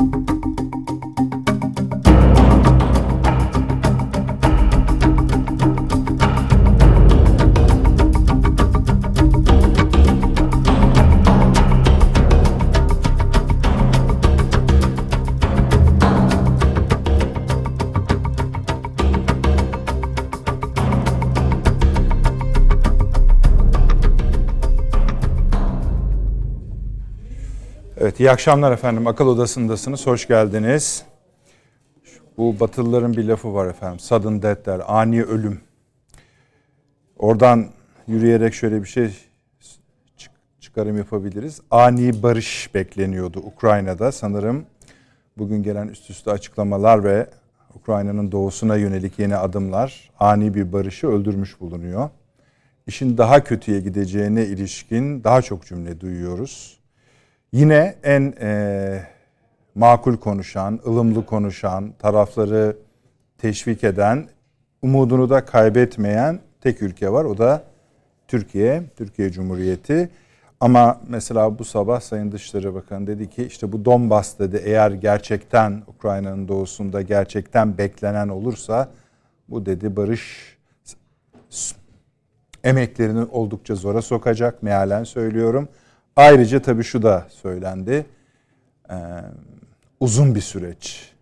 Evet, iyi akşamlar efendim. Akıl Odası'ndasınız. Hoş geldiniz. Bu Batılıların bir lafı var efendim. Sudden death der, ani ölüm. Oradan yürüyerek şöyle bir şey çıkarım yapabiliriz. Ani barış bekleniyordu Ukrayna'da. Sanırım bugün gelen üst üste açıklamalar ve Ukrayna'nın doğusuna yönelik yeni adımlar ani bir barışı öldürmüş bulunuyor. İşin daha kötüye gideceğine ilişkin daha çok cümle duyuyoruz. Yine en e, makul konuşan, ılımlı konuşan, tarafları teşvik eden, umudunu da kaybetmeyen tek ülke var. O da Türkiye, Türkiye Cumhuriyeti. Ama mesela bu sabah Sayın Dışişleri Bakanı dedi ki işte bu Donbas dedi eğer gerçekten Ukrayna'nın doğusunda gerçekten beklenen olursa bu dedi barış emeklerini oldukça zora sokacak mealen söylüyorum. Ayrıca tabii şu da söylendi. Ee, uzun bir süreç.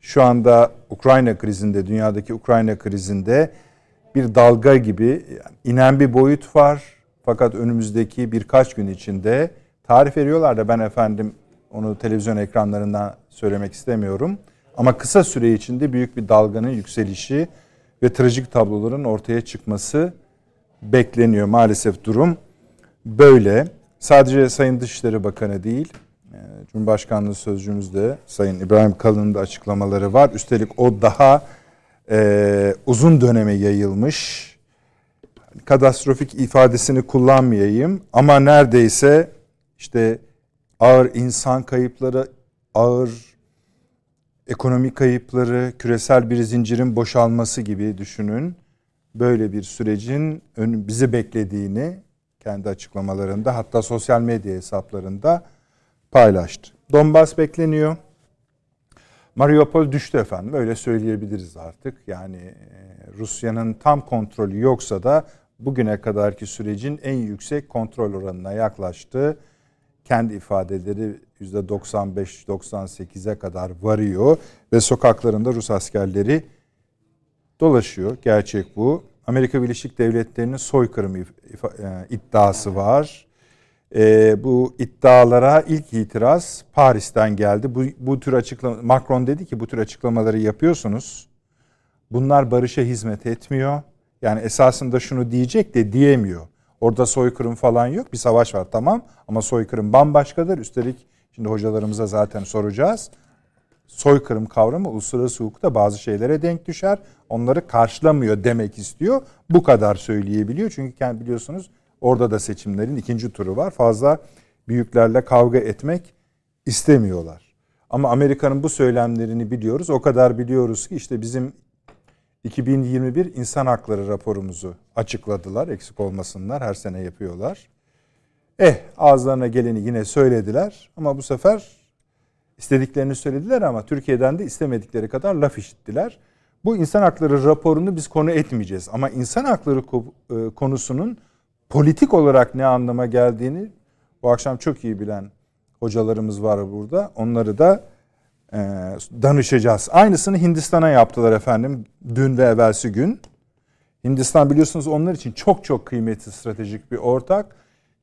Şu anda Ukrayna krizinde, dünyadaki Ukrayna krizinde bir dalga gibi inen bir boyut var. Fakat önümüzdeki birkaç gün içinde tarif veriyorlar da ben efendim onu televizyon ekranlarından söylemek istemiyorum. Ama kısa süre içinde büyük bir dalganın yükselişi ve trajik tabloların ortaya çıkması bekleniyor. Maalesef durum böyle. Sadece Sayın Dışişleri Bakanı değil, e, Cumhurbaşkanlığı Sözcümüz de Sayın İbrahim Kalın'ın da açıklamaları var. Üstelik o daha e, uzun döneme yayılmış. Katastrofik ifadesini kullanmayayım ama neredeyse işte ağır insan kayıpları, ağır ekonomik kayıpları, küresel bir zincirin boşalması gibi düşünün. Böyle bir sürecin bizi beklediğini kendi açıklamalarında hatta sosyal medya hesaplarında paylaştı. Donbas bekleniyor. Mariupol düştü efendim. Öyle söyleyebiliriz artık. Yani e, Rusya'nın tam kontrolü yoksa da bugüne kadarki sürecin en yüksek kontrol oranına yaklaştı. Kendi ifadeleri %95-98'e kadar varıyor ve sokaklarında Rus askerleri dolaşıyor. Gerçek bu. Amerika Birleşik Devletleri'nin soykırım e, iddiası var. E, bu iddialara ilk itiraz Paris'ten geldi. Bu, bu tür açıklama Macron dedi ki bu tür açıklamaları yapıyorsunuz. Bunlar barışa hizmet etmiyor. Yani esasında şunu diyecek de diyemiyor. Orada soykırım falan yok. Bir savaş var tamam ama soykırım bambaşkadır. Üstelik şimdi hocalarımıza zaten soracağız soykırım kavramı uluslararası hukukta bazı şeylere denk düşer. Onları karşılamıyor demek istiyor. Bu kadar söyleyebiliyor. Çünkü biliyorsunuz orada da seçimlerin ikinci turu var. Fazla büyüklerle kavga etmek istemiyorlar. Ama Amerika'nın bu söylemlerini biliyoruz. O kadar biliyoruz ki işte bizim 2021 insan hakları raporumuzu açıkladılar. Eksik olmasınlar. Her sene yapıyorlar. Eh ağızlarına geleni yine söylediler. Ama bu sefer istediklerini söylediler ama Türkiye'den de istemedikleri kadar laf işittiler. Bu insan hakları raporunu biz konu etmeyeceğiz ama insan hakları e, konusunun politik olarak ne anlama geldiğini bu akşam çok iyi bilen hocalarımız var burada. Onları da e, danışacağız. Aynısını Hindistan'a yaptılar efendim dün ve evvelsi gün. Hindistan biliyorsunuz onlar için çok çok kıymetli stratejik bir ortak.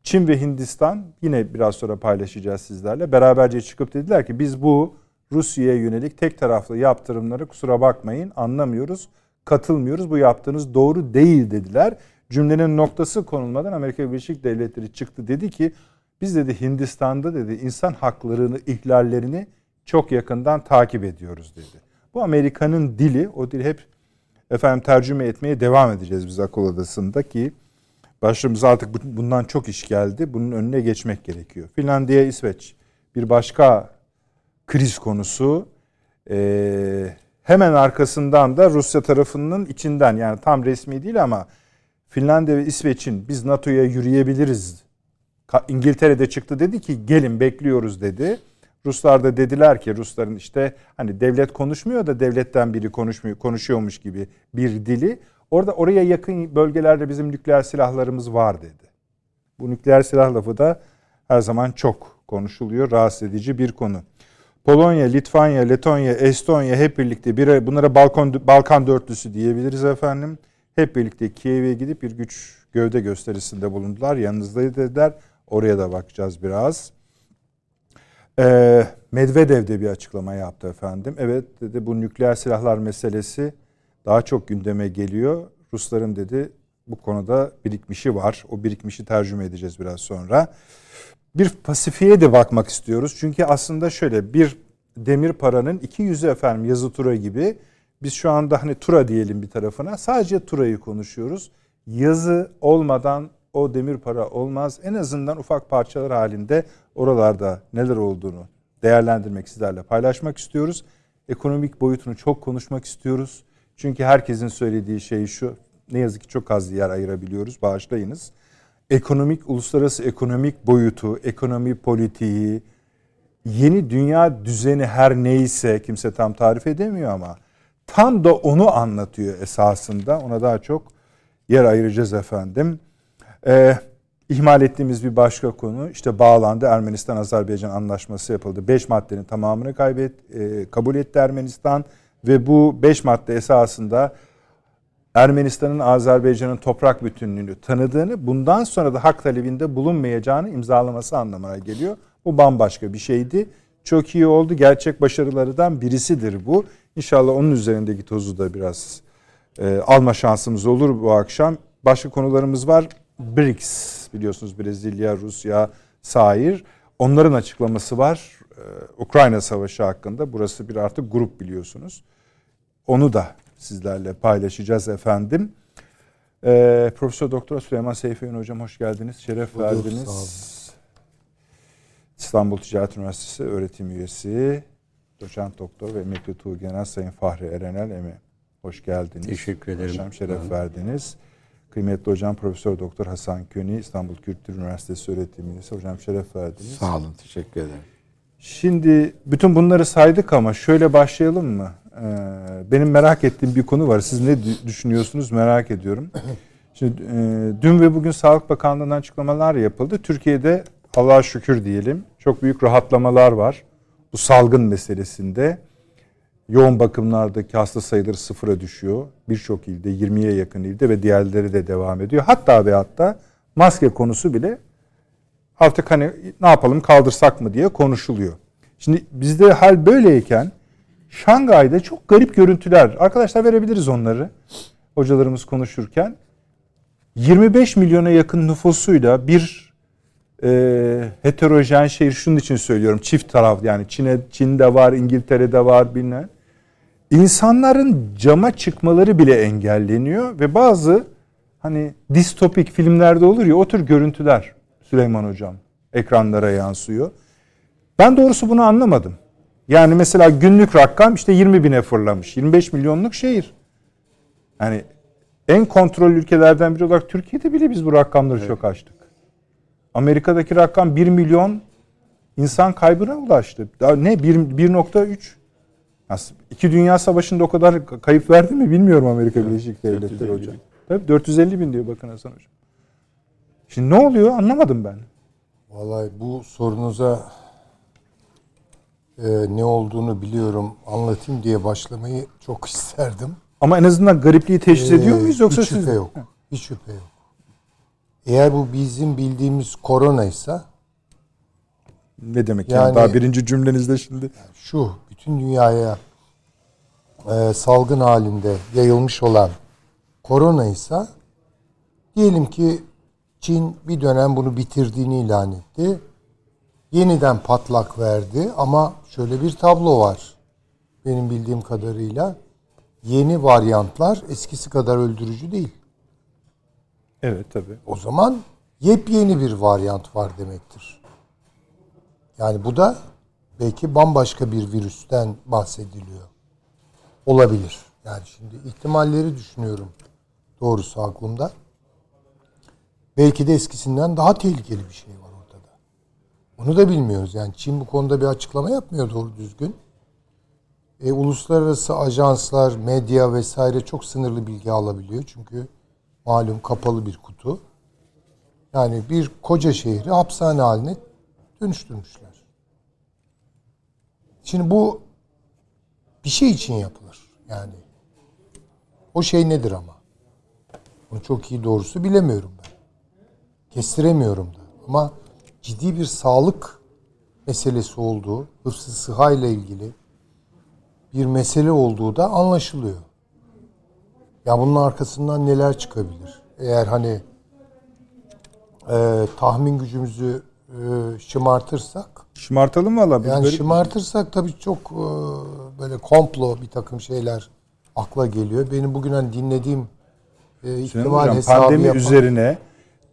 Çin ve Hindistan yine biraz sonra paylaşacağız sizlerle. Beraberce çıkıp dediler ki biz bu Rusya'ya yönelik tek taraflı yaptırımları kusura bakmayın anlamıyoruz, katılmıyoruz. Bu yaptığınız doğru değil dediler. Cümlenin noktası konulmadan Amerika Birleşik Devletleri çıktı dedi ki biz dedi Hindistan'da dedi insan haklarını ihlallerini çok yakından takip ediyoruz dedi. Bu Amerika'nın dili, o dil hep efendim tercüme etmeye devam edeceğiz biz akıl odasında ki Başımıza artık bundan çok iş geldi. Bunun önüne geçmek gerekiyor. Finlandiya, İsveç bir başka kriz konusu. Ee, hemen arkasından da Rusya tarafının içinden yani tam resmi değil ama Finlandiya ve İsveç'in biz NATO'ya yürüyebiliriz. İngiltere'de çıktı dedi ki gelin bekliyoruz dedi. Ruslar da dediler ki Rusların işte hani devlet konuşmuyor da devletten biri konuşmuyor konuşuyormuş gibi bir dili. Orada oraya yakın bölgelerde bizim nükleer silahlarımız var dedi. Bu nükleer silah lafı da her zaman çok konuşuluyor. Rahatsız edici bir konu. Polonya, Litvanya, Letonya, Estonya hep birlikte bir bunlara Balkan Balkan dörtlüsü diyebiliriz efendim. Hep birlikte Kiev'e gidip bir güç gövde gösterisinde bulundular. Yanınızdaydı dediler. Oraya da bakacağız biraz. Ee, Medvedev de bir açıklama yaptı efendim. Evet dedi bu nükleer silahlar meselesi daha çok gündeme geliyor. Rusların dedi bu konuda birikmişi var. O birikmişi tercüme edeceğiz biraz sonra. Bir Pasifik'e de bakmak istiyoruz. Çünkü aslında şöyle bir demir paranın iki yüzü efendim yazı tura gibi. Biz şu anda hani tura diyelim bir tarafına. Sadece turayı konuşuyoruz. Yazı olmadan o demir para olmaz. En azından ufak parçalar halinde oralarda neler olduğunu değerlendirmek sizlerle paylaşmak istiyoruz. Ekonomik boyutunu çok konuşmak istiyoruz. Çünkü herkesin söylediği şey şu. Ne yazık ki çok az yer ayırabiliyoruz. Bağışlayınız. Ekonomik, uluslararası ekonomik boyutu, ekonomi politiği, yeni dünya düzeni her neyse kimse tam tarif edemiyor ama tam da onu anlatıyor esasında. Ona daha çok yer ayıracağız efendim. Ee, ihmal ettiğimiz bir başka konu işte bağlandı Ermenistan-Azerbaycan anlaşması yapıldı. Beş maddenin tamamını kaybet, e, kabul etti Ermenistan ve bu beş madde esasında Ermenistan'ın Azerbaycan'ın toprak bütünlüğünü tanıdığını, bundan sonra da hak talebinde bulunmayacağını imzalaması anlamına geliyor. Bu bambaşka bir şeydi. Çok iyi oldu. Gerçek başarılarından birisidir bu. İnşallah onun üzerindeki tozu da biraz e, alma şansımız olur bu akşam. Başka konularımız var. BRICS biliyorsunuz Brezilya, Rusya, Sair. Onların açıklaması var. Ee, Ukrayna Savaşı hakkında. Burası bir artık grup biliyorsunuz. Onu da sizlerle paylaşacağız efendim. Ee, Profesör Doktor Süleyman Seyfiyen Hocam hoş geldiniz. Şeref Budur, verdiniz. İstanbul Ticaret Üniversitesi öğretim üyesi, doçent doktor ve emekli Tuğgenel Sayın Fahri Erenel Emi. Hoş geldiniz. Teşekkür ederim. Hocam şeref evet. verdiniz. Kıymetli hocam Profesör Doktor Hasan Köni İstanbul Kültür Üniversitesi öğretim üyesi. Hocam şeref verdiniz. Sağ olun. Teşekkür ederim. Şimdi bütün bunları saydık ama şöyle başlayalım mı? Ee, benim merak ettiğim bir konu var. Siz ne düşünüyorsunuz merak ediyorum. Şimdi e, dün ve bugün Sağlık Bakanlığı'ndan açıklamalar yapıldı. Türkiye'de Allah'a şükür diyelim çok büyük rahatlamalar var. Bu salgın meselesinde yoğun bakımlardaki hasta sayıları sıfıra düşüyor. Birçok ilde 20'ye yakın ilde ve diğerleri de devam ediyor. Hatta ve hatta maske konusu bile artık hani ne yapalım kaldırsak mı diye konuşuluyor. Şimdi bizde hal böyleyken Şangay'da çok garip görüntüler. Arkadaşlar verebiliriz onları. Hocalarımız konuşurken. 25 milyona yakın nüfusuyla bir e, heterojen şehir şunun için söylüyorum. Çift taraf yani Çin'e, Çin'de var, İngiltere'de var bilmem. İnsanların cama çıkmaları bile engelleniyor ve bazı hani distopik filmlerde olur ya o tür görüntüler Süleyman Hocam ekranlara yansıyor. Ben doğrusu bunu anlamadım. Yani mesela günlük rakam işte 20 bine fırlamış. 25 milyonluk şehir. Yani en kontrol ülkelerden biri olarak Türkiye'de bile biz bu rakamları evet. çok açtık. Amerika'daki rakam 1 milyon insan kaybına ulaştı. Daha ne 1.3 İki Dünya Savaşı'nda o kadar kayıp verdi mi bilmiyorum Amerika Birleşik Devletleri hocam. Tabii 450 bin diyor bakın Hasan hocam. Şimdi ne oluyor anlamadım ben. Vallahi bu sorunuza e, ne olduğunu biliyorum anlatayım diye başlamayı çok isterdim. Ama en azından garipliği teşhis ee, ediyor muyuz yoksa hiç şüphe yok. Hiç şüphe yok. Eğer bu bizim bildiğimiz korona ise ne demek yani, yani daha birinci cümlenizde şimdi? Şu bütün dünyaya e, salgın halinde yayılmış olan korona ise diyelim ki Çin bir dönem bunu bitirdiğini ilan etti. Yeniden patlak verdi ama şöyle bir tablo var. Benim bildiğim kadarıyla yeni varyantlar eskisi kadar öldürücü değil. Evet tabi. O zaman yepyeni bir varyant var demektir. Yani bu da belki bambaşka bir virüsten bahsediliyor. Olabilir. Yani şimdi ihtimalleri düşünüyorum doğrusu aklımda. Belki de eskisinden daha tehlikeli bir şey var ortada. Onu da bilmiyoruz. Yani Çin bu konuda bir açıklama yapmıyor doğru düzgün. E, uluslararası ajanslar, medya vesaire çok sınırlı bilgi alabiliyor. Çünkü malum kapalı bir kutu. Yani bir koca şehri hapishane haline dönüştürmüşler. Şimdi bu bir şey için yapılır. Yani o şey nedir ama? Bunu çok iyi doğrusu bilemiyorum ben. Kestiremiyorum da. Ama ciddi bir sağlık meselesi olduğu, hıfzı sıha ile ilgili bir mesele olduğu da anlaşılıyor. Ya bunun arkasından neler çıkabilir? Eğer hani e, tahmin gücümüzü e, şımartırsak Şımartalım valla. yani böyle- şımartırsak tabii çok e, böyle komplo bir takım şeyler akla geliyor. Benim bugün hani dinlediğim e, ihtimal Hocam, hesabı pandemi yapan üzerine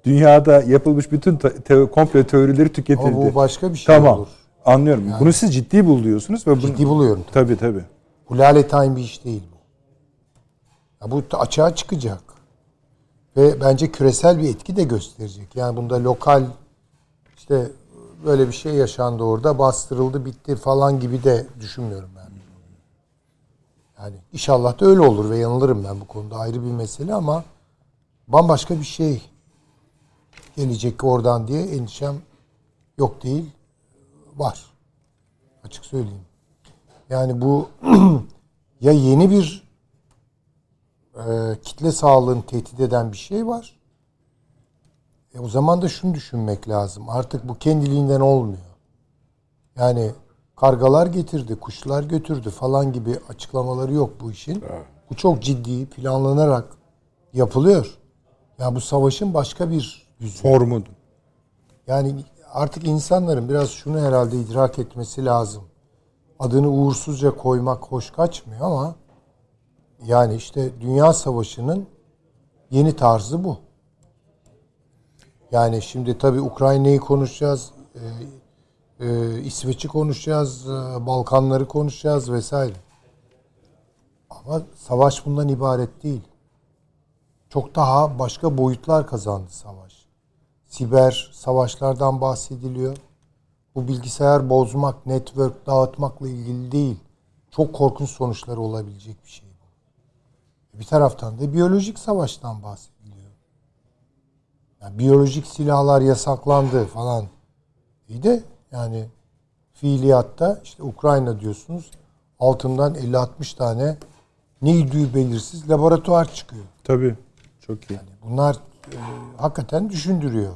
dünyada yapılmış bütün te- komplo teorileri tüketildi. ama bu başka bir şey tamam. olur. Anlıyorum. Bunu siz ciddi buluyorsunuz ve bunu Ciddi buluyorum. tabii tabii. Bu lale time bir iş değil bu. Ya bu açığa çıkacak. Ve bence küresel bir etki de gösterecek. Yani bunda lokal işte böyle bir şey yaşandı orada bastırıldı bitti falan gibi de düşünmüyorum ben. Yani inşallah da öyle olur ve yanılırım ben bu konuda ayrı bir mesele ama bambaşka bir şey gelecek oradan diye endişem yok değil var. Açık söyleyeyim. Yani bu ya yeni bir e, kitle sağlığını tehdit eden bir şey var. E, o zaman da şunu düşünmek lazım. Artık bu kendiliğinden olmuyor. Yani kargalar getirdi, kuşlar götürdü falan gibi açıklamaları yok bu işin. Bu çok ciddi, planlanarak yapılıyor. Ya bu savaşın başka bir yüzü. Formu. Yani artık insanların biraz şunu herhalde idrak etmesi lazım. Adını uğursuzca koymak hoş kaçmıyor ama yani işte Dünya Savaşı'nın yeni tarzı bu. Yani şimdi tabii Ukrayna'yı konuşacağız, e, e, İsveç'i konuşacağız, e, Balkanları konuşacağız vesaire. Ama savaş bundan ibaret değil. Çok daha başka boyutlar kazandı savaş siber savaşlardan bahsediliyor. Bu bilgisayar bozmak, network dağıtmakla ilgili değil. Çok korkunç sonuçları olabilecek bir şey bu. Bir taraftan da biyolojik savaştan bahsediliyor. Yani biyolojik silahlar yasaklandı falan. İyi de yani fiiliyatta işte Ukrayna diyorsunuz altından 50-60 tane neydi belirsiz laboratuvar çıkıyor. Tabii. Çok iyi. Bunlar e, hakikaten düşündürüyor.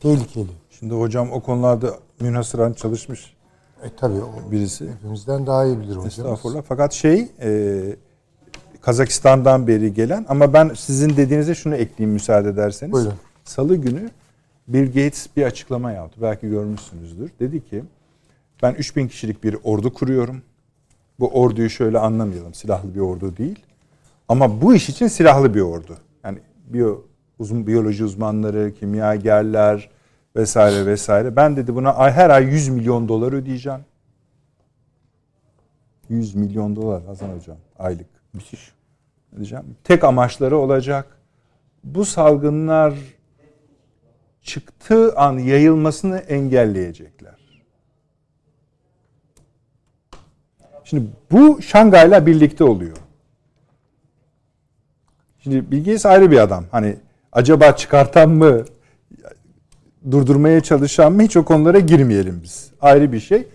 Tehlikeli. Şimdi hocam o konularda münhasıran çalışmış E tabii o birisi. hepimizden daha iyi bilir hocam. Estağfurullah. Fakat şey e, Kazakistan'dan beri gelen ama ben sizin dediğinize şunu ekleyeyim müsaade ederseniz. Buyurun. Salı günü Bill Gates bir açıklama yaptı. Belki görmüşsünüzdür. Dedi ki ben 3000 kişilik bir ordu kuruyorum. Bu orduyu şöyle anlamayalım. Silahlı bir ordu değil. Ama bu iş için silahlı bir ordu. Yani biyo, uzun biyoloji uzmanları, kimyagerler vesaire vesaire. Ben dedi buna ay, her ay 100 milyon dolar ödeyeceğim. 100 milyon dolar Hasan Hocam aylık. Müthiş. Diyeceğim. Tek amaçları olacak. Bu salgınlar çıktığı an yayılmasını engelleyecekler. Şimdi bu Şangay'la birlikte oluyor. Şimdi Bill Gates ayrı bir adam. Hani acaba çıkartan mı, durdurmaya çalışan mı hiç o konulara girmeyelim biz. Ayrı bir şey.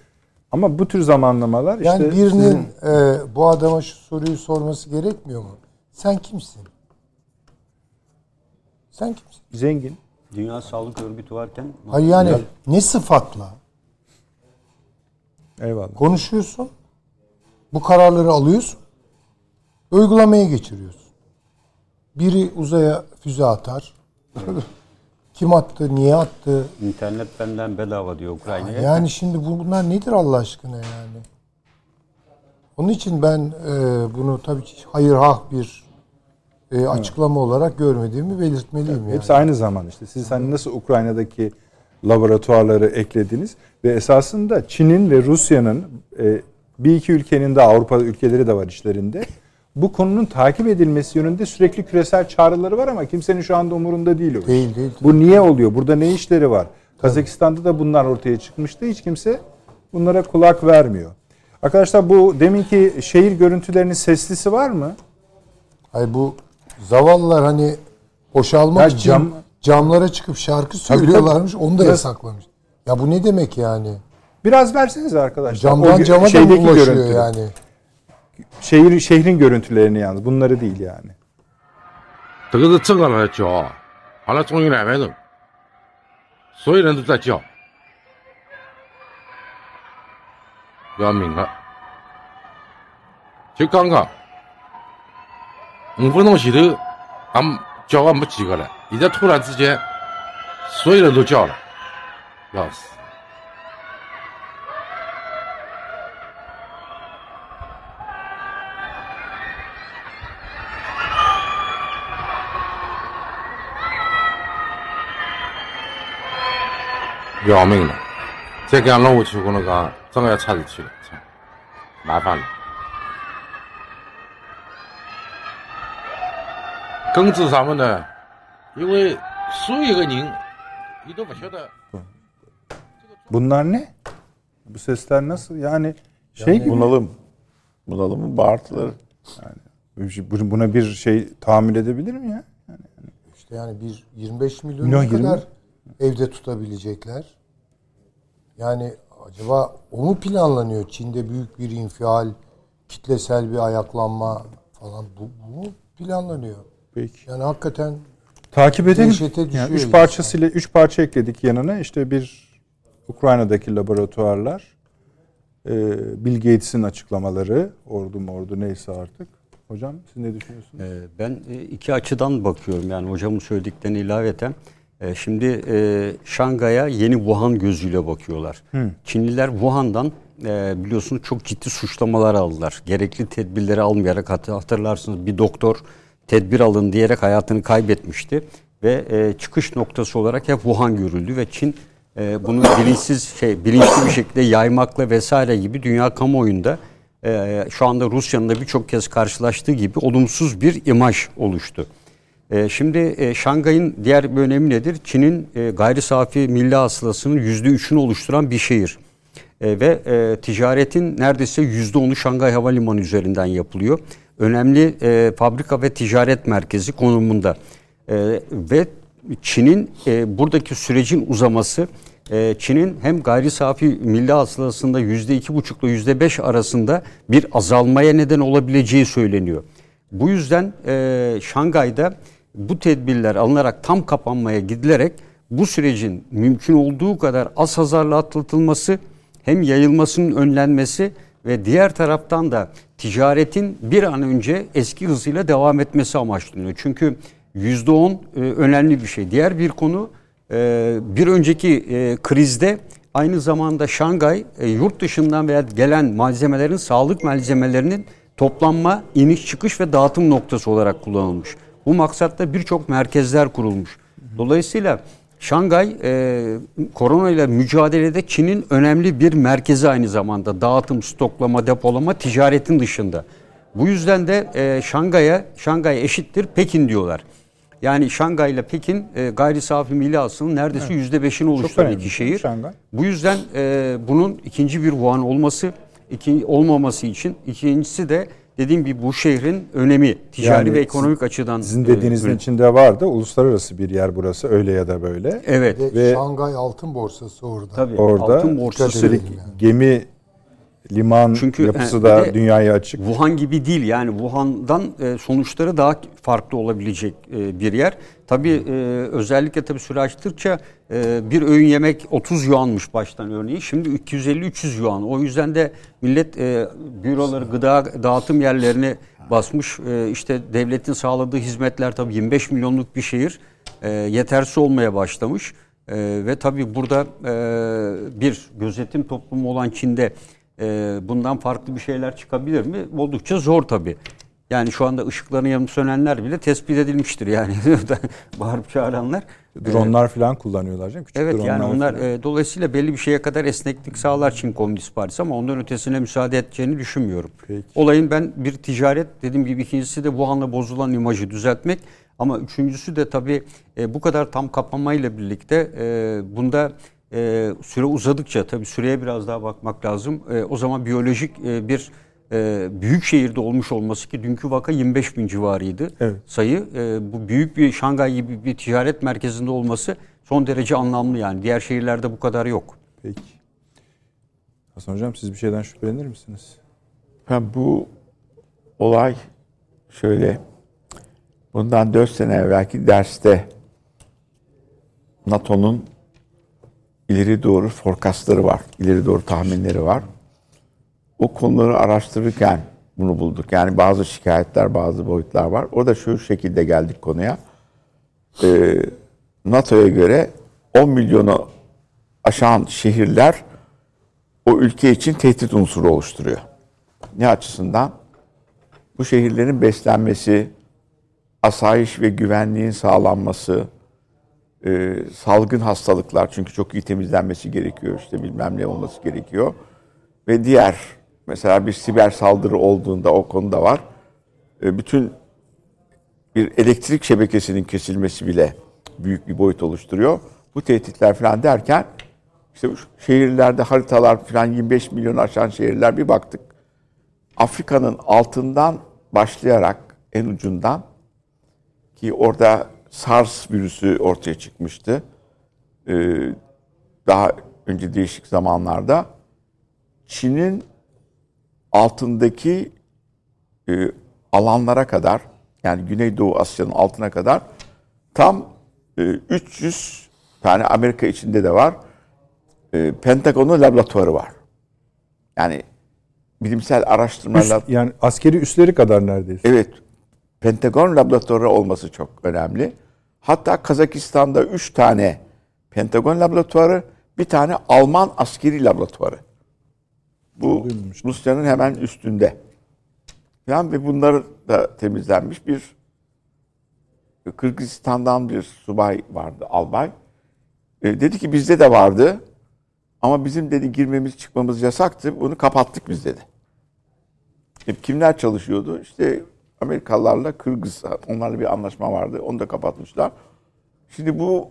Ama bu tür zamanlamalar işte Yani birinin sizin- e, bu adama şu soruyu sorması gerekmiyor mu? Sen kimsin? Sen kimsin? zengin. Dünya Sağlık Örgütü varken Hayır yani ne sıfatla Eyvallah. konuşuyorsun? Bu kararları alıyorsun. Uygulamaya geçiriyorsun. Biri uzaya füze atar. Kim attı, niye attı? internet benden bedava diyor Ukrayna'ya. Yani şimdi bu- bunlar nedir Allah aşkına yani? Onun için ben e, bunu tabii ki hayır hah bir e, açıklama olarak görmediğimi belirtmeliyim yani. Hepsi aynı zaman işte. Siz hani nasıl Ukrayna'daki laboratuvarları eklediniz ve esasında Çin'in ve Rusya'nın e, bir iki ülkenin de Avrupa ülkeleri de var işlerinde. Bu konunun takip edilmesi yönünde sürekli küresel çağrıları var ama kimsenin şu anda umurunda değil o. Değil, değil. Bu niye oluyor? Burada ne işleri var? Kazakistan'da da bunlar ortaya çıkmıştı. Hiç kimse bunlara kulak vermiyor. Arkadaşlar bu deminki şehir görüntülerinin seslisi var mı? Hayır bu zavallılar hani boşalmak Ya için cam- camlara çıkıp şarkı söylüyorlarmış. Onu da yasaklamış. Ya bu ne demek yani? Biraz verseniz arkadaşlar. Camdan O cama da ulaşıyor görüntü. yani? Şehir şehrin görüntülerini yalnız. Bunları değil yani. 这个是正常的叫，完了终于两百人，所有人都在叫，要命了！就刚刚五分钟前头，俺们叫俺没几个了，现在突然之间，所有人都叫了，要死！要命了！再敢让我去跟侬讲，真个要出事体了，操！麻烦了。根治啥么呢？因为所有的人，你都不晓得。Bunlar ne? Bu sesler nasıl? Yani şey yani gibi. Bunalım. Bunalımın bağırtıları. Yani şey, buna bir şey tahammül edebilir mi ya? Yani, yani. İşte yani bir 25 milyon, milyon kadar 20 evde tutabilecekler? Yani acaba o mu planlanıyor? Çin'de büyük bir infial, kitlesel bir ayaklanma falan bu, bu mu planlanıyor? Peki. Yani hakikaten Takip edelim. Yani üç insan. parçasıyla üç parça ekledik yanına. İşte bir Ukrayna'daki laboratuvarlar, e, Bill Gates'in açıklamaları, ordu mordu neyse artık. Hocam siz ne düşünüyorsunuz? Ee, Ben e, iki açıdan bakıyorum yani hocamın söylediklerine ilaveten. E, Şimdi e, Şangay'a yeni Wuhan gözüyle bakıyorlar. Çinliler Wuhan'dan e, biliyorsunuz çok ciddi suçlamalar aldılar. Gerekli tedbirleri almayarak hat- hatırlarsınız bir doktor tedbir alın diyerek hayatını kaybetmişti. Ve e, çıkış noktası olarak hep Wuhan görüldü ve Çin e, bunu bilinçsiz şey bilinçli bir şekilde yaymakla vesaire gibi dünya kamuoyunda e, şu anda Rusya'nın da birçok kez karşılaştığı gibi olumsuz bir imaj oluştu. E, şimdi e, Şangay'ın diğer bir önemi nedir? Çin'in e, gayri safi milli hasılasının %3'ünü oluşturan bir şehir. E, ve e, ticaretin neredeyse %10'u Şangay Havalimanı üzerinden yapılıyor. Önemli fabrika ve ticaret merkezi konumunda. Ve Çin'in buradaki sürecin uzaması Çin'in hem gayri safi milli hasılasında yüzde iki buçukla yüzde beş arasında bir azalmaya neden olabileceği söyleniyor. Bu yüzden e, Şangay'da bu tedbirler alınarak tam kapanmaya gidilerek bu sürecin mümkün olduğu kadar az hasarla atlatılması hem yayılmasının önlenmesi ve diğer taraftan da ticaretin bir an önce eski hızıyla devam etmesi amaçlanıyor. Çünkü %10 e, önemli bir şey. Diğer bir konu e, bir önceki e, krizde aynı zamanda Şangay yurt dışından veya gelen malzemelerin sağlık malzemelerinin toplanma, iniş, çıkış ve dağıtım noktası olarak kullanılmış. Bu maksatla birçok merkezler kurulmuş. Dolayısıyla Şangay e, korona ile mücadelede Çin'in önemli bir merkezi aynı zamanda. Dağıtım, stoklama, depolama, ticaretin dışında. Bu yüzden de e, Şangay'a Şangay eşittir Pekin diyorlar. Yani Şangay ile Pekin e, gayri safi milli hasılanın neredeyse yüzde beşini oluşturan iki şehir. Şangay. Bu yüzden e, bunun ikinci bir Wuhan olması, iki, olmaması için ikincisi de dediğim gibi bu şehrin önemi ticari Yani ve ekonomik açıdan. Sizin e, dediğinizin önemli. içinde var da uluslararası bir yer burası öyle ya da böyle. Evet. ve, Ve- Şangay Altın Borsası orada. Tabii. Orada altın borsası. yani. gemi liman Çünkü, yapısı e, da dünyaya açık. Wuhan gibi değil yani Wuhan'dan e, sonuçları daha farklı olabilecek e, bir yer. Tabii e, özellikle tabii süre açtıkça e, bir öğün yemek 30 yuanmış baştan örneğin. Şimdi 250-300 yuan. O yüzden de millet e, büroları, gıda dağıtım yerlerini basmış. E, işte devletin sağladığı hizmetler tabii 25 milyonluk bir şehir e, yetersiz olmaya başlamış. E, ve tabii burada e, bir gözetim toplumu olan Çin'de e, bundan farklı bir şeyler çıkabilir mi? Oldukça zor tabii. Yani şu anda ışıkların yanıp sönenler bile tespit edilmiştir yani bağırıp çağıranlar. Dronlar falan kullanıyorlar canım. Küçük Evet yani onlar falan. e, dolayısıyla belli bir şeye kadar esneklik sağlar Çin Komünist Partisi ama ondan ötesine müsaade edeceğini düşünmüyorum. Peki. Olayın ben bir ticaret dediğim gibi ikincisi de Wuhan'la bozulan imajı düzeltmek Ama üçüncüsü de tabii e, bu kadar tam kapanmayla birlikte e, bunda e, süre uzadıkça tabii süreye biraz daha bakmak lazım. E, o zaman biyolojik e, bir e, büyük şehirde olmuş olması ki dünkü vaka 25 bin civarıydı Evet. sayı. E, bu büyük bir Şangay gibi bir ticaret merkezinde olması son derece anlamlı yani. Diğer şehirlerde bu kadar yok. Peki. Hasan Hocam siz bir şeyden şüphelenir misiniz? Ben bu olay şöyle bundan 4 sene evvelki derste NATO'nun ileri doğru forecastları var. ileri doğru tahminleri var. O konuları araştırırken bunu bulduk. Yani bazı şikayetler, bazı boyutlar var. O da şu şekilde geldik konuya. Ee, NATO'ya göre 10 milyonu aşan şehirler o ülke için tehdit unsuru oluşturuyor. Ne açısından? Bu şehirlerin beslenmesi, asayiş ve güvenliğin sağlanması, e, salgın hastalıklar çünkü çok iyi temizlenmesi gerekiyor işte bilmem ne olması gerekiyor ve diğer mesela bir siber saldırı olduğunda o konuda var E, bütün bir elektrik şebekesinin kesilmesi bile büyük bir boyut oluşturuyor. Bu tehditler falan derken işte bu şehirlerde haritalar falan 25 milyon aşan şehirler bir baktık. Afrika'nın altından başlayarak en ucundan ki orada SARS virüsü ortaya çıkmıştı. Ee, daha önce değişik zamanlarda Çin'in altındaki e, alanlara kadar yani Güneydoğu Asya'nın altına kadar tam e, 300 tane Amerika içinde de var. E, Pentagon'un laboratuvarı var. Yani bilimsel araştırmalar Üst, yani askeri üsleri kadar neredeyse. Evet. Pentagon laboratuvarı olması çok önemli. Hatta Kazakistan'da 3 tane Pentagon laboratuvarı, bir tane Alman askeri laboratuvarı. Bu Rusya'nın hemen üstünde. Yani ve bunlar da temizlenmiş bir Kırgızistan'dan bir subay vardı, albay. E, dedi ki bizde de vardı. Ama bizim dedi girmemiz çıkmamız yasaktı. Bunu kapattık biz dedi. E, kimler çalışıyordu? İşte Amerikalılarla Kırgız. Onlarla bir anlaşma vardı. Onu da kapatmışlar. Şimdi bu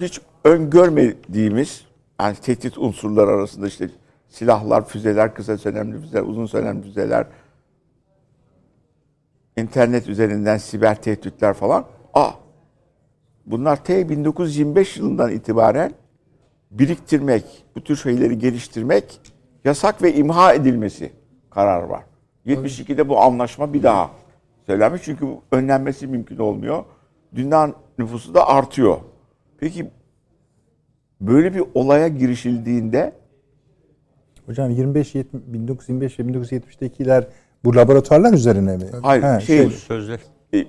hiç öngörmediğimiz yani tehdit unsurlar arasında işte silahlar, füzeler, kısa dönemli füzeler, uzun dönemli füzeler, internet üzerinden siber tehditler falan. Aa, bunlar T 1925 yılından itibaren biriktirmek, bu tür şeyleri geliştirmek yasak ve imha edilmesi karar var. 72'de bu anlaşma bir daha söylenmiş çünkü bu önlenmesi mümkün olmuyor. Dünya nüfusu da artıyor. Peki böyle bir olaya girişildiğinde Hocam 25 70, 1925 ve 1970'tekiler bu laboratuvarlar üzerine mi? hayır Ha, şey, Sözler. e,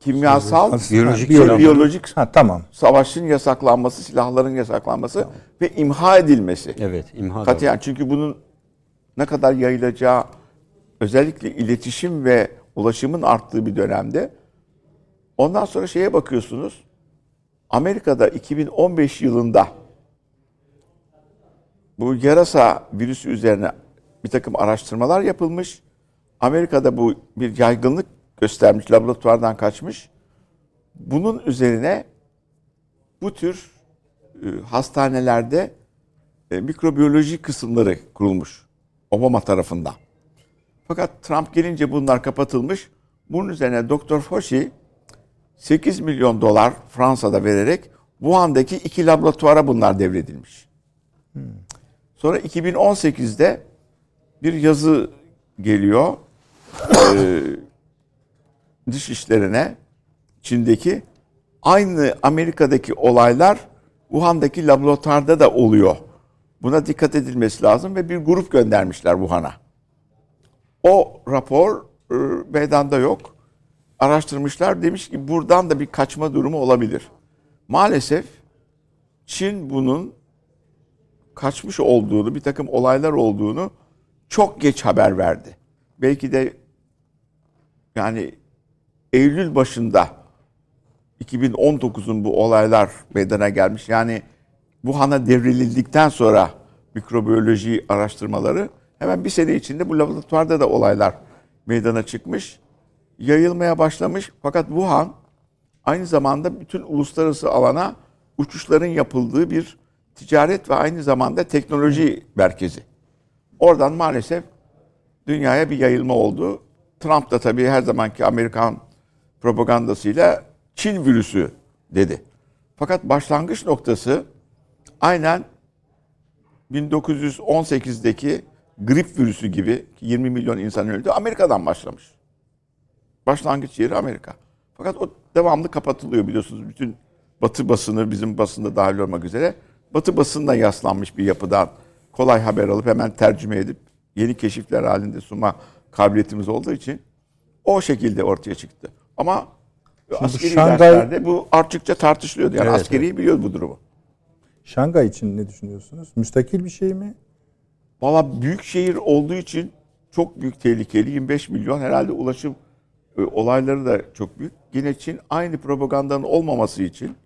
kimyasal, Biyolojik biyo- silah. biyolojik Ha tamam. savaşın yasaklanması, silahların yasaklanması ve imha edilmesi. Evet, imha Katiyen çünkü bunun ne kadar yayılacağı özellikle iletişim ve ulaşımın arttığı bir dönemde ondan sonra şeye bakıyorsunuz. Amerika'da 2015 yılında bu yarasa virüsü üzerine bir takım araştırmalar yapılmış. Amerika'da bu bir yaygınlık göstermiş, laboratuvardan kaçmış. Bunun üzerine bu tür e, hastanelerde e, mikrobiyoloji kısımları kurulmuş Obama tarafından. Fakat Trump gelince bunlar kapatılmış. Bunun üzerine Dr. Fauci 8 milyon dolar Fransa'da vererek Wuhan'daki iki laboratuvara bunlar devredilmiş. Sonra 2018'de bir yazı geliyor e, dış işlerine Çin'deki aynı Amerika'daki olaylar Wuhan'daki laboratuvarda da oluyor. Buna dikkat edilmesi lazım ve bir grup göndermişler Wuhan'a. O rapor e, meydanda yok. Araştırmışlar demiş ki buradan da bir kaçma durumu olabilir. Maalesef Çin bunun kaçmış olduğunu, bir takım olaylar olduğunu çok geç haber verdi. Belki de yani Eylül başında 2019'un bu olaylar meydana gelmiş. Yani Wuhan'a devrilildikten sonra mikrobiyoloji araştırmaları hemen bir sene içinde bu laboratuvarda da olaylar meydana çıkmış. yayılmaya başlamış. Fakat Wuhan aynı zamanda bütün uluslararası alana uçuşların yapıldığı bir ticaret ve aynı zamanda teknoloji merkezi. Oradan maalesef dünyaya bir yayılma oldu. Trump da tabii her zamanki Amerikan propagandasıyla Çin virüsü dedi. Fakat başlangıç noktası aynen 1918'deki grip virüsü gibi 20 milyon insan öldü. Amerika'dan başlamış. Başlangıç yeri Amerika. Fakat o devamlı kapatılıyor biliyorsunuz. Bütün Batı basını bizim basında dahil olmak üzere Batı basınına yaslanmış bir yapıdan kolay haber alıp hemen tercüme edip yeni keşifler halinde sunma kabiliyetimiz olduğu için o şekilde ortaya çıktı. Ama askeri Şangay- derslerde bu arttıkça tartışılıyordu. Yani Evet, askeri biliyor bu durumu. Şangay için ne düşünüyorsunuz? Müstakil bir şey mi? Valla büyük şehir olduğu için çok büyük tehlikeli. 25 milyon herhalde ulaşım e, olayları da çok büyük. Yine Çin aynı propagandanın olmaması için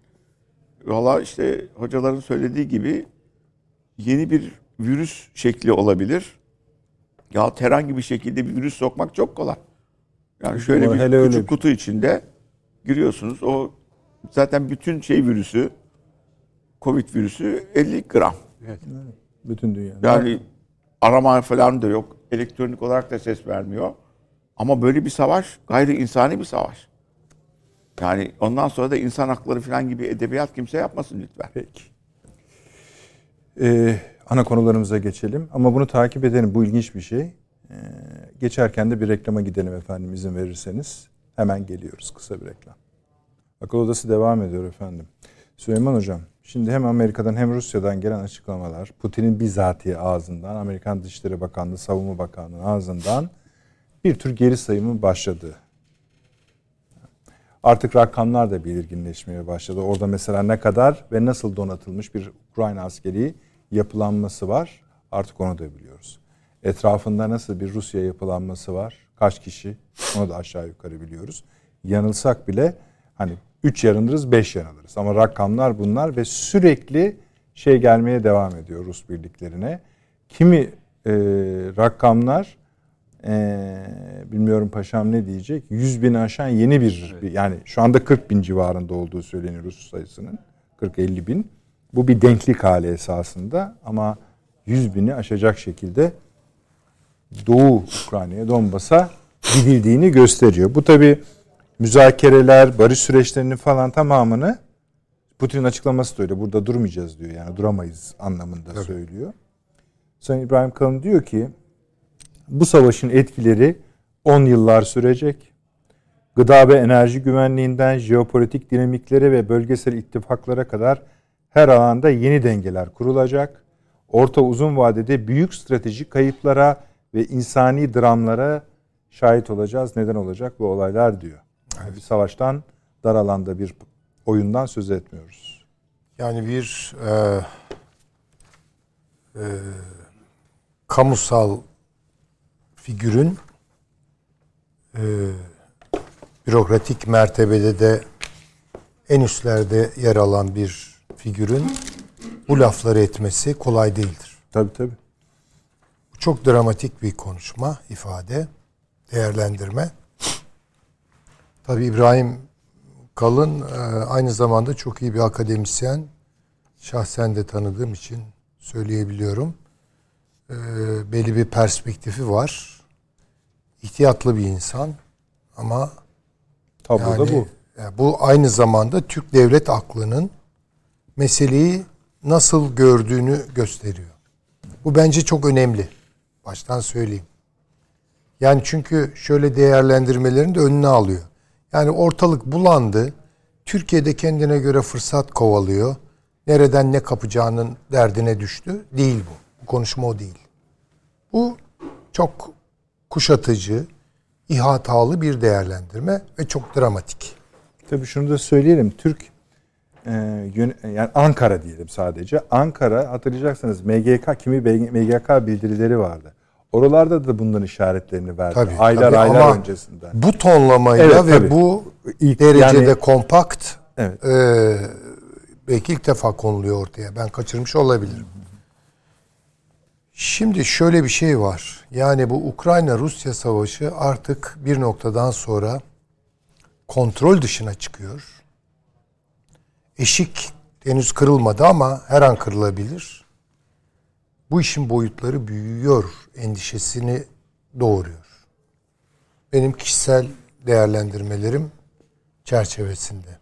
valla işte hocaların söylediği gibi yeni bir virüs şekli olabilir. Ya herhangi bir şekilde bir virüs sokmak çok kolay. Yani şöyle bir Hele öyle küçük bir- kutu içinde giriyorsunuz. O zaten bütün şey virüsü, Covid virüsü 50 gram. Bütün dünya. Yani arama falan da yok. Elektronik olarak da ses vermiyor. Ama böyle bir savaş gayri insani bir savaş. Yani ondan sonra da insan hakları falan gibi edebiyat kimse yapmasın lütfen. Peki. Ee, ana konularımıza geçelim. Ama bunu takip edelim. Bu ilginç bir şey. Ee, geçerken de bir reklama gidelim efendim izin verirseniz. Hemen geliyoruz. Kısa bir reklam. Akıl Odası devam ediyor efendim. Süleyman Hocam, şimdi hem Amerika'dan hem Rusya'dan gelen açıklamalar, Putin'in bizatihi ağzından, Amerikan Dışişleri Bakanlığı, Savunma Bakanlığı'nın ağzından bir tür geri sayımın başladığı. Artık rakamlar da belirginleşmeye başladı. Orada mesela ne kadar ve nasıl donatılmış bir Ukrayna askeri yapılanması var. Artık onu da biliyoruz. Etrafında nasıl bir Rusya yapılanması var. Kaç kişi onu da aşağı yukarı biliyoruz. Yanılsak bile hani 3 yanılırız 5 yanılırız. Ama rakamlar bunlar ve sürekli şey gelmeye devam ediyor Rus birliklerine. Kimi e, rakamlar ee, bilmiyorum paşam ne diyecek. 100 bin aşan yeni bir, bir- yani şu anda 40 bin civarında olduğu söyleniyor Rus sayısının. 40-50 bin. Bu bir denklik hali esasında ama 100 bini aşacak şekilde Doğu Ukrayna'ya Donbas'a gidildiğini gösteriyor. Bu tabi müzakereler, barış süreçlerinin falan tamamını Putin'in açıklaması da öyle. Burada durmayacağız diyor. Yani duramayız anlamında söylüyor. Sayın İbrahim Kalın diyor ki bu savaşın etkileri 10 yıllar sürecek. Gıda ve enerji güvenliğinden jeopolitik dinamiklere ve bölgesel ittifaklara kadar her alanda yeni dengeler kurulacak. Orta uzun vadede büyük stratejik kayıplara ve insani dramlara şahit olacağız. Neden olacak bu olaylar diyor. Yani bir savaştan dar alanda bir oyundan söz etmiyoruz. Yani bir e, e, kamusal figürün e, bürokratik mertebede de en üstlerde yer alan bir figürün bu lafları etmesi kolay değildir. Tabii tabii. Bu çok dramatik bir konuşma, ifade, değerlendirme. Tabii İbrahim Kalın e, aynı zamanda çok iyi bir akademisyen. Şahsen de tanıdığım için söyleyebiliyorum. E, belli bir perspektifi var. İhtiyatlı bir insan ama Tablo da yani, bu. e, bu aynı zamanda Türk devlet aklının meseleyi nasıl gördüğünü gösteriyor. Bu bence çok önemli. Baştan söyleyeyim. Yani çünkü şöyle değerlendirmelerin de önüne alıyor. Yani ortalık bulandı. Türkiye'de kendine göre fırsat kovalıyor. Nereden ne kapacağının derdine düştü. Değil bu. Bu konuşma o değil. Bu çok kuşatıcı, ihatalı bir değerlendirme ve çok dramatik. Tabii şunu da söyleyelim. Türk e, yani Ankara diyelim sadece. Ankara hatırlayacaksınız MGK kimi MGK bildirileri vardı. Oralarda da bunların işaretlerini verdi. Tabii, aylar tabii aylar ama öncesinden. Bu tonlamayla Evet, ve tabii. bu İlk- derecede yani- kompakt Evet. e, belki ilk defa konuluyor ortaya. Ben kaçırmış olabilirim. Şimdi şöyle bir şey var. Yani bu Ukrayna-Rusya savaşı artık bir noktadan sonra kontrol dışına çıkıyor. Eşik henüz kırılmadı ama her an kırılabilir. Bu işin boyutları büyüyor endişesini doğuruyor. Benim kişisel değerlendirmelerim çerçevesinde.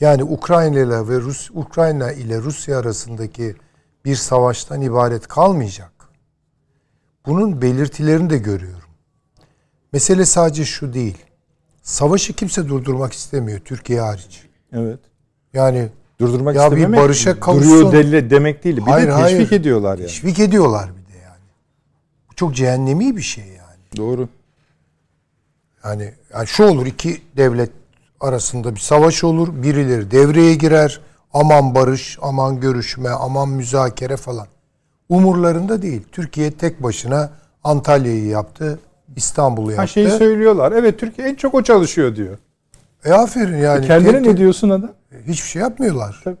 Yani Ukrayna ile ve Rus Ukrayna ile Rusya arasındaki bir savaştan ibaret kalmayacak. Bunun belirtilerini de görüyorum. Mesele sadece şu değil. Savaşı kimse durdurmak istemiyor Türkiye hariç. Evet. Yani Durdurmak Ya bir istememek barışa kavuşsun. duruyor deli demek değil. Bir Hayır, de teşvik hayır. ediyorlar yani. teşvik ediyorlar bir de yani. Bu çok cehennemi bir şey yani. Doğru. Yani, yani şu olur iki devlet arasında bir savaş olur. Birileri devreye girer. Aman barış, aman görüşme, aman müzakere falan. Umurlarında değil. Türkiye tek başına Antalya'yı yaptı. İstanbul'u Ha yaptı. şeyi söylüyorlar. Evet Türkiye en çok o çalışıyor diyor. E aferin yani. Kendine Tek- ne diyorsun adam? Hiçbir şey yapmıyorlar. Tabii.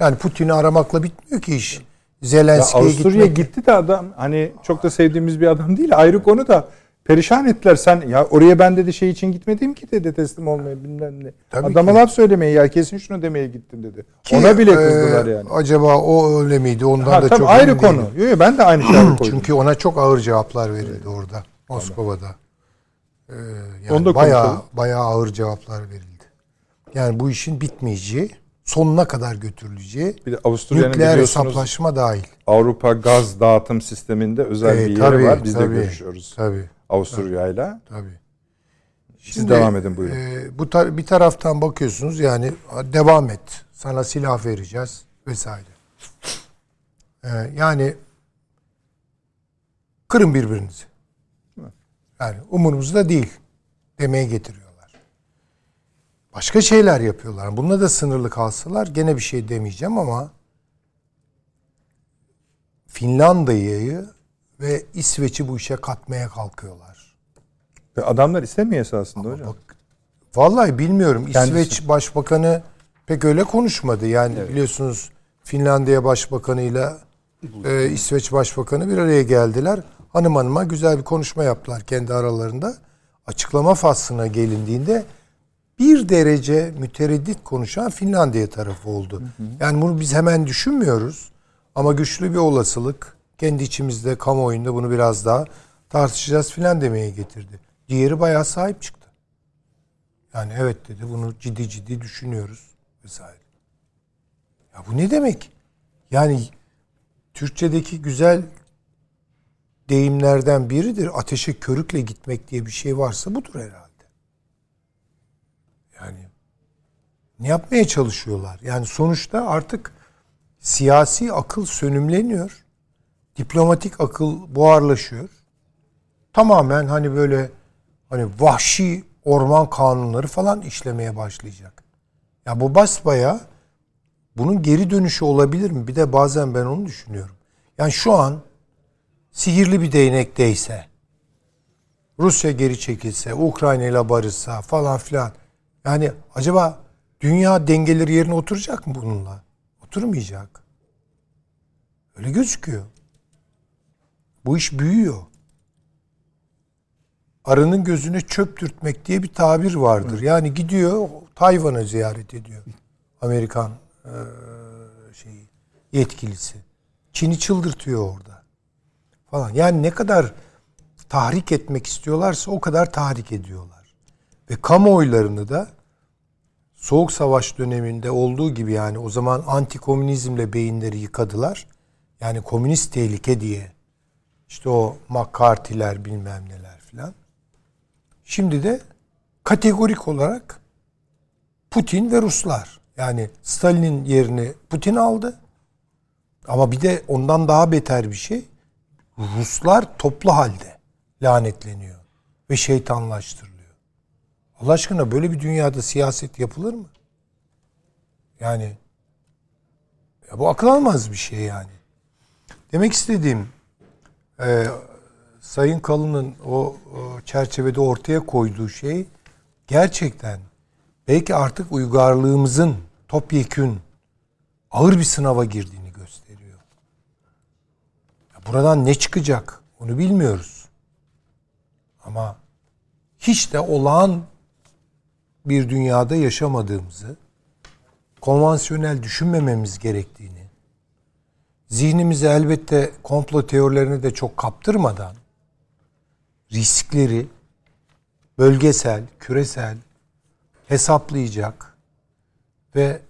Yani Putin'i aramakla bitmiyor ki iş. Zelenski'ye Avusturya gitmek. gitti de adam hani çok da sevdiğimiz bir adam değil. Ayrı konu da perişan ettiler. Sen ya oraya ben dedi şey için gitmedim ki dedi teslim olmaya bilmem ne. Tabii Adama ki. laf söylemeye ya kesin şunu demeye gittin dedi. Ki, Ona bile e, kızdılar yani. Acaba o öyle miydi? Ondan Ha, da tabii çok ayrı konu. değilim. Yo, yo, ben de aynı şeyi koydum. Çünkü ona çok ağır cevaplar verildi orada. Moskova'da. Ee, yani Onu da bayağı, konuşalım. bayağı ağır cevaplar verildi. Yani bu işin bitmeyeceği, sonuna kadar götürüleceği, bir de Avusturya'nın nükleer hesaplaşma dahil. Avrupa gaz dağıtım sisteminde özel Ee, bir yeri tabii, var. Biz de tabii, görüşüyoruz Tabii, Avusturya'yla. tabii. Siz devam edin buyurun. e, bu tar- bir taraftan bakıyorsunuz yani devam et. Sana silah vereceğiz vesaire. E, yani kırın birbirinizi. Yani umurumuzda değil demeye getiriyorlar. Başka şeyler yapıyorlar. Bununla da sınırlı kalsalar gene bir şey demeyeceğim ama Finlandiya'yı ve İsveç'i bu işe katmaya kalkıyorlar. Ve adamlar istemiyor esasında hocam. Bak, vallahi bilmiyorum. Kendisi. İsveç Başbakanı pek öyle konuşmadı. Yani biliyorsunuz Finlandiya Başbakanı'yla e, İsveç Başbakanı bir araya geldiler. Hanım hanıma güzel bir konuşma yaptılar kendi aralarında. Açıklama faslına gelindiğinde bir derece mütereddit konuşan Finlandiya tarafı oldu. Yani bunu biz hemen düşünmüyoruz. Ama güçlü bir olasılık kendi içimizde kamuoyunda bunu biraz daha tartışacağız filan demeye getirdi. Diğeri bayağı sahip çıktı. Yani evet dedi bunu ciddi ciddi düşünüyoruz vesaire. Ya bu ne demek? Yani Türkçedeki güzel deyimlerden biridir. Ateşe körükle gitmek diye bir şey varsa budur herhalde. Yani ne yapmaya çalışıyorlar? Yani sonuçta artık siyasi akıl sönümleniyor. Diplomatik akıl buharlaşıyor. Tamamen hani böyle hani vahşi orman kanunları falan işlemeye başlayacak. Ya bu basbaya bunun geri dönüşü olabilir mi? Bir de bazen ben onu düşünüyorum. Yani şu an sihirli bir değnekteyse Rusya geri çekilse, Ukrayna ile barışsa falan filan. Yani acaba dünya dengeleri yerine oturacak mı bununla? Oturmayacak. Öyle gözüküyor. Bu iş büyüyor. Arının gözüne çöp dürtmek diye bir tabir vardır. Yani gidiyor Tayvan'ı ziyaret ediyor. Amerikan eee, şeyi yetkilisi. Çin'i çıldırtıyor orada. Falan. Yani ne kadar tahrik etmek istiyorlarsa o kadar tahrik ediyorlar. Ve kamuoylarını da Soğuk Savaş döneminde olduğu gibi yani o zaman antikomünizmle beyinleri yıkadılar. Yani komünist tehlike diye. İşte o McCarthy'ler bilmem neler filan. Şimdi de kategorik olarak Putin ve Ruslar. Yani Stalin'in yerini Putin aldı. Ama bir de ondan daha beter bir şey. Ruslar toplu halde lanetleniyor ve şeytanlaştırılıyor. Allah aşkına böyle bir dünyada siyaset yapılır mı? Yani ya bu akıl almaz bir şey yani. Demek istediğim e, Sayın Kalın'ın o, o çerçevede ortaya koyduğu şey gerçekten belki artık uygarlığımızın topyekün ağır bir sınava girdiğini Buradan ne çıkacak onu bilmiyoruz. Ama hiç de olağan bir dünyada yaşamadığımızı, konvansiyonel düşünmememiz gerektiğini, zihnimizi elbette komplo teorilerine de çok kaptırmadan riskleri bölgesel, küresel hesaplayacak ve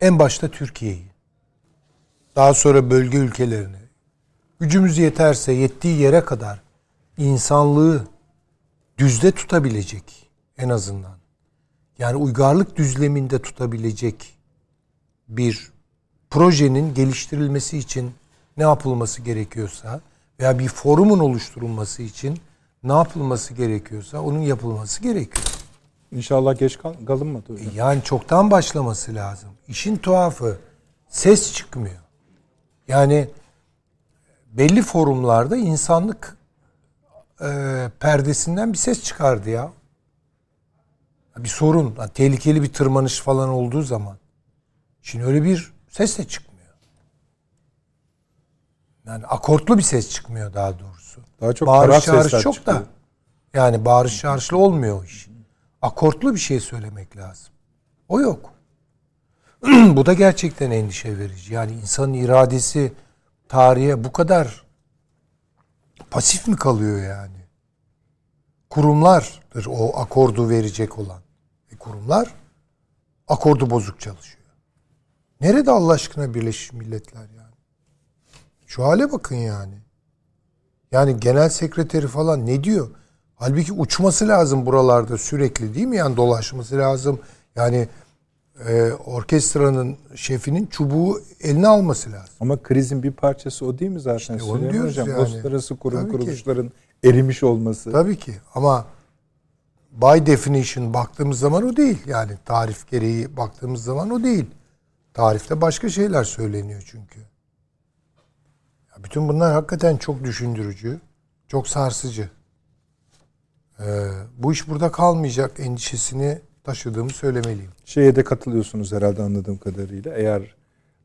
en başta Türkiye'yi, daha sonra bölge ülkelerini, gücümüz yeterse yettiği yere kadar insanlığı düzde tutabilecek en azından. Yani uygarlık düzleminde tutabilecek bir projenin geliştirilmesi için ne yapılması gerekiyorsa veya bir forumun oluşturulması için ne yapılması gerekiyorsa onun yapılması gerekiyor. İnşallah geç kal kalınmadı. hocam. Yani çoktan başlaması lazım. İşin tuhafı ses çıkmıyor. Yani belli forumlarda insanlık e, perdesinden bir ses çıkardı ya. Bir sorun, yani tehlikeli bir tırmanış falan olduğu zaman. Şimdi öyle bir ses de çıkmıyor. Yani akortlu bir ses çıkmıyor daha doğrusu. Daha çok bağırış çağırış çok çıkıyor. da. Yani bağırış çağrışlı olmuyor o iş. Akortlu bir şey söylemek lazım. O yok. bu da gerçekten endişe verici. Yani insanın iradesi tarihe bu kadar pasif mi kalıyor yani? Kurumlardır o akordu verecek olan. E kurumlar akordu bozuk çalışıyor. Nerede Allah aşkına Birleşmiş Milletler yani? Şu hale bakın yani. Yani genel sekreteri falan ne diyor? Halbuki uçması lazım buralarda sürekli değil mi? Yani dolaşması lazım. Yani e, orkestranın şefinin çubuğu eline alması lazım. Ama krizin bir parçası o değil mi zaten? İşte onu diyoruz Hocam, yani. Uluslararası kurum Tabii ki. kuruluşların erimiş olması. Tabii ki ama by definition baktığımız zaman o değil. Yani tarif gereği baktığımız zaman o değil. Tarifte başka şeyler söyleniyor çünkü. Ya bütün bunlar hakikaten çok düşündürücü, çok sarsıcı. Ee, bu iş burada kalmayacak endişesini taşıdığımı söylemeliyim. Şeye de katılıyorsunuz herhalde anladığım kadarıyla. Eğer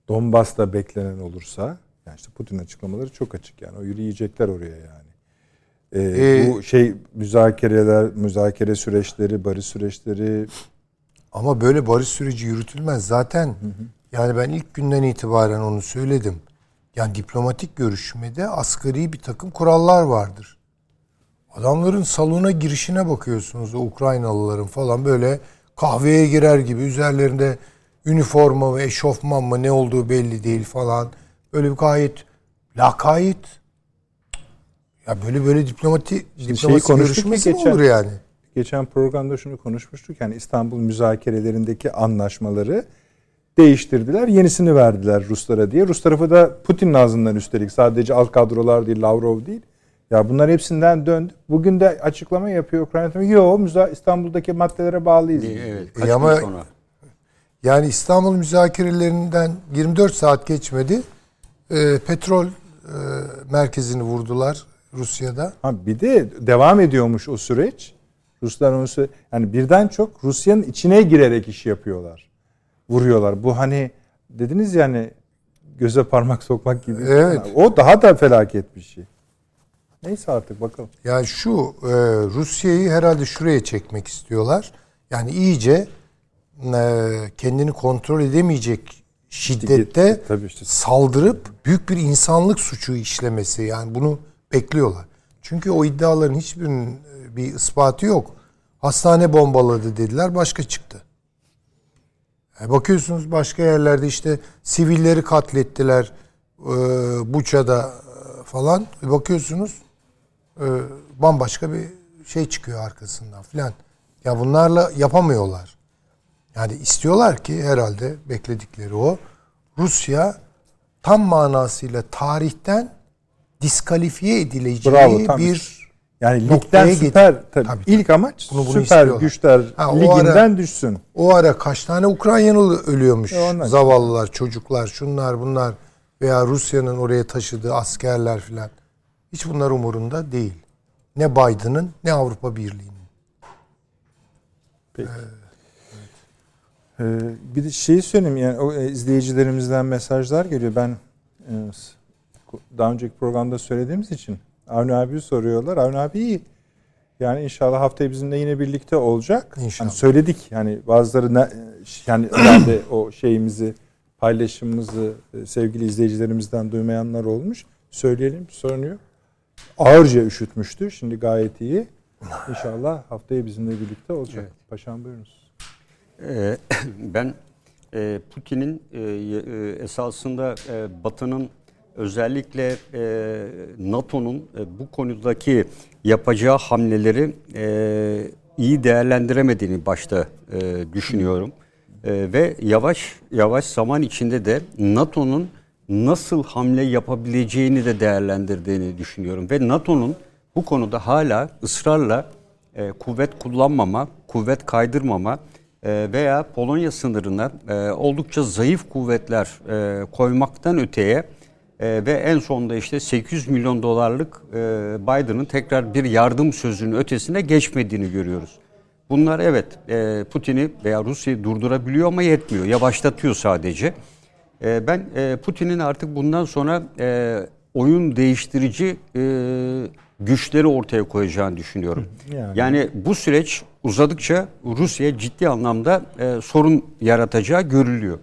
Donbas'ta beklenen olursa, yani işte Putin açıklamaları çok açık yani. O yürüyecekler oraya yani. Ee, Ee, bu şey müzakereler, müzakere süreçleri, barış süreçleri Ama böyle barış süreci yürütülmez. Zaten yani ben ilk günden itibaren onu söyledim. Yani diplomatik görüşmede asgari bir takım kurallar vardır. Adamların salona girişine bakıyorsunuz o Ukraynalıların falan böyle kahveye girer gibi üzerlerinde üniforma ve eşofman mı ne olduğu belli değil falan. Böyle bir gayet lakayt. Ya böyle böyle diplomati şeyi diplomasi konuştuk görüşmesi geçen- olur yani? geçen programda şunu konuşmuştuk. Yani İstanbul müzakerelerindeki anlaşmaları değiştirdiler. Yenisini verdiler Ruslara diye. Rus tarafı da Putin'in ağzından üstelik sadece alt kadrolar değil, Lavrov değil. Ya bunlar hepsinden döndü. Bugün de açıklama yapıyor Ukrayna tarafı. Yo müza İstanbul'daki maddelere bağlıyız. Evet, kaç E ama- gün sonra? Yani İstanbul müzakerelerinden 24 saat geçmedi. Ee, petrol e, merkezini vurdular Rusya'da. Ha bir de devam ediyormuş o süreç. Ruslar onu yani birden çok Rusya'nın içine girerek iş yapıyorlar. Vuruyorlar. Bu hani dediniz yani göze parmak sokmak gibi. Evet. O daha da felaket bir şey. Neyse artık bakalım. Yani şu e, Rusya'yı herhalde şuraya çekmek istiyorlar. Yani iyice e, kendini kontrol edemeyecek şiddette Tabii işte. saldırıp büyük bir insanlık suçu işlemesi. Yani bunu bekliyorlar. Çünkü o iddiaların hiçbirinin e, bir ispatı yok. Hastane bombaladı dediler başka çıktı. E, bakıyorsunuz başka yerlerde işte sivilleri katlettiler e, Buça'da e, falan. E, bakıyorsunuz e, bambaşka bir şey çıkıyor arkasından filan. Ya bunlarla yapamıyorlar. Yani istiyorlar ki herhalde bekledikleri o. Rusya tam manasıyla tarihten diskalifiye edileceği Bravo, tam bir Yani ligden süper tabii, Tabii, tabii. ilk amaç Bunu- bunu süper istiyorlar. güçler Ha, liginden ara- düşsün. o ara kaç tane Ukraynalı ölüyormuş. E, Zavallılar, çocuklar, şunlar bunlar veya Rusya'nın oraya taşıdığı askerler filan. Hiç bunlar umurunda değil. Ne Biden'ın ne Avrupa Birliği'nin. Peki. Ee, bir de şeyi söyleyeyim yani o e, izleyicilerimizden mesajlar geliyor. Ben e, daha önceki programda söylediğimiz için Avni abi soruyorlar. Avni abi iyi. Yani inşallah haftaya bizimle yine birlikte olacak. İnşallah. Hani söyledik yani bazıları ne, yani herhalde o şeyimizi paylaşımımızı e, sevgili izleyicilerimizden duymayanlar olmuş. Söyleyelim sorun yok. Ağırca üşütmüştü. Şimdi gayet iyi. İnşallah haftaya bizimle birlikte olacak. Paşam buyurunuz. Ee, ben e, Putin'in e, e, esasında e, Batı'nın özellikle e, NATO'nun e, bu konudaki yapacağı hamleleri e, iyi değerlendiremediğini başta e, düşünüyorum. E, ve yavaş yavaş zaman içinde de NATO'nun nasıl hamle yapabileceğini de değerlendirdiğini düşünüyorum. Ve NATO'nun bu konuda hala ısrarla e, kuvvet kullanmama, kuvvet kaydırmama e, veya Polonya sınırına e, oldukça zayıf kuvvetler e, koymaktan öteye e, ve en sonunda işte 800 milyon dolarlık e, Biden'ın tekrar bir yardım sözünün ötesine geçmediğini görüyoruz. Bunlar evet e, Putin'i veya Rusya'yı durdurabiliyor ama yetmiyor. Yavaşlatıyor sadece. E, ben e, Putin'in artık bundan sonra e, oyun değiştirici e, güçleri ortaya koyacağını düşünüyorum. Yani. Yani, bu süreç uzadıkça Rusya ciddi anlamda e, sorun yaratacağı görülüyor.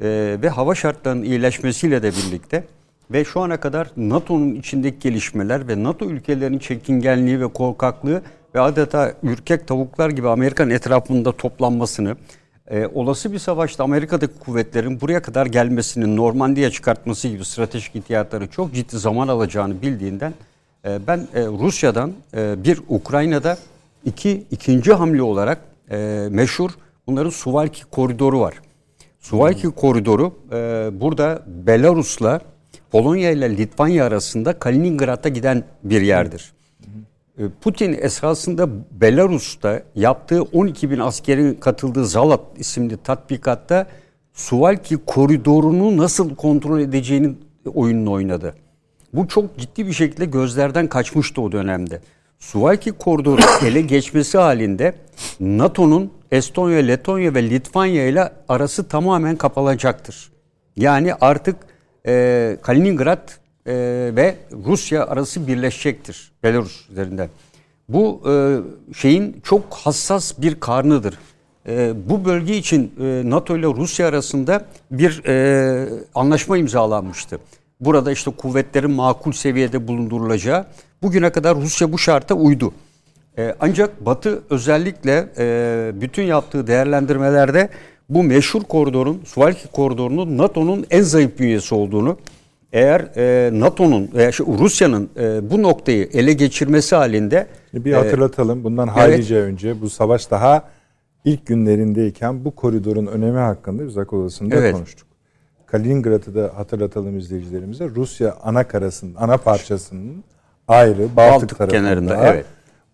E, ve hava şartlarının iyileşmesiyle de birlikte ve şu ana kadar NATO'nun içindeki gelişmeler ve NATO ülkelerinin çekingenliği ve korkaklığı ve adeta ürkek tavuklar gibi Amerika'nın etrafında toplanmasını, e, olası bir savaşta Amerika'daki kuvvetlerin buraya kadar gelmesinin Normandiya çıkartması gibi stratejik ihtiyatları çok ciddi zaman alacağını bildiğinden e, ben e, Rusya'dan e, bir Ukrayna'da iki ikinci hamle olarak e, meşhur bunların Suvalki koridoru var. Suvalki koridoru e, burada Belarus'la Polonya ile Litvanya arasında Kaliningrad'a giden bir yerdir. E, Putin esasında Belarus'ta yaptığı 12 bin askerin katıldığı Zalat isimli tatbikatta Suvalki koridorunu nasıl kontrol edeceğini oyununu oynadı. Bu çok ciddi bir şekilde gözlerden kaçmıştı o dönemde. Suvalki koridoru ele geçmesi halinde NATO'nun Estonya, Letonya ve Litvanya ile arası tamamen kapanacaktır. Yani artık e, Kaliningrad e, ve Rusya arası birleşecektir Belarus üzerinden. Bu e, şeyin çok hassas bir karnıdır. E, bu bölge için e, NATO ile Rusya arasında bir e, anlaşma imzalanmıştı. Burada işte kuvvetlerin makul seviyede bulundurulacağı. Bugüne kadar Rusya bu şarta uydu. E, ancak Batı özellikle e, bütün yaptığı değerlendirmelerde bu meşhur koridorun, Suvalki koridorunun NATO'nun en zayıf bünyesi olduğunu, eğer e, NATO'nun veya şu Rusya'nın e, bu noktayı ele geçirmesi halinde Bir hatırlatalım. Bundan haylice önce bu savaş daha ilk günlerindeyken bu koridorun önemi hakkında biz akıl odasında Evet. konuştuk. Kaliningrad'ı da hatırlatalım izleyicilerimize. Rusya ana karasının, ana parçasının ayrı Baltık, Baltık tarafında. kenarında, evet.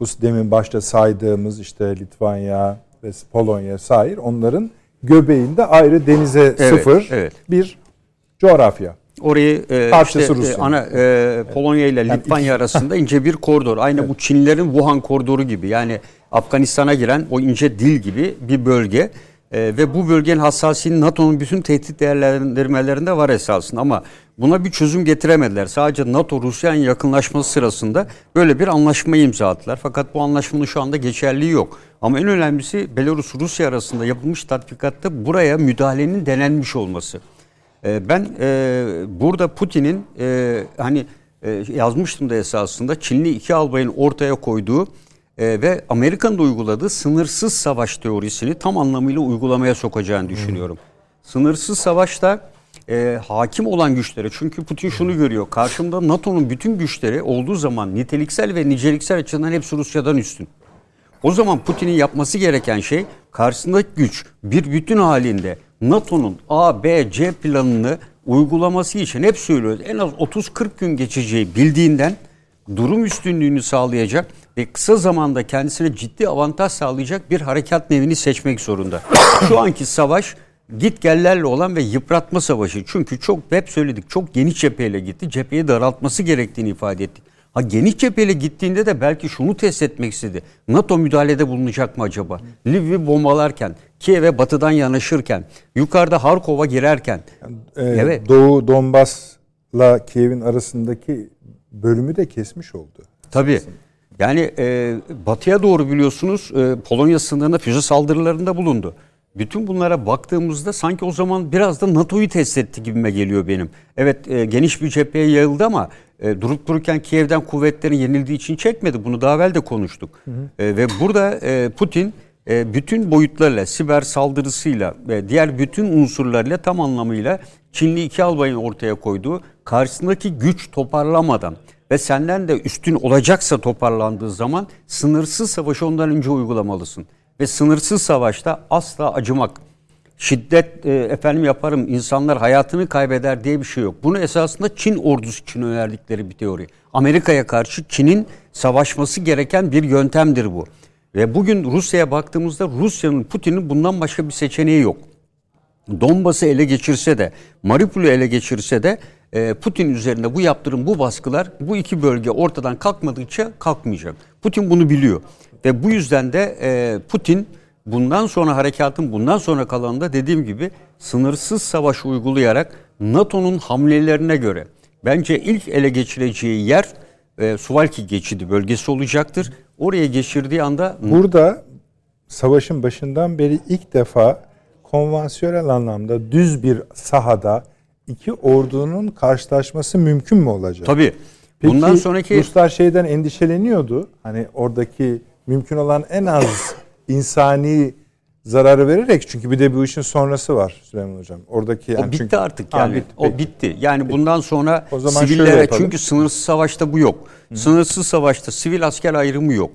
Bu demin başta saydığımız işte Litvanya ve Polonya sair onların göbeğinde ayrı denize Evet, sıfır evet. bir coğrafya. Orayı e, Parçası işte, e, ana e, Polonya ile Litvanya arasında ince bir koridor. Aynı bu Çinlilerin Wuhan koridoru gibi. Yani Afganistan'a giren o ince dil gibi bir bölge. E, ve bu bölgenin hassasiyeti NATO'nun bütün tehdit değerlendirmelerinde var esasında ama buna bir çözüm getiremediler. Sadece NATO Rusya'nın yakınlaşması sırasında böyle bir anlaşma imza attılar. Fakat bu anlaşmanın şu anda geçerliği yok. Ama en önemlisi Belarus Rusya arasında yapılmış tatbikatta buraya müdahalenin denenmiş olması. E, Ben e, burada Putin'in e, hani e, yazmıştım da esasında Çinli iki albayın ortaya koyduğu e, ve Amerika'nın da uyguladığı sınırsız savaş teorisini tam anlamıyla uygulamaya sokacağını düşünüyorum. Sınırsız savaşta e, hakim olan güçleri çünkü Putin şunu görüyor karşımda NATO'nun bütün güçleri olduğu zaman niteliksel ve niceliksel açıdan hepsi Rusya'dan üstün. O zaman Putin'in yapması gereken şey karşısındaki güç bir bütün halinde NATO'nun A, B, C planını uygulaması için hep söylüyoruz. En az 30-40 gün geçeceği bildiğinden durum üstünlüğünü sağlayacak ve kısa zamanda kendisine ciddi avantaj sağlayacak bir harekat nevini seçmek zorunda. Şu anki savaş git gellerle olan ve yıpratma savaşı. Çünkü çok hep söyledik çok geniş cepheyle gitti. Cepheyi daraltması gerektiğini ifade ettik. Ha geniş cepheyle gittiğinde de belki şunu test etmek istedi. NATO müdahalede bulunacak mı acaba? Lviv'i bombalarken, Kiev'e batıdan yanaşırken, yukarıda Harkov'a girerken. Ee, Evet. Doğu Donbas la Kiev'in arasındaki bölümü de kesmiş oldu. Tabii. Yani e, batıya doğru biliyorsunuz e, Polonya sınırında füze saldırılarında bulundu. Bütün bunlara baktığımızda sanki o zaman biraz da NATO'yu test etti gibime geliyor benim. Evet e, geniş bir cepheye yayıldı ama e, durup dururken Kiev'den kuvvetlerin yenildiği için çekmedi. Bunu daha evvel de konuştuk. Hı hı. E, ve burada e, Putin e, bütün boyutlarıyla, siber saldırısıyla ve diğer bütün unsurlarıyla tam anlamıyla Çinli iki albayın ortaya koyduğu karşısındaki güç toparlamadan ve senden de üstün olacaksa toparlandığı zaman sınırsız savaşı ondan önce uygulamalısın. Ve sınırsız savaşta asla acımak, şiddet e, efendim yaparım insanlar hayatını kaybeder diye bir şey yok. Bunu esasında Çin ordusu için önerdikleri bir teori. Amerika'ya karşı Çin'in savaşması gereken bir yöntemdir bu. Ve bugün Rusya'ya baktığımızda Rusya'nın Putin'in bundan başka bir seçeneği yok. Donbas'ı ele geçirse de, Mariupol'ü ele geçirse de e, Putin üzerinde bu yaptırım, bu baskılar bu iki bölge ortadan kalkmadıkça kalkmayacak. Putin bunu biliyor. Ve bu yüzden de e, Putin bundan sonra harekatın bundan sonra kalanında dediğim gibi sınırsız savaş uygulayarak NATO'nun hamlelerine göre bence ilk ele geçireceği yer e, Suvalki geçidi bölgesi olacaktır. Oraya geçirdiği anda... Burada savaşın başından beri ilk defa konvansiyonel anlamda düz bir sahada iki ordunun karşılaşması mümkün mü olacak? Tabii. Peki, Bundan sonraki Ruslar şeyden endişeleniyordu. Hani oradaki mümkün olan en az insani zararı vererek çünkü bir de bu işin sonrası var Süleyman Hocam. Oradaki yani o bitti çünkü, artık yani. Ha, bitti, o bitti. Yani peki. bundan sonra o zaman sivillere çünkü sınırsız savaşta bu yok. Hı. Sınırsız savaşta sivil asker ayrımı yok.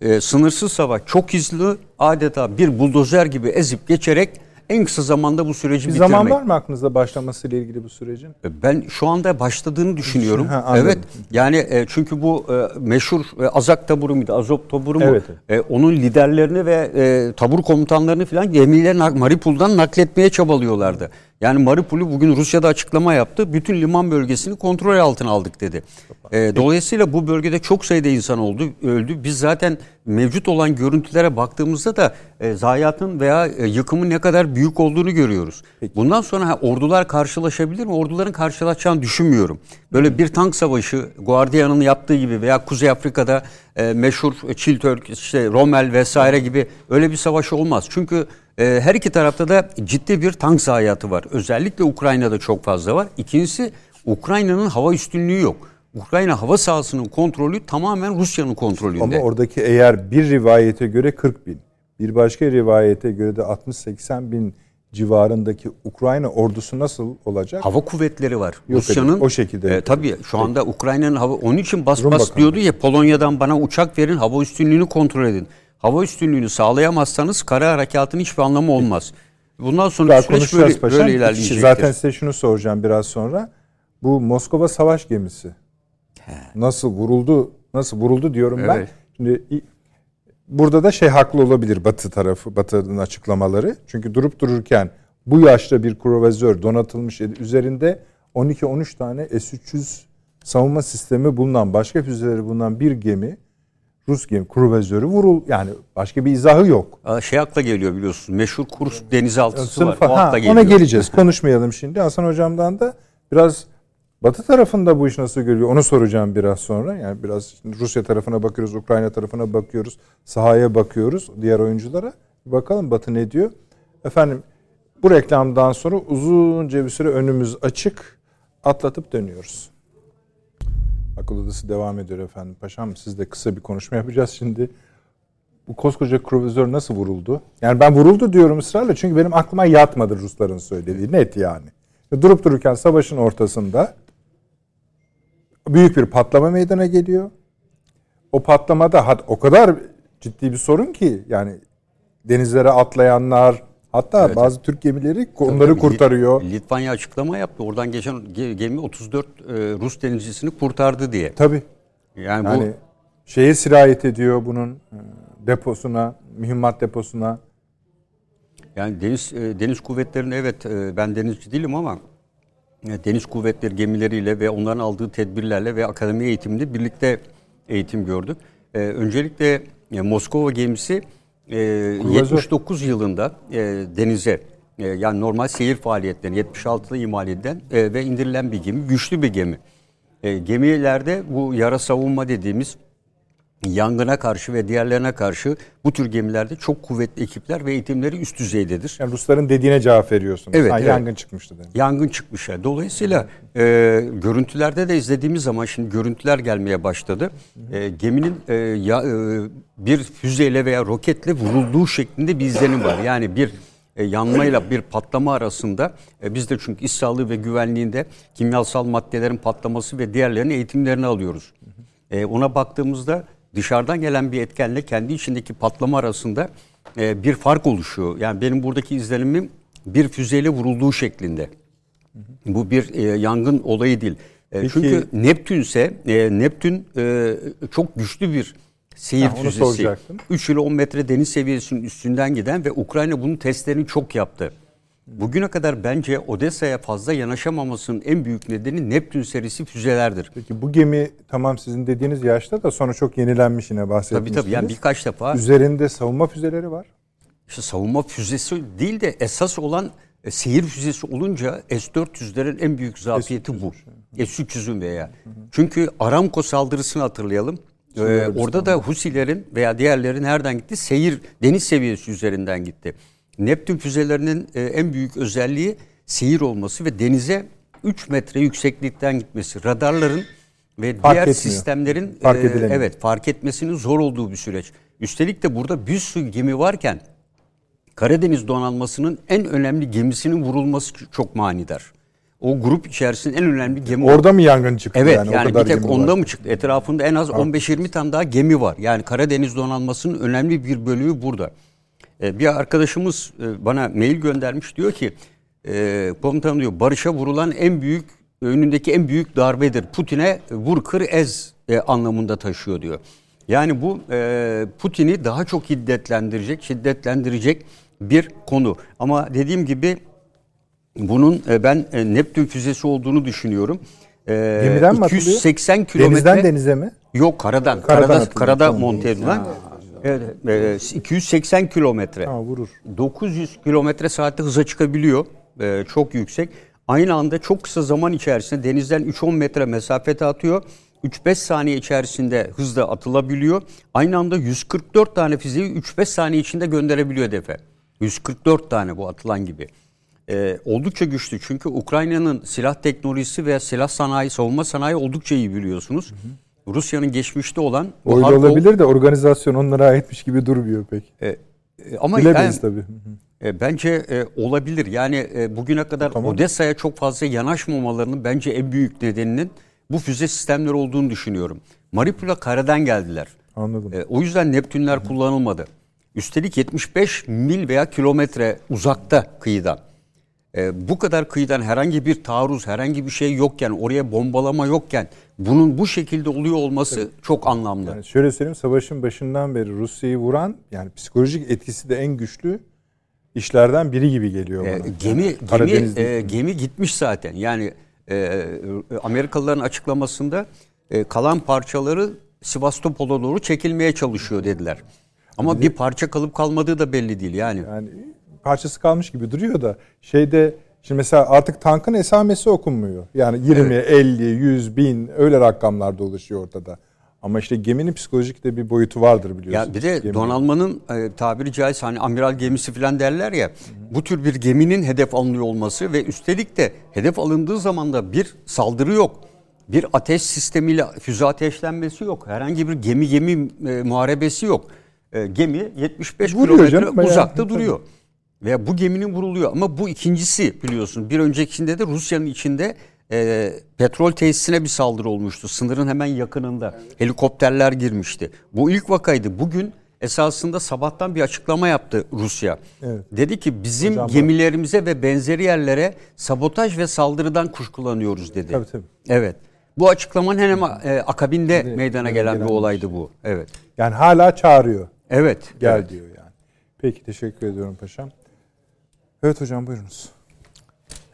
Ee, sınırsız savaş çok hızlı adeta bir buldozer gibi ezip geçerek en kısa zamanda bu süreci bir bitirmek. zaman var mı aklınızda başlamasıyla ilgili bu sürecin? E, ben şu anda başladığını düşünüyorum. Ha, evet. Yani e, çünkü bu e, meşhur Azak taburu muydu? Azop taburu mu? Evet. E, onun liderlerini ve e, tabur komutanlarını falan gemiyle Mariupol'dan nakletmeye çabalıyorlardı. Yani Mariupol'ü bugün Rusya'da açıklama yaptı. Bütün liman bölgesini kontrol altına aldık dedi. E, dolayısıyla bu bölgede çok sayıda insan oldu, öldü. Biz zaten mevcut olan görüntülere baktığımızda da e, zayiatın veya e, yıkımın ne kadar büyük olduğunu görüyoruz. Peki. Bundan sonra ha, ordular karşılaşabilir mi? Orduların karşılaşacağını düşünmüyorum. Böyle bir tank savaşı Guardian'ın yaptığı gibi veya Kuzey Afrika'da e, meşhur Çiltörk, işte Rommel vesaire gibi öyle bir savaş olmaz. Çünkü e, her iki tarafta da ciddi bir tank zayiatı var. Özellikle Ukrayna'da çok fazla var. İkincisi Ukrayna'nın hava üstünlüğü yok. Ukrayna hava sahasının kontrolü tamamen Rusya'nın kontrolünde. Ama oradaki eğer bir rivayete göre 40 bin, bir başka rivayete göre de 60-80 bin civarındaki Ukrayna ordusu nasıl olacak? Hava kuvvetleri var. Rusya'nın o şekilde. E, tabii şu anda Ukrayna'nın hava onun için bas Rum bas bakanı. diyordu ya Polonya'dan bana uçak verin, hava üstünlüğünü kontrol edin. Hava üstünlüğünü sağlayamazsanız kara harekatın hiçbir anlamı olmaz. Bundan sonra Daha süreç böyle, paşam. böyle ilerleyecektir. Zaten size şunu soracağım biraz sonra. Bu Moskova savaş gemisi He. nasıl vuruldu? Nasıl vuruldu diyorum evet. ben. Şimdi burada da şey haklı olabilir Batı tarafı, Batı'nın açıklamaları. Çünkü durup dururken bu yaşta bir kruvazör donatılmış üzerinde 12-13 tane S-300 savunma sistemi bulunan, başka füzeleri bulunan bir gemi Rus gemi kruvazörü vurul yani başka bir izahı yok. Şey akla geliyor biliyorsunuz. Meşhur Kurs denizaltısı Sınıfa, var. O ha, geliyor. Ona geleceğiz. Konuşmayalım şimdi. Hasan hocamdan da biraz Batı tarafında bu iş nasıl görüyor? Onu soracağım biraz sonra. Yani biraz Rusya tarafına bakıyoruz, Ukrayna tarafına bakıyoruz, sahaya bakıyoruz, diğer oyunculara. Bakalım Batı ne diyor? Efendim bu reklamdan sonra uzunca bir süre önümüz açık. Atlatıp dönüyoruz. Akıl Odası devam ediyor efendim. Paşam siz de kısa bir konuşma yapacağız şimdi. Bu koskoca kruvizör nasıl vuruldu? Yani ben vuruldu diyorum ısrarla çünkü benim aklıma yatmadı Rusların söylediği. Net yani. Durup dururken savaşın ortasında büyük bir patlama meydana geliyor. O patlamada o kadar ciddi bir sorun ki yani denizlere atlayanlar hatta evet. bazı Türk gemileri onları tabii, kurtarıyor. Litvanya açıklama yaptı. Oradan geçen gemi 34 e, Rus denizcisini kurtardı diye. Tabii. Yani, yani bu şeye sirayet ediyor bunun e, deposuna, mühimmat deposuna. Yani deniz e, deniz kuvvetlerinin evet ben denizci değilim ama deniz kuvvetleri gemileriyle ve onların aldığı tedbirlerle ve akademi eğitiminde birlikte eğitim gördük. Öncelikle Moskova gemisi e, 79 yılında e, denize E, yani normal seyir faaliyetlerini 76'da imal edilen e, ve indirilen bir gemi. Güçlü bir gemi. E, gemilerde bu yara savunma dediğimiz yangına karşı ve diğerlerine karşı bu tür gemilerde çok kuvvetli ekipler ve eğitimleri üst düzeydedir. Yani Rusların dediğine cevap veriyorsunuz. Evet, Ha, evet. Yangın çıkmıştı demek. Yangın çıkmış. yani. Dolayısıyla e, görüntülerde de izlediğimiz zaman şimdi görüntüler gelmeye başladı. E, geminin e, ya, e, bir füzeyle veya roketle vurulduğu şeklinde bir izlenim var. Yani bir e, yanmayla bir patlama arasında e, biz de çünkü iş sağlığı ve güvenliğinde kimyasal maddelerin patlaması ve diğerlerinin eğitimlerini alıyoruz. E, ona baktığımızda dışarıdan gelen bir etkenle kendi içindeki patlama arasında e, bir fark oluşuyor. Yani benim buradaki izlenimim bir füzeyle vurulduğu şeklinde. Bu bir e, yangın olayı değil. E, Peki- Çünkü Neptün ise e, Neptün e, çok güçlü bir seyir onu füzesi. soracaktım. 3 ile 10 metre deniz seviyesinin üstünden giden ve Ukrayna bunun testlerini çok yaptı. Bugüne kadar bence Odessa'ya fazla yanaşamamasının en büyük nedeni Neptün serisi füzelerdir. Peki bu gemi tamam sizin dediğiniz yaşta da sonra çok yenilenmiş yine Tabii bahsetmiştiniz. tabii yani birkaç defa Üzerinde savunma füzeleri var. işte savunma füzesi değil de esas olan e, seyir füzesi olunca S-400'lerin en büyük zafiyeti bu. S-300'ün veya. Çünkü Aramco saldırısını hatırlayalım. Ee, orada da Husilerin veya diğerleri nereden gitti? Seyir deniz seviyesi üzerinden gitti. Neptün füzelerinin e, en büyük özelliği seyir olması ve denize 3 metre yükseklikten gitmesi. Radarların ve Fark diğer etmiyor. sistemlerin Fark e, evet fark etmesinin zor olduğu bir süreç. Üstelik de burada bir sürü gemi varken Karadeniz donanmasının en önemli gemisinin vurulması çok manidar. O grup içerisinde en önemli gemi. Orada mı yangın çıktı Evet yani? yani, o kadar bir tek onda var. mı çıktı? Etrafında en az 15-20 tane daha gemi var. Yani Karadeniz donanmasının önemli bir bölümü burada. Ee, bir arkadaşımız e, bana mail göndermiş diyor ki e, komutanım diyor barışa vurulan en büyük önündeki en büyük darbedir. Putin'e vur kır ez e, anlamında taşıyor diyor. Yani bu e, Putin'i daha çok hiddetlendirecek, şiddetlendirecek bir konu. Ama dediğim gibi bunun e, ben e, Neptün füzesi olduğunu düşünüyorum. E, Gemiden mi atılıyor? 280 kilometre. Denizden denize mi? Yok karadan. Karadan Karada, atılıyor, karada tamam. monte edilen. Evet, e, 280 kilometre. Ha, vurur. 900 kilometre saatte hıza çıkabiliyor. E, çok yüksek. Aynı anda çok kısa zaman içerisinde denizden 3-10 metre mesafete atıyor. 3-5 saniye içerisinde hızla atılabiliyor. Aynı anda 144 tane füzeyi 3-5 saniye içinde gönderebiliyor hedefe. 144 tane bu atılan gibi. Ee, oldukça güçlü çünkü Ukrayna'nın silah teknolojisi veya silah sanayi, savunma sanayi oldukça iyi biliyorsunuz. Rusya'nın geçmişte olan Öyle olabilir de organizasyon onlara aitmiş gibi durmuyor pek. E, e, ama Bilemeyiz yani- tabii. e, bence e, olabilir. Yani e, bugüne kadar Odessa'ya çok fazla yanaşmamalarının bence en büyük nedeninin bu füze sistemleri olduğunu düşünüyorum. Mariupol'a karadan geldiler. Anladım. E, o yüzden Neptünler kullanılmadı. Üstelik 75 mil veya kilometre uzakta kıyıdan. E, bu kadar kıyıdan herhangi bir taarruz, herhangi bir şey yokken, oraya bombalama yokken bunun bu şekilde oluyor olması çok anlamlı. Yani şöyle söyleyeyim savaşın başından beri Rusya'yı vuran yani psikolojik etkisi de en güçlü işlerden biri gibi geliyor E, bana. gemi Yani gemi e, gemi gitmiş zaten. Yani e, Amerikalıların açıklamasında e, kalan parçaları Sivastopol'a doğru çekilmeye çalışıyor dediler. Ama bir parça kalıp kalmadığı da belli değil yani. yani parçası kalmış gibi duruyor da şeyde şimdi mesela artık tankın esamesi okunmuyor. Yani 20, 50, 100, 1000 öyle rakamlar dolaşıyor ortada. Ama işte geminin psikolojik de bir boyutu vardır biliyorsunuz. Ya bir de Gemi- donanmanın e, tabiri caizse hani amiral gemisi falan derler ya. Bu tür bir geminin hedef alınıyor olması ve üstelik de hedef alındığı zaman da bir saldırı yok. Bir ateş sistemiyle füze ateşlenmesi yok. Herhangi bir gemi gemi e, muharebesi yok. E, gemi 75 Vuruyor kilometre canım, uzakta Tabii. duruyor. Veya bu geminin vuruluyor ama bu ikincisi biliyorsun. Bir öncekinde de Rusya'nın içinde e, petrol tesisine bir saldırı olmuştu. Sınırın hemen yakınında. Helikopterler girmişti. Bu ilk vakaydı. Bugün esasında sabahtan bir açıklama yaptı Rusya. Evet. Dedi ki bizim Hocam gemilerimize ve benzeri yerlere sabotaj ve saldırıdan kuşkulanıyoruz dedi. Tabii, tabii. Evet. Bu açıklamanın hemen e, akabinde meydana gelen bir gelen bir olaydı bu. Evet. Yani hala çağırıyor. Evet. Gel evet. diyor yani. Peki teşekkür ediyorum paşam. Evet hocam buyurunuz.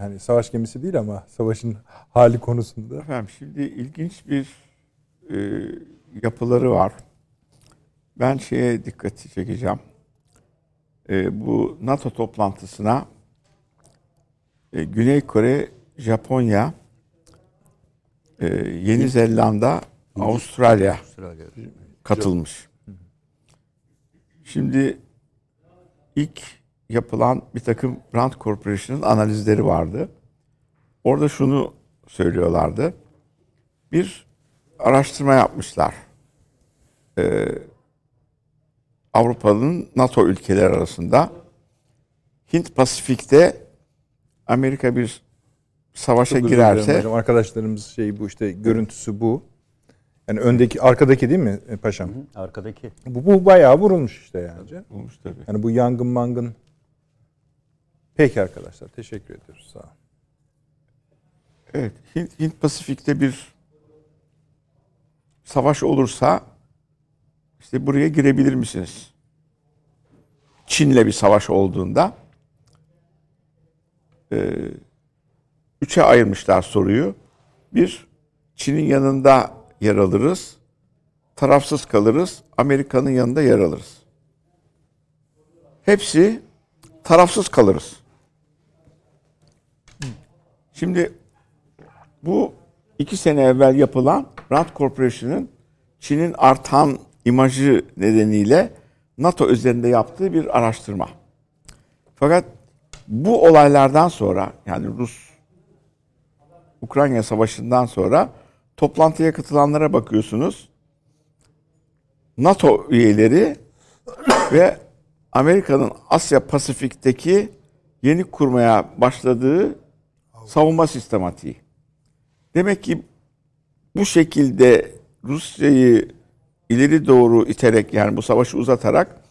Yani savaş gemisi değil ama savaşın hali konusunda. Efendim şimdi ilginç bir e, yapıları var. Ben şeye dikkati çekeceğim. E, bu NATO toplantısına e, Güney Kore, Japonya, e, Yeni Zelanda, Avustralya Avustralya. katılmış. Şimdi ilk yapılan bir takım Rand Corporation'ın analizleri vardı. Orada şunu söylüyorlardı. Bir araştırma yapmışlar. Ee, Avrupa'nın NATO ülkeleri arasında Hint Pasifik'te Amerika bir savaşa Çok girerse hocam. Arkadaşlarımız şey bu işte görüntüsü bu. Yani öndeki arkadaki değil mi paşam? Arkadaki. Bu, bu bayağı vurulmuş işte yani. olmuş tabii. Yani bu yangın mangın. Peki arkadaşlar teşekkür ediyoruz. Sağ olun. Evet, Hint, Hint Pasifik'te bir savaş olursa işte buraya girebilir misiniz? Çin'le bir savaş olduğunda e, üçe ayırmışlar soruyu. Bir, Çin'in yanında yer alırız, tarafsız kalırız, Amerika'nın yanında yer alırız. Hepsi tarafsız kalırız. Şimdi bu iki sene evvel yapılan Rand Corporation'ın Çin'in artan imajı nedeniyle NATO üzerinde yaptığı bir araştırma. Fakat bu olaylardan sonra yani Rus Ukrayna Savaşı'ndan sonra toplantıya katılanlara bakıyorsunuz. NATO üyeleri ve Amerika'nın Asya Pasifik'teki yeni kurmaya başladığı savunma sistematiği. Demek ki bu şekilde Rusya'yı ileri doğru iterek yani bu savaşı uzatarak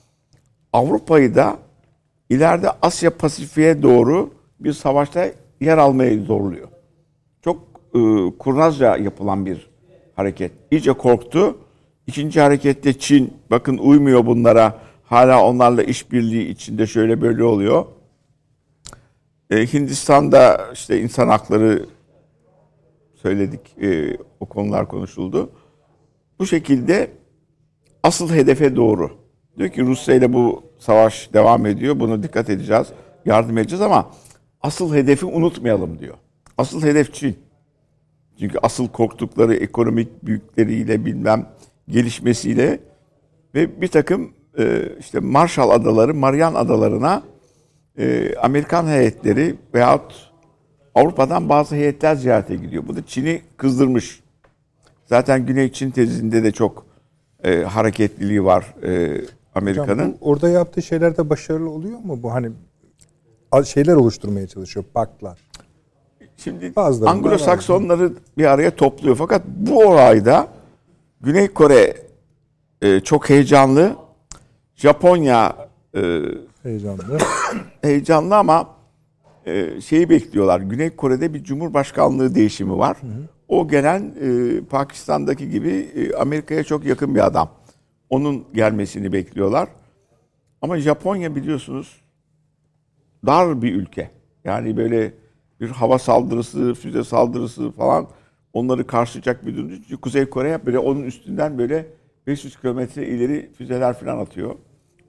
Avrupa'yı da ileride Asya Pasifik'e doğru bir savaşta yer almaya zorluyor. Çok e, kurnazca yapılan bir hareket. İyice korktu. İkinci harekette Çin bakın uymuyor bunlara. Hala onlarla işbirliği içinde şöyle böyle oluyor. E, Hindistan'da işte insan hakları söyledik. e, o konular konuşuldu. Bu şekilde asıl hedefe doğru. Diyor ki Rusya ile bu savaş devam ediyor. Buna dikkat edeceğiz. Yardım edeceğiz ama asıl hedefi unutmayalım diyor. Asıl hedef Çin. Çünkü asıl korktukları ekonomik büyükleriyle bilmem gelişmesiyle ve bir takım e, işte Marshall Adaları, Marian Adalarına e, Amerikan heyetleri veyahut Avrupa'dan bazı heyetler ziyarete gidiyor. Bu da Çin'i kızdırmış. Zaten Güney Çin tezinde de çok e, hareketliliği var e, Amerika'nın. orada yaptığı şeyler de başarılı oluyor mu? Bu hani şeyler oluşturmaya çalışıyor. Baklar. Şimdi Anglo-Saksonları bir araya topluyor. Fakat bu olayda Güney Kore e, çok heyecanlı. Japonya e, Heyecanlı. heyecanlı ama e, şeyi bekliyorlar. Güney Kore'de bir cumhurbaşkanlığı değişimi var. O gelen e, Pakistan'daki gibi e, Amerika'ya çok yakın bir adam. Onun gelmesini bekliyorlar. Ama Japonya biliyorsunuz dar bir ülke. Yani böyle bir hava saldırısı, füze saldırısı falan onları karşılayacak bir durum. Kuzey Kore böyle onun üstünden böyle 500 kilometre ileri füzeler falan atıyor.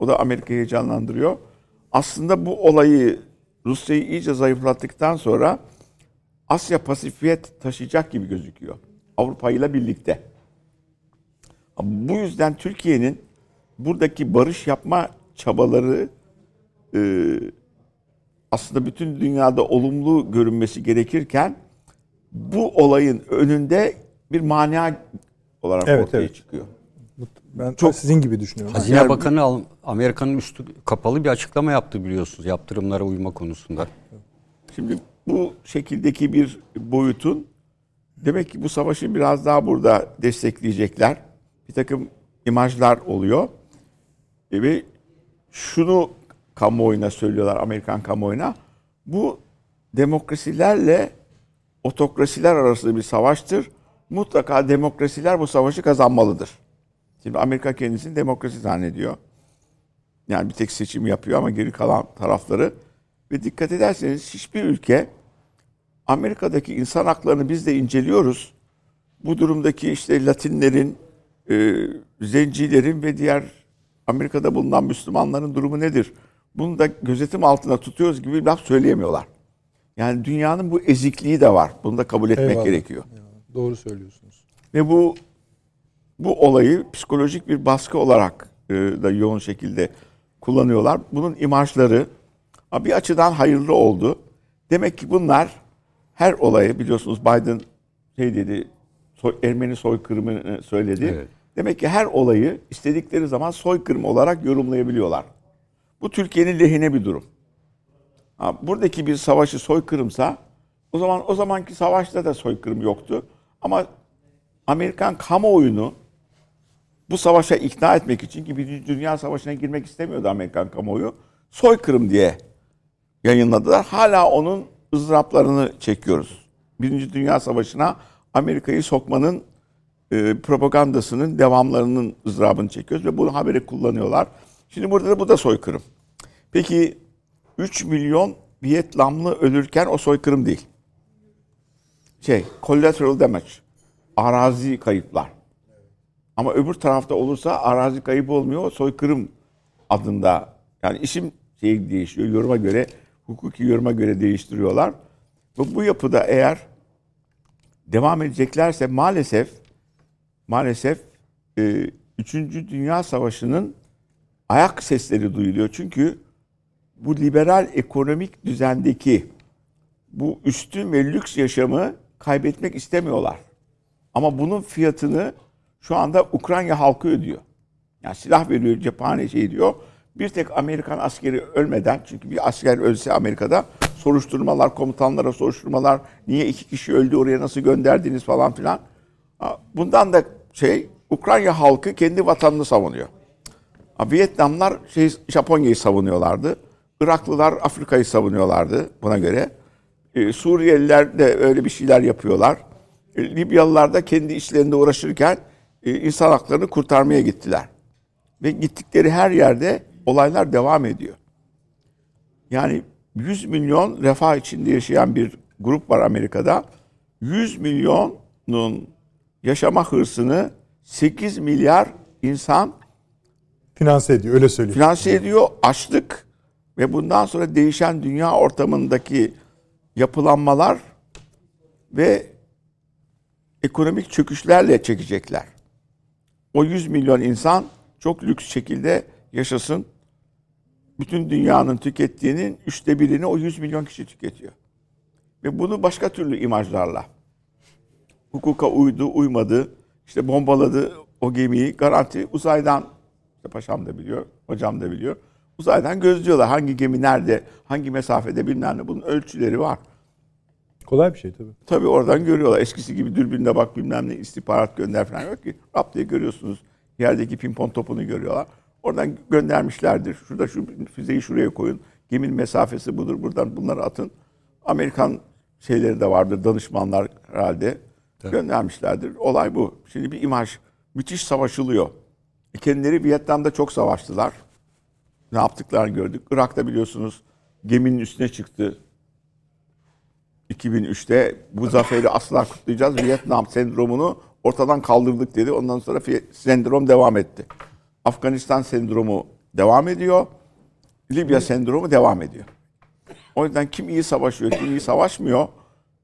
O da Amerika'yı heyecanlandırıyor. Aslında bu olayı Rusya'yı iyice zayıflattıktan sonra Asya Pasifik'e taşıyacak gibi gözüküyor. Avrupa ile birlikte. Bu yüzden Türkiye'nin buradaki barış yapma çabaları e, aslında bütün dünyada olumlu görünmesi gerekirken bu olayın önünde bir mania olarak Evet, ortaya evet. çıkıyor. Ben Çok- sizin gibi düşünüyorum. Hazine Yani- Bakanı Amerika'nın üstü kapalı bir açıklama yaptı biliyorsunuz yaptırımlara uyma konusunda. Şimdi bu şekildeki bir boyutun demek ki bu savaşı biraz daha burada destekleyecekler. Bir takım imajlar oluyor. E ve şunu kamuoyuna söylüyorlar, Amerikan kamuoyuna. Bu demokrasilerle otokrasiler arasında bir savaştır. Mutlaka demokrasiler bu savaşı kazanmalıdır. Şimdi Amerika kendisini demokrasi zannediyor. Yani bir tek seçim yapıyor ama geri kalan tarafları. Ve dikkat ederseniz hiçbir ülke Amerika'daki insan haklarını biz de inceliyoruz. Bu durumdaki işte Latinlerin, e, zencilerin ve diğer Amerika'da bulunan Müslümanların durumu nedir? Bunu da gözetim altında tutuyoruz gibi bir laf söyleyemiyorlar. Yani dünyanın bu ezikliği de var. Bunu da kabul etmek Eyvallah. gerekiyor. Doğru söylüyorsunuz. Ve bu bu olayı psikolojik bir baskı olarak e, da yoğun şekilde kullanıyorlar. Bunun imajları bir açıdan hayırlı oldu. Demek ki bunlar her olayı biliyorsunuz Biden şey dedi soy- Ermeni soykırımını söyledi. Evet. Demek ki her olayı istedikleri zaman soykırım olarak yorumlayabiliyorlar. Bu Türkiye'nin lehine bir durum. Ha, buradaki bir savaşı soykırımsa o zaman o zamanki savaşta da soykırım yoktu. Ama Amerikan kamuoyunu bu savaşa ikna etmek için ki Birinci Dünya Savaşı'na girmek istemiyordu Amerikan kamuoyu. Soykırım diye yayınladılar. Hala onun ızdıraplarını çekiyoruz. Birinci Dünya Savaşı'na Amerika'yı sokmanın e, propagandasının devamlarının ızdırabını çekiyoruz ve bunu haberi kullanıyorlar. Şimdi burada da bu da soykırım. Peki 3 milyon Vietnamlı ölürken o soykırım değil. Şey, collateral damage. Arazi kayıplar. Ama öbür tarafta olursa arazi kaybı olmuyor, soykırım adında. Yani isim şey değişiyor, yoruma göre, hukuki yoruma göre değiştiriyorlar. Bu, bu yapıda eğer devam edeceklerse maalesef maalesef e, 3. Dünya Savaşı'nın ayak sesleri duyuluyor. Çünkü bu liberal ekonomik düzendeki bu üstün ve lüks yaşamı kaybetmek istemiyorlar. Ama bunun fiyatını şu anda Ukrayna halkı ödüyor. Yani silah veriyor, cephane şey diyor. Bir tek Amerikan askeri ölmeden, çünkü bir asker ölse Amerika'da soruşturmalar, komutanlara soruşturmalar, niye iki kişi öldü oraya nasıl gönderdiniz falan filan. Bundan da şey, Ukrayna halkı kendi vatanını savunuyor. Vietnamlar şey, Japonya'yı savunuyorlardı. Iraklılar Afrika'yı savunuyorlardı buna göre. Ee, Suriyeliler de öyle bir şeyler yapıyorlar. E, Libyalılar da kendi işlerinde uğraşırken insan haklarını kurtarmaya gittiler. Ve gittikleri her yerde olaylar devam ediyor. Yani 100 milyon refah içinde yaşayan bir grup var Amerika'da. 100 milyonun yaşama hırsını 8 milyar insan Finanse ediyor öyle söyleyeyim. finanse ediyor açlık ve bundan sonra değişen dünya ortamındaki yapılanmalar ve ekonomik çöküşlerle çekecekler. O 100 milyon insan çok lüks şekilde yaşasın. Bütün dünyanın tükettiğinin üçte birini o 100 milyon kişi tüketiyor. Ve bunu başka türlü imajlarla hukuka uydu, uymadı, işte bombaladı o gemiyi garanti uzaydan paşam da biliyor, hocam da biliyor. Uzaydan gözlüyorlar hangi gemi nerede, hangi mesafede bilmem ne bunun ölçüleri var. Kolay bir şey tabii. Tabii oradan görüyorlar. Eskisi gibi dürbünle bak bilmem ne istihbarat gönder falan yok ki. Rap diye görüyorsunuz. Yerdeki pimpon topunu görüyorlar. Oradan göndermişlerdir. Şurada şu füzeyi şuraya koyun. Geminin mesafesi budur. Buradan bunları atın. Amerikan şeyleri de vardır. Danışmanlar herhalde. Göndermişlerdir. Olay bu. Şimdi bir imaj. Müthiş savaşılıyor. E, Kendileri Vietnam'da çok savaştılar. Ne yaptıklarını gördük. Irak'ta biliyorsunuz geminin üstüne çıktı 2003'te bu zaferi asla kutlayacağız. Vietnam sendromunu ortadan kaldırdık dedi. Ondan sonra fi- sendrom devam etti. Afganistan sendromu devam ediyor. Libya sendromu devam ediyor. O yüzden kim iyi savaşıyor, kim iyi savaşmıyor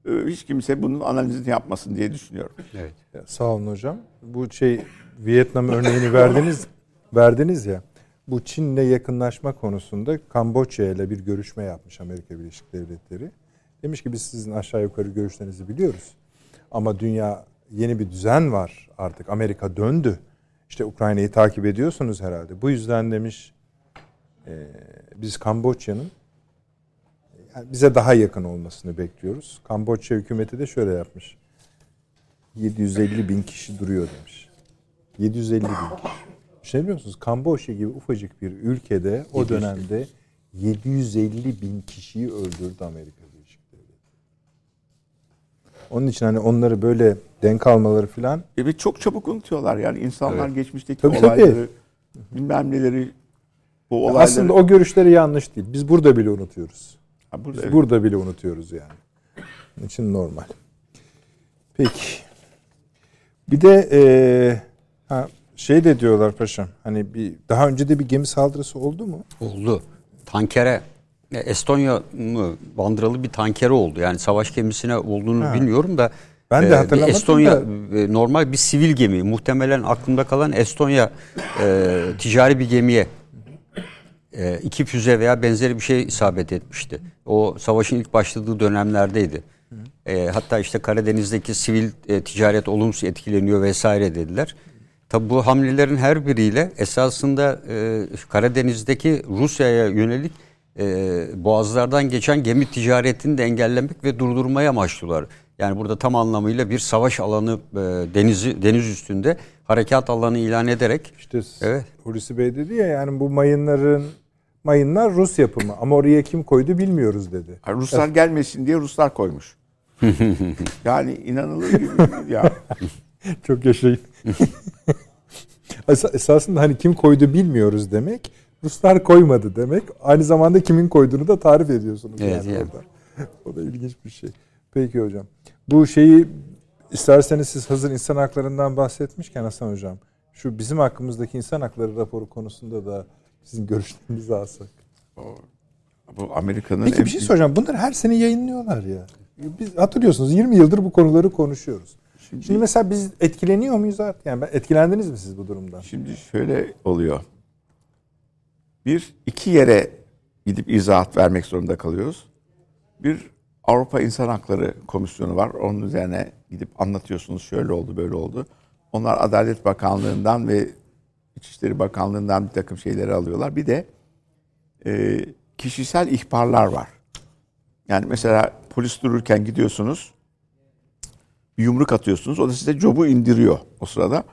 e, hiç kimse bunun analizini yapmasın diye düşünüyorum. Evet. Sağ olun hocam. Bu şey Vietnam örneğini verdiniz verdiniz ya. Bu Çin'le yakınlaşma konusunda Kamboçya ile bir görüşme yapmış Amerika Birleşik Devletleri. Demiş ki biz sizin aşağı yukarı görüşlerinizi biliyoruz. Ama dünya yeni bir düzen var artık. Amerika döndü. İşte Ukrayna'yı takip ediyorsunuz herhalde. Bu yüzden demiş e, biz Kamboçya'nın yani bize daha yakın olmasını bekliyoruz. Kamboçya hükümeti de şöyle yapmış. 750 bin kişi duruyor demiş. 750 bin kişi. Şey biliyor musunuz? Kamboçya gibi ufacık bir ülkede o dönemde 750 bin kişiyi öldürdü Amerika. Onun için hani onları böyle denk almaları filan E, ve çok çabuk unutuyorlar yani insanlar geçmişteki Tabii, tabii. olayları, bilmem neleri, bu olayları. aslında o görüşleri yanlış değil. Biz burada bile unutuyoruz. Ha, burada, Biz evet. burada bile unutuyoruz yani. Onun için normal. Peki. Bir de eee, ha, şey de diyorlar paşam. Hani bir daha önce de bir gemi saldırısı oldu mu? Oldu. Tankere e, Estonya mı bandıralı bir tankeri oldu. Yani savaş gemisine olduğunu Ha. bilmiyorum da Ben de e, hatırlamadım Estonya da. e, normal bir sivil gemi. Muhtemelen aklımda kalan Estonya e, ticari bir gemiye e, iki füze veya benzeri bir şey isabet etmişti. O savaşın ilk başladığı dönemlerdeydi. E, hatta işte Karadeniz'deki sivil e, ticaret olumsuz etkileniyor vesaire dediler. Tabi bu hamlelerin her biriyle esasında e, Karadeniz'deki Rusya'ya yönelik e, boğazlardan geçen gemi ticaretini de engellemek ve durdurmaya amaçlıyorlar. Yani burada tam anlamıyla bir savaş alanı e, denizi deniz üstünde harekat alanı ilan ederek İşte Evet. Hulusi Bey dedi ya yani bu mayınların mayınlar Rus yapımı ama oraya kim koydu bilmiyoruz dedi. Ha, Ruslar gelmesin diye Ruslar koymuş. yani inanılır gibi ya. Çok yaşayın. Es- Esasında hani kim koydu bilmiyoruz demek. Ruslar koymadı demek. Aynı zamanda kimin koyduğunu da tarif ediyorsunuz. Evet, yani orada. o da ilginç bir şey. Peki hocam. Bu şeyi isterseniz siz hazır insan haklarından bahsetmişken Hasan hocam. Şu bizim hakkımızdaki insan hakları raporu konusunda da sizin görüşlerinizi alsak. Bu Amerika'nın Peki bir şey soracağım. Bunları her sene yayınlıyorlar ya. Biz hatırlıyorsunuz 20 yıldır bu konuları konuşuyoruz. Şimdi, mesela biz etkileniyor muyuz artık? Yani etkilendiniz mi siz bu durumdan? Şimdi şöyle oluyor. Bir, iki yere gidip izahat vermek zorunda kalıyoruz. Bir Avrupa İnsan Hakları Komisyonu var. Onun üzerine gidip anlatıyorsunuz şöyle oldu böyle oldu. Onlar Adalet Bakanlığı'ndan ve İçişleri Bakanlığı'ndan bir takım şeyleri alıyorlar. Bir de e, kişisel ihbarlar var. Yani mesela polis dururken gidiyorsunuz bir yumruk atıyorsunuz. O da size cobu indiriyor o sırada.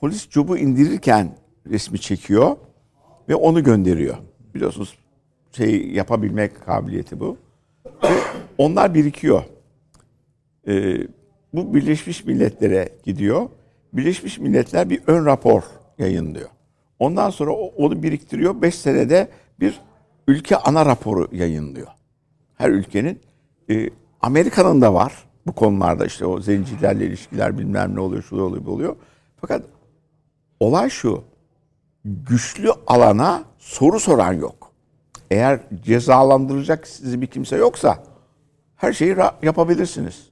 Polis cobu indirirken resmi çekiyor ve onu gönderiyor. Biliyorsunuz şey yapabilmek kabiliyeti bu. Ve onlar birikiyor. Ee, bu Birleşmiş Milletler'e gidiyor. Birleşmiş Milletler bir ön rapor yayınlıyor. Ondan sonra onu biriktiriyor. 5 senede bir ülke ana raporu yayınlıyor. Her ülkenin. Ee, Amerika'nın da var bu konularda işte o zencilerle ilişkiler bilmem ne oluyor, şu oluyor, bu oluyor. Fakat olay şu. Güçlü alana soru soran yok. Eğer cezalandıracak sizi bir kimse yoksa her şeyi yapabilirsiniz.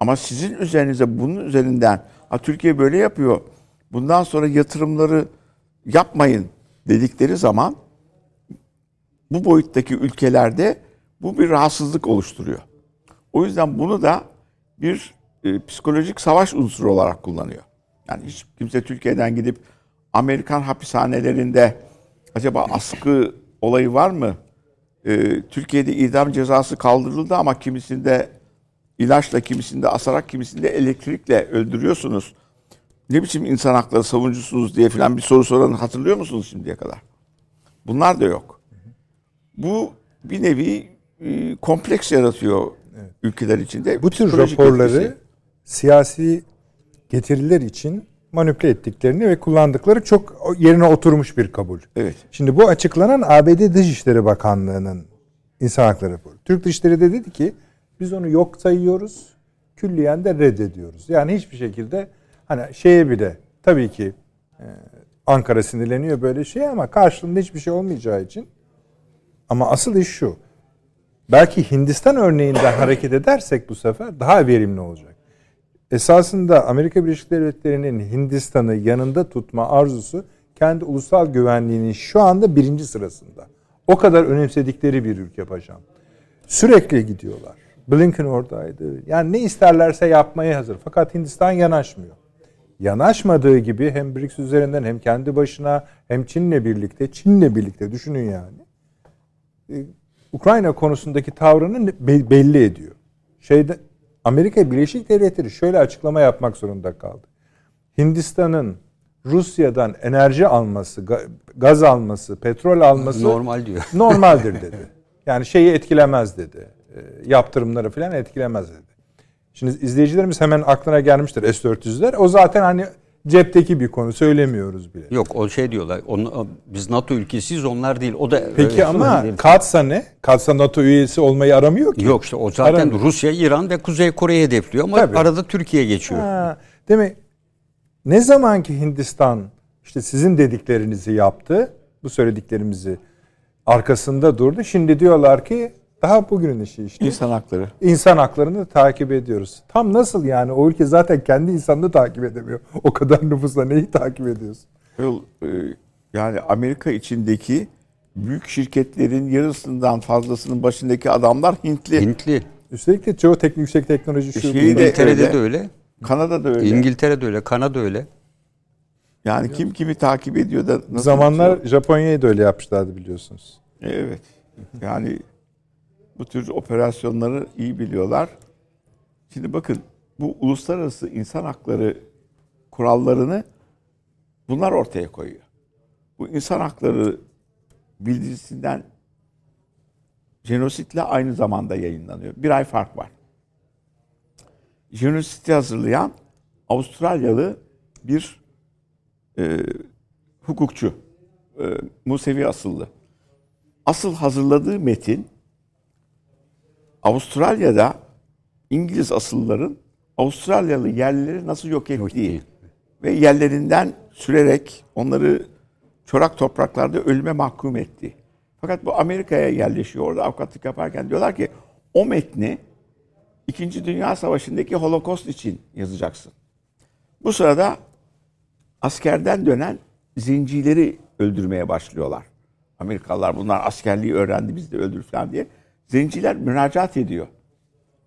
Ama sizin üzerinize bunun üzerinden ha, Türkiye böyle yapıyor. Bundan sonra yatırımları yapmayın dedikleri zaman bu boyuttaki ülkelerde bu bir rahatsızlık oluşturuyor. O yüzden bunu da bir e, psikolojik savaş unsuru olarak kullanıyor. Yani hiç kimse Türkiye'den gidip Amerikan hapishanelerinde acaba askı olayı var mı? E, Türkiye'de idam cezası kaldırıldı ama kimisinde ilaçla, kimisinde asarak, kimisinde elektrikle öldürüyorsunuz. Ne biçim insan hakları savunucusunuz diye falan bir soru soranı hatırlıyor musunuz şimdiye kadar? Bunlar da yok. Bu bir nevi e, kompleks yaratıyor ülkeler içinde. Bu tür Psikolojik raporları etkisi. siyasi getiriler için manipüle ettiklerini ve kullandıkları çok yerine oturmuş bir kabul. Evet. Şimdi bu açıklanan ABD Dışişleri Bakanlığı'nın insan hakları raporu. Türk Dışişleri de dedi ki biz onu yok sayıyoruz, külliyen de reddediyoruz. Yani hiçbir şekilde hani şeye bile tabii ki e, Ankara sinirleniyor böyle şey ama karşılığında hiçbir şey olmayacağı için. Ama asıl iş şu. Belki Hindistan örneğinden hareket edersek bu sefer daha verimli olacak. Esasında Amerika Birleşik Devletleri'nin Hindistan'ı yanında tutma arzusu kendi ulusal güvenliğinin şu anda birinci sırasında. O kadar önemsedikleri bir ülke paşam. Sürekli gidiyorlar. Blinken oradaydı. Yani ne isterlerse yapmaya hazır. Fakat Hindistan yanaşmıyor. Yanaşmadığı gibi hem BRICS üzerinden hem kendi başına hem Çin'le birlikte, Çin'le birlikte düşünün yani. Ee, Ukrayna konusundaki tavrını be- belli ediyor. Şeyde Amerika Birleşik Devletleri şöyle açıklama yapmak zorunda kaldı. Hindistan'ın Rusya'dan enerji alması, ga- gaz alması, petrol alması normal diyor. normaldir dedi. Yani şeyi etkilemez dedi. E, Yaptırımları falan etkilemez dedi. Şimdi izleyicilerimiz hemen aklına gelmiştir S-400'ler. O zaten hani cepteki bir konu söylemiyoruz bile. Yok o şey diyorlar. Onu, biz NATO ülkesiyiz onlar değil. O da Peki ama değil. Katsa ne? Katsa NATO üyesi olmayı aramıyor ki. Yok işte o zaten Aramıyor. Rusya, İran ve Kuzey Kore'yi hedefliyor ama Tabii. arada Türkiye geçiyor. Ha, demek ne zaman ki Hindistan işte sizin dediklerinizi yaptı, bu söylediklerimizi arkasında durdu. Şimdi diyorlar ki daha bugünün işi işte. İnsan hakları. İnsan haklarını takip ediyoruz. Tam nasıl yani o ülke zaten kendi insanını takip edemiyor. O kadar nüfusla neyi takip ediyorsun? Yol, e, Yani Amerika içindeki büyük şirketlerin yarısından fazlasının başındaki adamlar Hintli. Hintli. Üstelik de çoğu teknik yüksek teknoloji şu. Şeyi İngiltere'de öyle. de öyle. Kanada'da öyle. İngiltere'de öyle. Kanada öyle. yani kim kimi takip ediyor da nasıl zamanlar? Japonya'yı da öyle yapmışlardı biliyorsunuz. Evet. Yani bu tür operasyonları iyi biliyorlar. Şimdi bakın bu uluslararası insan hakları kurallarını bunlar ortaya koyuyor. Bu insan hakları bildirisinden jenositle aynı zamanda yayınlanıyor. Bir ay fark var. Jenositi hazırlayan Avustralyalı bir e, hukukçu. E, Musevi asıllı. Asıl hazırladığı metin Avustralya'da İngiliz asılların Avustralyalı yerlileri nasıl yok ettiği ettiği. ve yerlerinden sürerek onları çorak topraklarda ölüme mahkum etti. Fakat bu Amerika'ya yerleşiyor. Orada avukatlık yaparken diyorlar ki o metni İkinci Dünya Savaşı'ndaki Holocaust için yazacaksın. Bu sırada askerden dönen zencileri öldürmeye başlıyorlar. Amerikalılar bunlar askerliği öğrendi biz de öldür falan diye. Zenciler müracaat ediyor.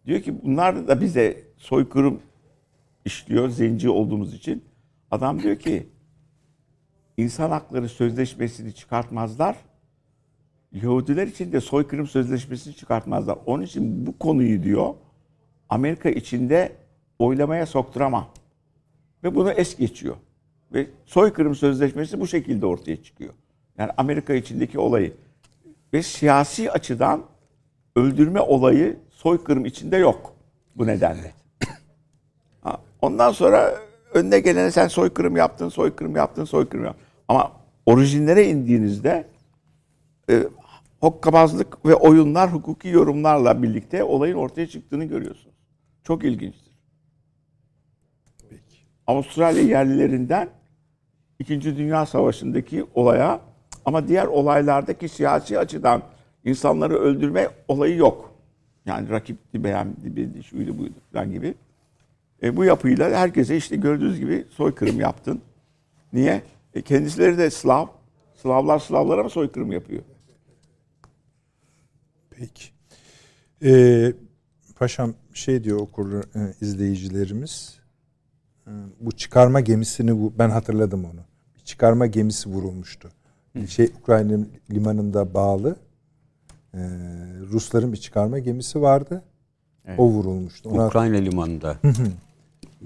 Diyor ki bunlar da bize soykırım işliyor zenci olduğumuz için. Adam diyor ki insan hakları sözleşmesini çıkartmazlar. Yahudiler için de soykırım sözleşmesini çıkartmazlar. Onun için bu konuyu diyor Amerika içinde oylamaya sokturamam. Ve bunu es geçiyor. Ve soykırım sözleşmesi bu şekilde ortaya çıkıyor. Yani Amerika içindeki olayı. Ve siyasi açıdan öldürme olayı soykırım içinde yok bu nedenle. Ha, Ondan sonra önüne gelene sen soykırım yaptın, soykırım yaptın, soykırım yaptın. Ama orijinlere indiğinizde e, hokkabazlık ve oyunlar hukuki yorumlarla birlikte olayın ortaya çıktığını görüyorsunuz. Çok ilginçtir. Avustralya yerlilerinden İkinci Dünya Savaşı'ndaki olaya ama diğer olaylardaki siyasi açıdan insanları öldürme olayı yok. Yani rakipti, beğendi, bildi, şuydu buydu falan gibi. E, bu yapıyla herkese işte gördüğünüz gibi soykırım yaptın. Niye? E, kendisileri de Slav. Slavlar Slavlara mı soykırım yapıyor? Peki. Ee, paşam şey diyor okur e, izleyicilerimiz. e, Bu çıkarma gemisini ben hatırladım onu. Bir çıkarma gemisi vurulmuştu. Bir şey Ukrayna limanında bağlı. E, Rusların bir çıkarma gemisi vardı. O vurulmuştu. Ona, Ukrayna limanında.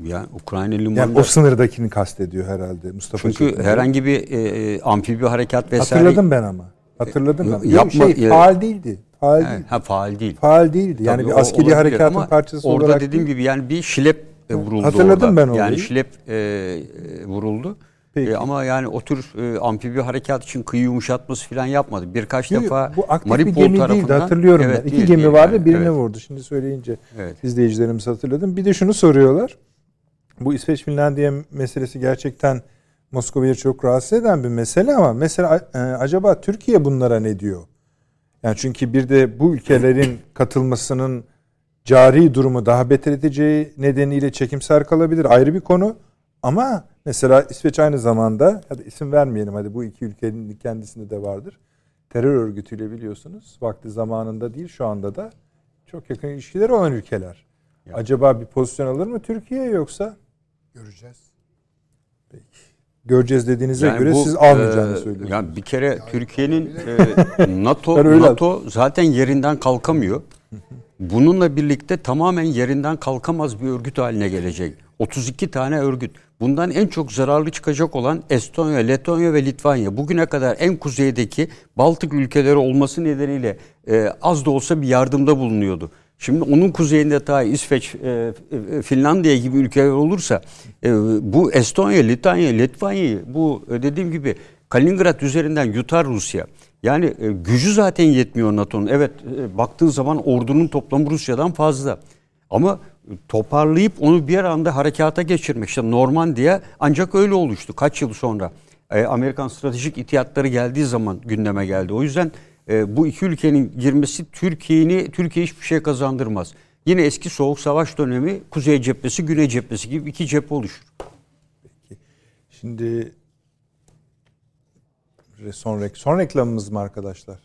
yani Ukrayna limanında. yani o sınırdakini kastediyor herhalde Mustafa çünkü Çetin. herhangi bir e, e, amfibi harekat vesaire. Hatırladım ben ama. Hatırladım ben. Yapma- şey, e- faal değildi. Faal He, değil. ha faal değil. Faal değildi. Yani Tabii bir askeri harekatın parçası orada olarak dediğim değil. gibi yani bir şilep e, vuruldu Hatırladım orada. ben olayı. Yani şilep e, e, vuruldu. Peki. E, ama yani o tür e, amfibi harekat için kıyı yumuşatması falan yapmadı. Birkaç Yok, defa bu aktif Maripol bir gemi değildi tarafından- hatırlıyorum Evet, ben. İki değil, gemi değil vardı yani, birini evet. vurdu. Şimdi söyleyince Evet. izleyicilerimiz hatırladım. Bir de şunu soruyorlar. Bu İsveç Finlandiya meselesi gerçekten Moskova'yı çok rahatsız eden bir mesele ama mesela e, acaba Türkiye bunlara ne diyor? Yani çünkü bir de bu ülkelerin katılmasının cari durumu daha beter edeceği nedeniyle çekimser kalabilir. Ayrı bir konu. Ama mesela İsveç aynı zamanda hadi isim vermeyelim hadi bu iki ülkenin kendisinde de vardır. Terör örgütüyle biliyorsunuz vakti zamanında değil şu anda da çok yakın ilişkileri olan ülkeler. Acaba bir pozisyon alır mı Türkiye yoksa Göreceğiz. göreceğiz dediğinize Yani göre bu, siz almayacağını e, söylüyorsunuz. Yani bir kere Türkiye'nin e, NATO NATO zaten yerinden kalkamıyor. Bununla birlikte tamamen yerinden kalkamaz bir örgüt haline gelecek. 32 tane örgüt. Bundan en çok zararlı çıkacak olan Estonya, Letonya ve Litvanya. Bugüne kadar en kuzeydeki Baltık ülkeleri olması nedeniyle e, az da olsa bir yardımda bulunuyordu. Şimdi onun kuzeyinde ta İsveç, e, e, Finlandiya gibi ülkeler olursa e, bu Estonya, Litvanya, Litvanya'yı bu e, dediğim gibi Kaliningrad üzerinden yutar Rusya. Yani e, gücü zaten yetmiyor NATO'nun. Evet e, baktığın zaman ordunun toplamı Rusya'dan fazla. Ama toparlayıp onu bir anda harekata geçirmek. İşte Normandiya ancak öyle oluştu kaç yıl sonra. E, Amerikan stratejik ihtiyatları geldiği zaman gündeme geldi. O yüzden e, bu iki ülkenin girmesi Türkiye'ni Türkiye hiçbir şey kazandırmaz. Yine eski soğuk savaş dönemi Kuzey cephesi, Güney cephesi gibi iki cephe oluşur. Şimdi son, rek son reklamımız mı arkadaşlar?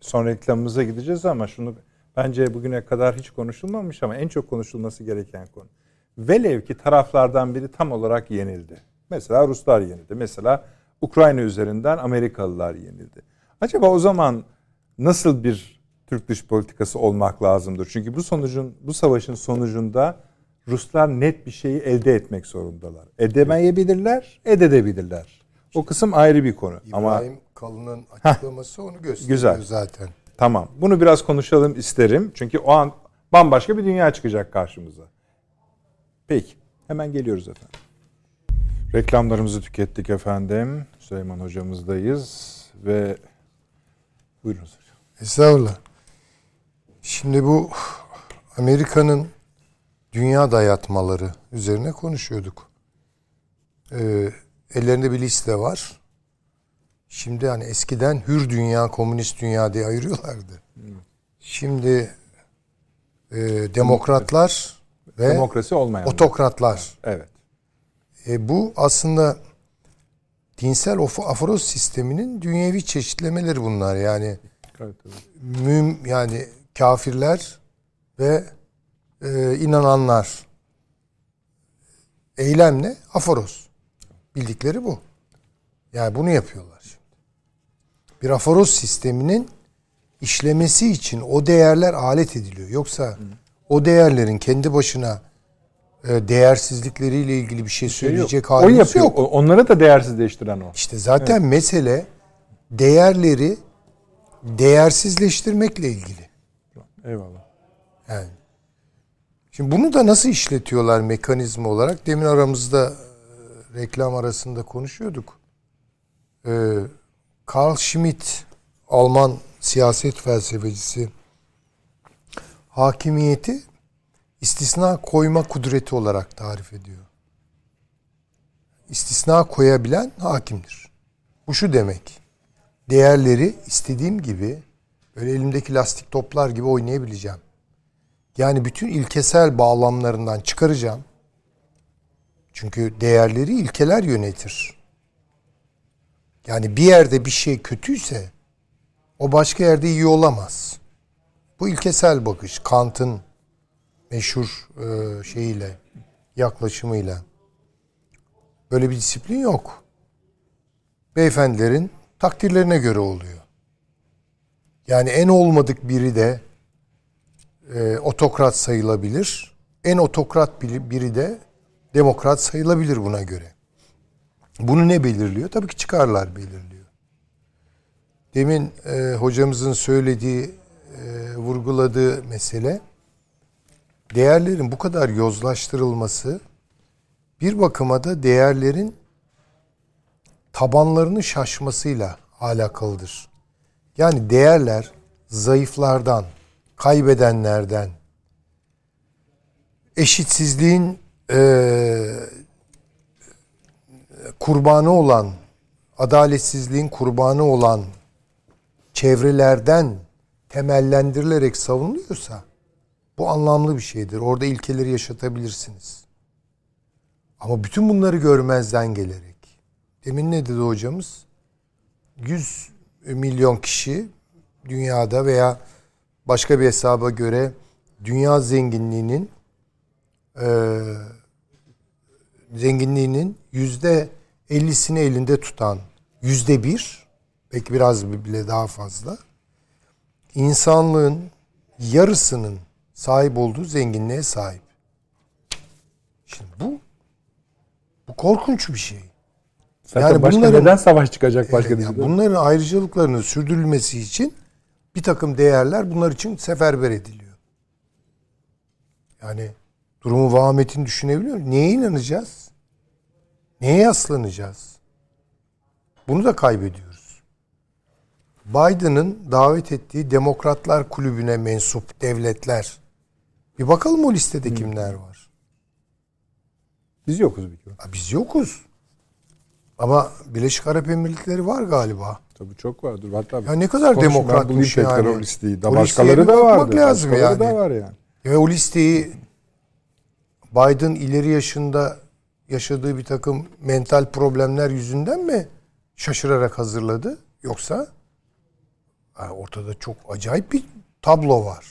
Son reklamımıza gideceğiz ama şunu bence bugüne kadar hiç konuşulmamış ama en çok konuşulması gereken konu. Velev ki taraflardan biri tam olarak yenildi. Mesela Ruslar yenildi. Mesela Ukrayna üzerinden Amerikalılar yenildi. Acaba o zaman nasıl bir Türk dış politikası olmak lazımdır? Çünkü bu sonucun bu savaşın sonucunda Ruslar net bir şeyi elde etmek zorundalar. Edemeyebilirler, edebilirler. O kısım ayrı bir konu. İbrahim Ama Kalın'ın açıklaması onu gösteriyor Güzel. zaten. Tamam. Bunu biraz konuşalım isterim. Çünkü o an bambaşka bir dünya çıkacak karşımıza. Peki. Hemen geliyoruz efendim. Reklamlarımızı tükettik efendim. Süleyman hocamızdayız ve buyurunuz hocam. Estağfurullah. Şimdi bu Amerika'nın dünya dayatmaları üzerine konuşuyorduk. Ee, ellerinde bir liste var. Şimdi hani eskiden hür dünya, komünist dünya diye ayırıyorlardı. Şimdi e, demokratlar ve Demokrasi olmayan. otokratlar. Evet. E, bu aslında dinsel aforoz sisteminin dünyevi çeşitlemeleri bunlar. Yani Evet, evet. müm yani kafirler ve e, inananlar eylemle aforoz. Bildikleri bu. Yani bunu yapıyorlar şimdi. Bir aforoz sisteminin işlemesi için o değerler alet ediliyor. Yoksa o değerlerin kendi başına e, değersizlikleriyle ilgili bir şey söyleyecek o halimiz yapıyor. yok. O- Onları da değersizleştiren o. İşte zaten mesele değerleri değersizleştirmekle ilgili. Eyvallah. Yani. Şimdi bunu da nasıl işletiyorlar mekanizma olarak? Demin aramızda reklam arasında konuşuyorduk. Ee, Carl Schmitt, Alman siyaset felsefecisi, hakimiyeti istisna koyma kudreti olarak tarif ediyor. İstisna koyabilen hakimdir. Bu şu demek. Değerleri istediğim gibi böyle elimdeki lastik toplar gibi oynayabileceğim. Yani bütün ilkesel bağlamlarından çıkaracağım. Çünkü değerleri ilkeler yönetir. Yani bir yerde bir şey kötüyse o başka yerde iyi olamaz. Bu ilkesel bakış Kant'ın meşhur e, şeyiyle yaklaşımıyla. Böyle bir disiplin yok. Beyefendilerin takdirlerine göre oluyor. Yani en olmadık biri de e, otokrat sayılabilir. En otokrat biri, de demokrat sayılabilir buna göre. Bunu ne belirliyor? Tabii ki çıkarlar belirliyor. Demin e, hocamızın söylediği, e, vurguladığı mesele değerlerin bu kadar yozlaştırılması bir bakıma da değerlerin tabanlarının şaşmasıyla alakalıdır. Yani değerler zayıflardan, kaybedenlerden, eşitsizliğin e, kurbanı olan, adaletsizliğin kurbanı olan çevrelerden temellendirilerek savunuluyorsa bu anlamlı bir şeydir. Orada ilkeleri yaşatabilirsiniz. Ama bütün bunları görmezden gelerek. Demin ne dedi hocamız? 100 milyon kişi dünyada veya başka bir hesaba göre dünya zenginliğinin e, zenginliğinin yüzde ellisini elinde tutan yüzde bir belki biraz bile daha fazla insanlığın yarısının sahip olduğu zenginliğe sahip. Şimdi bu bu korkunç bir şey. Zaten Yani başka bunların- neden savaş çıkacak başka Evet, yani bunların ayrıcalıklarının sürdürülmesi için bir takım değerler bunlar için seferber ediliyor. Yani durumu vahametini düşünebiliyor musun? Neye inanacağız? Neye yaslanacağız? Bunu da kaybediyoruz. Biden'ın davet ettiği Demokratlar Kulübü'ne mensup devletler. Bir bakalım o listede kimler var. Biz yokuz bir kere. Ha, Biz yokuz. Ama Birleşik Arap Emirlikleri var galiba. Tabii çok vardır. Hatta Ya ne kadar demokratmış yani. o listeyi. Da başkaları da vardı. lazım yani. da var yani. Ve o listeyi Biden ileri yaşında yaşadığı bir takım mental problemler yüzünden mi şaşırarak hazırladı? Yoksa yani ortada çok acayip bir tablo var.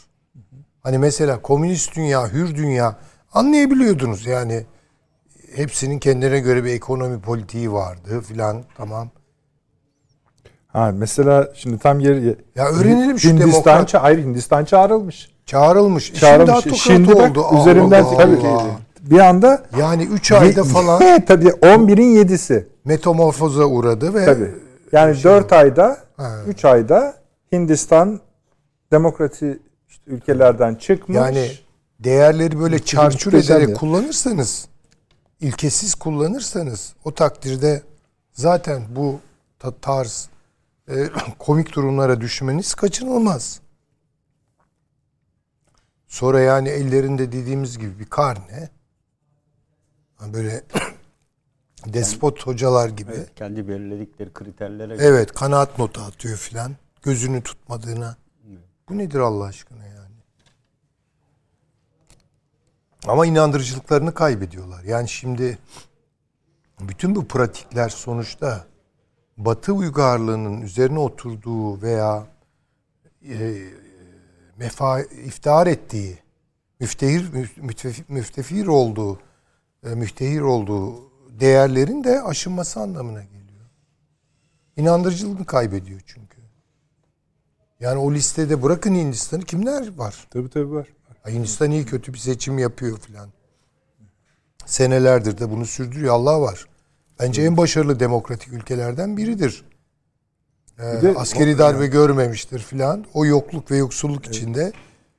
Hani mesela komünist dünya, hür dünya anlayabiliyordunuz yani hepsinin kendine göre bir ekonomi politiği vardı filan tamam. Ha mesela şimdi tam yer Ya öğrenelim şu Hindistan demokrat- hayır Hindistan çağrılmış. Çağrılmış. Çağrılmış. Şimdi Şimdi, bak oldu. Üzerinden Allah. tabii bir anda Yani 3 ayda falan tabii 11'in 7'si. metamorfoza uğradı ve Tabii. Yani 4 ayda, Ha. 3 ayda Hindistan demokrasi işte ülkelerden çıkmış. yani değerleri böyle çarçur ederek ya. kullanırsanız ilkesiz kullanırsanız o takdirde zaten bu ta- tarz e, komik durumlara düşmeniz kaçınılmaz. Sonra yani ellerinde dediğimiz gibi bir karne böyle despot hocalar gibi Kendi belirledikleri kriterlere Evet kanaat notu atıyor filan. Gözünü tutmadığına. Bu nedir Allah aşkına yani? Ama inandırıcılıklarını kaybediyorlar. Yani şimdi bütün bu pratikler sonuçta Batı uygarlığının üzerine oturduğu veya e, mefa iftihar ettiği, müftehir müftefir, müftefir olduğu, e, müftehir olduğu değerlerin de aşınması anlamına geliyor. İnandırıcılığını kaybediyor çünkü. Yani o listede bırakın Hindistan'ı kimler var? Tabii tabii var. Hindistan iyi kötü bir seçim yapıyor filan. Senelerdir de bunu sürdürüyor. Allah var. Bence en başarılı demokratik ülkelerden biridir. Ee, de- askeri darbe görmemiştir filan. O yokluk ve yoksulluk içinde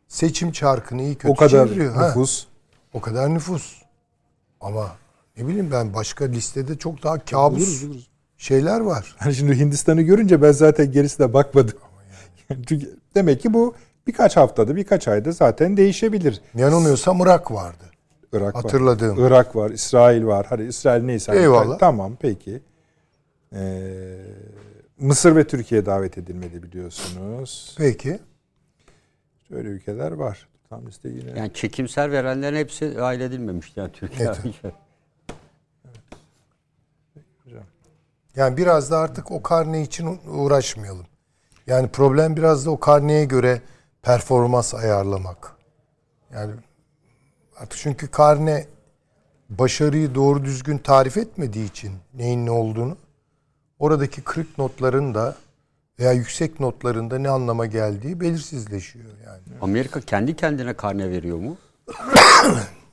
seçim çarkını iyi kötü O kadar çeviriyor. Ha, nüfus. o kadar nüfus. Ama ne bileyim ben başka listede çok daha kabus Buluruz, buluruz. şeyler var. Yani şimdi Hindistan'ı görünce ben zaten gerisine bakmadım. Yani çünkü demek ki bu birkaç haftada, birkaç ayda zaten değişebilir. Yanılmıyorsam Irak vardı. Irak var. Hatırladığım. Irak var, İsrail var. Hadi İsrail neyse. Eyvallah. Tamam peki. Ee, Mısır ve Türkiye davet edilmedi biliyorsunuz. Peki. Öyle ülkeler var. Tam liste yine. Yani çekimser verenlerin hepsi dahil edilmemiş yani Türkiye. Evet. Yani biraz da artık o karne için uğraşmayalım. Yani problem biraz da o karneye göre performans ayarlamak. Yani artık çünkü karne başarıyı doğru düzgün tarif etmediği için neyin ne olduğunu oradaki kırık notların da veya yüksek notların da ne anlama geldiği belirsizleşiyor yani. Amerika kendi kendine karne veriyor mu?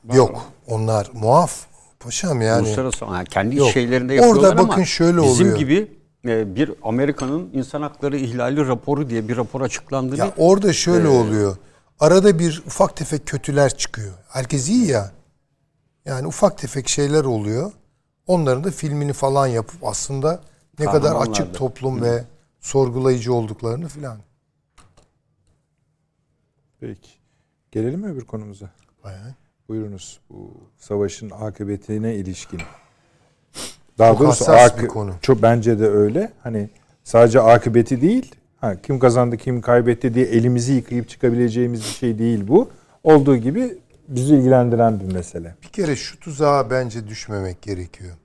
Yok onlar muaf paşam yani. Uluslararası yani kendi Yok. şeylerinde Orada yapıyorlar ama bakın şöyle bizim oluyor. gibi e, bir Amerika'nın insan hakları ihlali raporu diye bir rapor açıklandığını Ya orada şöyle oluyor. Arada bir ufak tefek kötüler çıkıyor. Herkes iyi ya. Yani ufak tefek şeyler oluyor. Onların da filmini falan yapıp aslında ne kadar açık toplum ve sorgulayıcı olduklarını filan. Peki. Gelelim mi öbür konumuza? Bayağı. Buyurunuz. Bu savaşın akıbetine ilişkin. Daha Çok doğrusu hassas akı- bir konu. Çok bence de öyle. Hani sadece akıbeti değil. Ha, kim kazandı, kim kaybetti diye elimizi yıkayıp çıkabileceğimiz bir şey değil bu. Olduğu gibi bizi ilgilendiren bir mesele. Bir kere şu tuzağa bence düşmemek gerekiyor.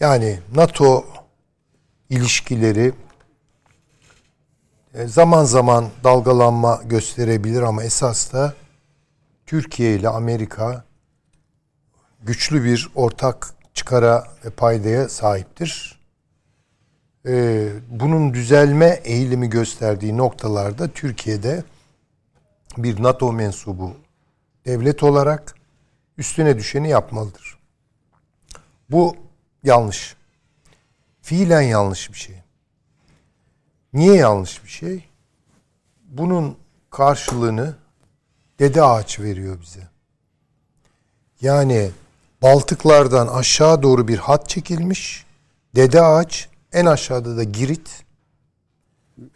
Yani NATO ilişkileri e, zaman zaman dalgalanma gösterebilir ama esas da Türkiye ile Amerika güçlü bir ortak çıkara ve paydaya sahiptir. E, bunun düzelme eğilimi gösterdiği noktalarda Türkiye'de bir NATO mensubu devlet olarak üstüne düşeni yapmalıdır. Bu yanlış. Fiilen yanlış bir şey. Niye yanlış bir şey? Bunun karşılığını dede ağaç veriyor bize. Yani Baltıklardan aşağı doğru bir hat çekilmiş. Dede ağaç en aşağıda da Girit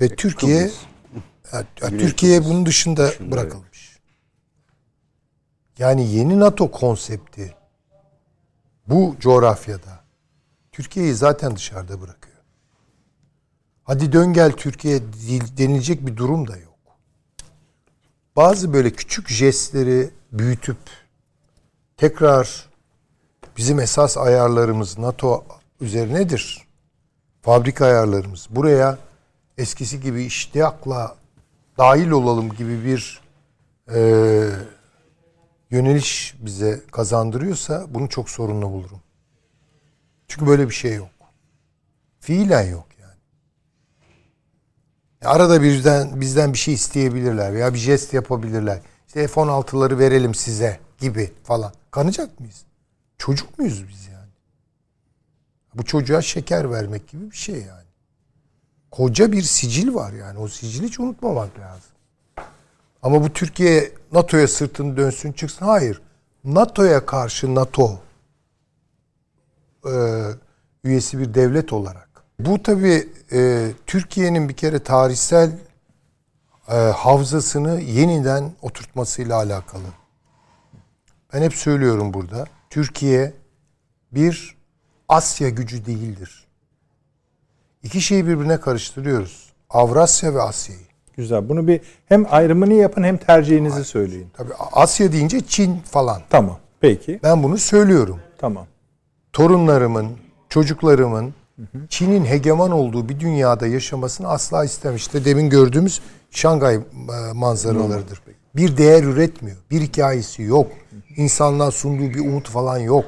ve Türkiye Kıbrıs. ya, ya Güney Türkiye bunun dışında, dışında, bırakılmış. Yani yeni NATO konsepti bu coğrafyada Türkiye'yi zaten dışarıda bırakıyor. hadi dön gel Türkiye denilecek bir durum da yok. Bazı böyle küçük jestleri büyütüp tekrar bizim esas ayarlarımız NATO üzerinedir. Fabrika ayarlarımız. Buraya eskisi gibi iştiyakla dahil olalım gibi bir e, yöneliş bize kazandırıyorsa bunu çok sorunlu bulurum. Çünkü böyle bir şey yok. Fiilen yok yani. Ya Arada bizden bizden bir şey isteyebilirler veya bir jest yapabilirler. İşte F-16'ları verelim size gibi falan. Kanacak mıyız? Çocuk muyuz biz yani? Bu çocuğa şeker vermek gibi bir şey yani. Koca bir sicil var yani. O sicili hiç unutmamak lazım. Ama bu Türkiye NATO'ya sırtını dönsün çıksın. Hayır. NATO'ya karşı NATO e, üyesi bir devlet olarak. Bu tabii e, Türkiye'nin bir kere tarihsel e, havzasını yeniden oturtmasıyla alakalı. Ben hep söylüyorum burada. Türkiye bir Asya gücü değildir. İki şeyi birbirine karıştırıyoruz. Avrasya ve Asya'yı. Güzel. Bunu bir hem ayrımını yapın hem tercihinizi söyleyin. Tabii Asya deyince Çin falan. Tamam. Peki. Ben bunu söylüyorum. Tamam. Torunlarımın, çocuklarımın Çin'in hegeman olduğu bir dünyada yaşamasını asla istemişti. Demin gördüğümüz Şangay e, manzaralarıdır. Bir değer üretmiyor. Bir hikayesi yok. İnsanlığa sunduğu bir umut falan yok.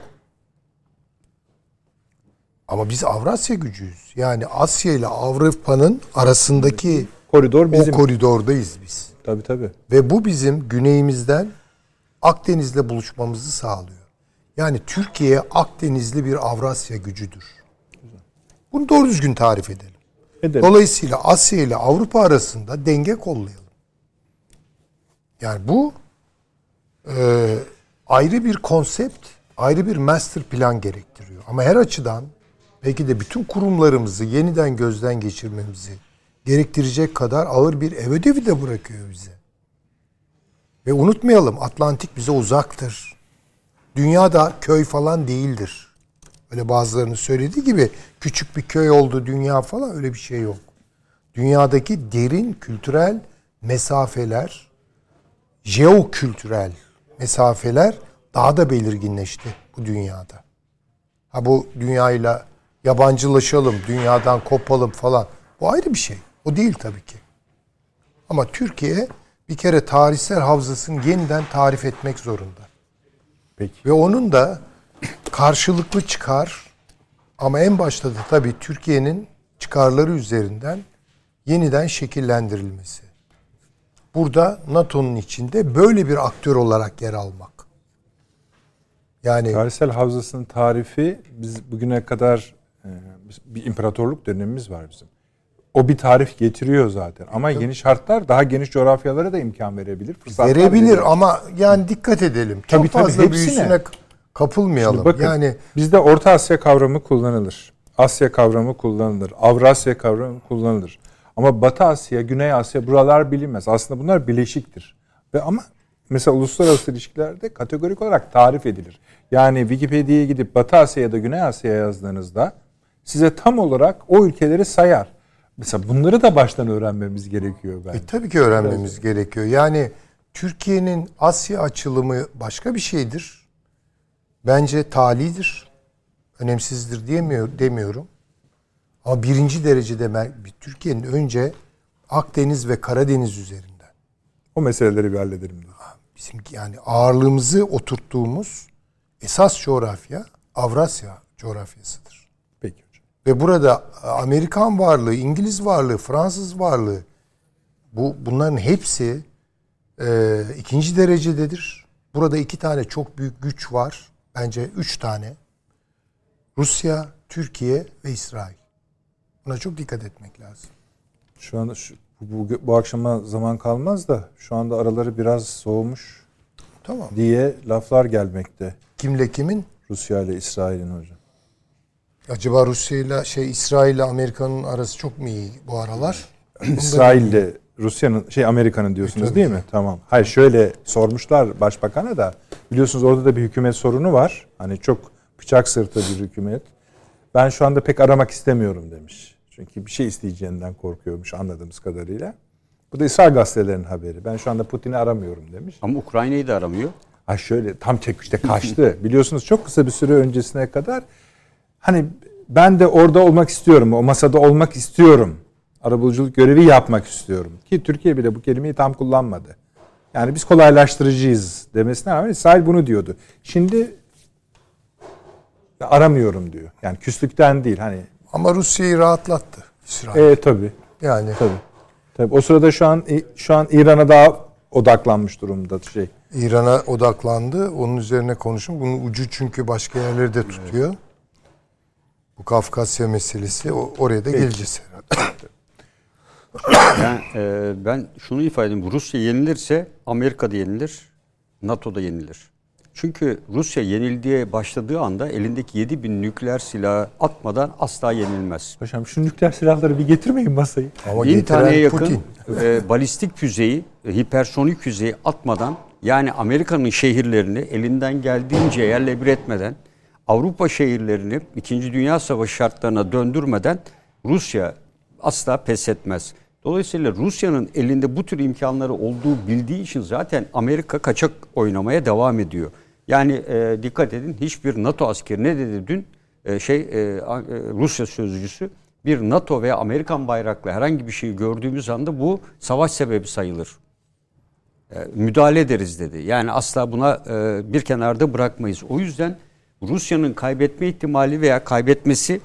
Ama biz Avrasya gücüyüz. Yani Asya ile Avrupa'nın arasındaki Koridor bizim. o koridordayız biz. tabii tabii. Ve bu bizim güneyimizden Akdeniz'le buluşmamızı sağlıyor. Yani Türkiye Akdenizli bir Avrasya gücüdür. Bunu doğru düzgün tarif edelim. Edelim. Dolayısıyla Asya ile Avrupa arasında denge kollayalım. Yani bu e, ayrı bir konsept, ayrı bir master plan gerektiriyor. Ama her açıdan belki de bütün kurumlarımızı yeniden gözden geçirmemizi gerektirecek kadar ağır bir ev ödevi de bırakıyor bize. Ve unutmayalım Atlantik bize uzaktır. Dünya da köy falan değildir. Öyle bazılarının söylediği gibi küçük bir köy oldu dünya falan öyle bir şey yok. Dünyadaki derin kültürel mesafeler, jeokültürel mesafeler daha da belirginleşti bu dünyada. Ha bu dünyayla yabancılaşalım, dünyadan kopalım falan. Bu ayrı bir şey. O değil tabii ki. Ama Türkiye bir kere tarihsel havzasını yeniden tarif etmek zorunda. Peki. Ve onun da karşılıklı çıkar ama en başta da tabii Türkiye'nin çıkarları üzerinden yeniden şekillendirilmesi. Burada NATO'nun içinde böyle bir aktör olarak yer almak. Yani Tarihsel havzasının tarifi biz bugüne kadar e, bir imparatorluk dönemimiz var bizim. O bir tarif getiriyor zaten. Ama yeni şartlar daha geniş coğrafyalara da imkan verebilir. fırsatlar verebilir verebilir. ama yani dikkat edelim. Çok Tabii, tabii, fazla hepsine. büyüsüne kapılmayalım. Şimdi bakın yani bizde Orta Asya kavramı kullanılır. Asya kavramı kullanılır. Avrasya kavramı kullanılır. Ama Batı Asya, Güney Asya buralar bilinmez. Aslında bunlar bileşiktir. Ve ama mesela uluslararası ilişkilerde kategorik olarak tarif edilir. Yani Wikipedia'ya gidip Batı Asya ya da Güney Asya yazdığınızda size tam olarak o ülkeleri sayar. Mesela bunları da baştan öğrenmemiz gerekiyor bence. E, tabii ki öğrenmemiz gerekiyor. Yani Türkiye'nin Asya açılımı başka bir şeydir. Bence talidir. Önemsizdir diyemiyor, demiyorum. Ama birinci derecede Türkiye'nin önce Akdeniz ve Karadeniz üzerinden O meseleleri bir halledelim. diyor. bizim yani ağırlığımızı oturttuğumuz esas coğrafya Avrasya coğrafyasıdır. Ve burada Amerikan varlığı, İngiliz varlığı, Fransız varlığı bu bunların hepsi e, ikinci derecededir. Burada iki tane çok büyük güç var. Bence üç tane. Rusya, Türkiye ve İsrail. Buna çok dikkat etmek lazım. Şu anda şu, bu, bu, bu akşama zaman kalmaz da şu anda araları biraz soğumuş Tamam. diye laflar gelmekte. Kimle kimin? Rusya ile İsrail'in hocam. Acaba Rusya ile şey İsrail ile Amerika'nın arası çok mu iyi bu aralar? İsrail ile Rusya'nın şey Amerika'nın diyorsunuz tabii değil mi? Tamam. Hayır şöyle sormuşlar başbakana da biliyorsunuz orada da bir hükümet sorunu var. Hani çok bıçak sırtı bir hükümet. Ben şu anda pek aramak istemiyorum demiş. Çünkü bir şey isteyeceğinden korkuyormuş anladığımız kadarıyla. Bu da İsrail gazetelerinin haberi. Ben şu anda Putin'i aramıyorum demiş. Ama Ukrayna'yı da aramıyor. Ha şöyle tam çekişte kaçtı. Biliyorsunuz çok kısa bir süre öncesine kadar hani ben de orada olmak istiyorum. O masada olmak istiyorum. Arabuluculuk görevi yapmak istiyorum. Ki Türkiye bile bu kelimeyi tam kullanmadı. Yani biz kolaylaştırıcıyız demesine rağmen İsrail bunu diyordu. Şimdi aramıyorum diyor. Yani küslükten değil hani. Ama Rusya'yı rahatlattı İsrail. E tabi. yani Tabi. Tabi. O sırada şu an şu an İran'a daha odaklanmış durumda şey. İran'a odaklandı. Onun üzerine konuşun. Bunun ucu çünkü başka yerleri de tutuyor. Bu Kafkasya meselesi o- oraya da geleceğiz herhalde. Yani, e, ben şunu ifade edeyim. Rusya yenilirse Amerika da yenilir, NATO da yenilir. Çünkü Rusya yenildiğe başladığı anda elindeki 7 bin nükleer silahı atmadan asla yenilmez. Paşam şu nükleer silahları bir getirmeyin masayı. Ama Bin taneye yakın Putin. e, balistik füzeyi, e, hipersonik füzeyi atmadan yani Amerika'nın şehirlerini elinden geldiğince yerle bir etmeden Avrupa şehirlerini 2. Dünya Savaşı şartlarına döndürmeden Rusya asla pes etmez. Dolayısıyla Rusya'nın elinde bu tür imkanları olduğu bildiği için zaten Amerika kaçak oynamaya devam ediyor. Yani e, dikkat edin hiçbir NATO askeri ne dedi dün e, şey e, e, Rusya sözcüsü bir NATO veya Amerikan bayraklı herhangi bir şeyi gördüğümüz anda bu savaş sebebi sayılır. E, müdahale ederiz dedi. Yani asla buna e, bir kenarda bırakmayız. O yüzden Rusya'nın kaybetme ihtimali veya kaybetmesi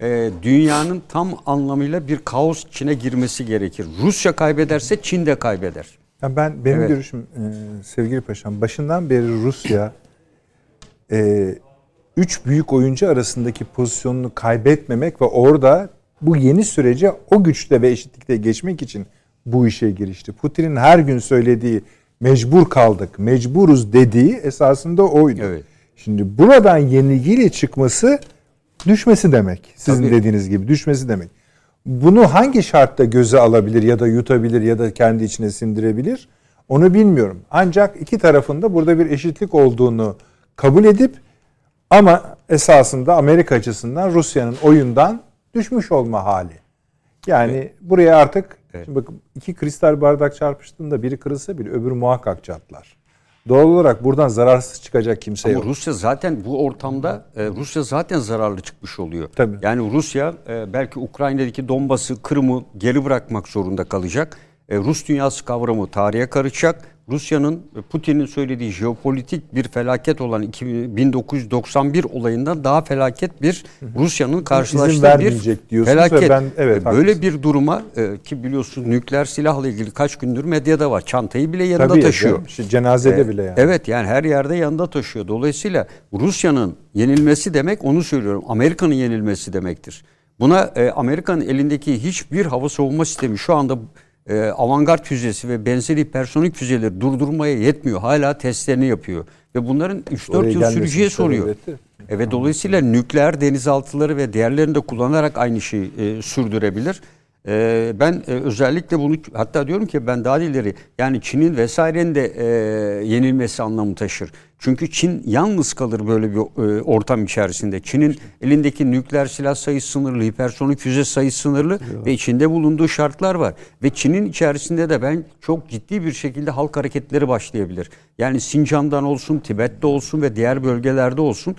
e, dünyanın tam anlamıyla bir kaos içine girmesi gerekir. Rusya kaybederse Çin de kaybeder. Ya ben benim Evet. görüşüm e, sevgili paşam başından beri Rusya e, üç büyük oyuncu arasındaki pozisyonunu kaybetmemek ve orada bu yeni sürece o güçte ve eşitlikte geçmek için bu işe girişti. Putin'in her gün söylediği mecbur kaldık, mecburuz dediği esasında oydu. Evet. Şimdi buradan yenilgiyle çıkması düşmesi demek. Sizin Tabii. dediğiniz gibi düşmesi demek. Bunu hangi şartta göze alabilir ya da yutabilir ya da kendi içine sindirebilir? Onu bilmiyorum. Ancak iki tarafında burada bir eşitlik olduğunu kabul edip ama esasında Amerika açısından Rusya'nın oyundan düşmüş olma hali. Yani buraya artık şimdi bakın iki kristal bardak çarpıştığında biri kırılsa bile öbürü muhakkak çatlar. Doğal olarak buradan zararsız çıkacak kimse Ama yok. Rusya zaten bu ortamda e, Rusya zaten zararlı çıkmış oluyor. Tabii. Yani Rusya e, belki Ukrayna'daki Donbas'ı, Kırım'ı geri bırakmak zorunda kalacak. E, Rus dünyası kavramı tarihe karışacak. Rusya'nın Putin'in söylediği jeopolitik bir felaket olan 2000 1991 olayından daha felaket bir Rusya'nın karşılaştığı bir felaket. ben- evet, Böyle haklısın. bir duruma e, ki biliyorsunuz nükleer silahla ilgili kaç gündür medyada var. Çantayı bile yanında Tabii taşıyor. canım, işte cenazede E, bile yani. Evet yani her yerde yanında taşıyor. Dolayısıyla Rusya'nın yenilmesi demek onu söylüyorum. Amerika'nın yenilmesi demektir. Buna e, Amerika'nın elindeki hiçbir hava savunma sistemi şu anda e, avantgard füzesi ve benzeri hipersonik füzeleri durdurmaya yetmiyor. Hala testlerini yapıyor. Ve bunların 3-4 Oraya yıl süreceği soruyor. sebebi- Evet dolayısıyla nükleer denizaltıları ve diğerlerini de kullanarak aynı şeyi e, sürdürebilir. E, ben e, özellikle bunu hatta diyorum ki ben daha ileri yani Çin'in vesairenin de e, yenilmesi anlamı taşır. Çünkü Çin yalnız kalır böyle bir e, ortam içerisinde. Çin'in elindeki nükleer silah sayısı sınırlı, hipersonik füze sayısı sınırlı ve içinde bulunduğu şartlar var. Ve Çin'in içerisinde de ben çok ciddi bir şekilde halk hareketleri başlayabilir. Yani Sincan'dan olsun, Tibet'te olsun ve diğer bölgelerde olsun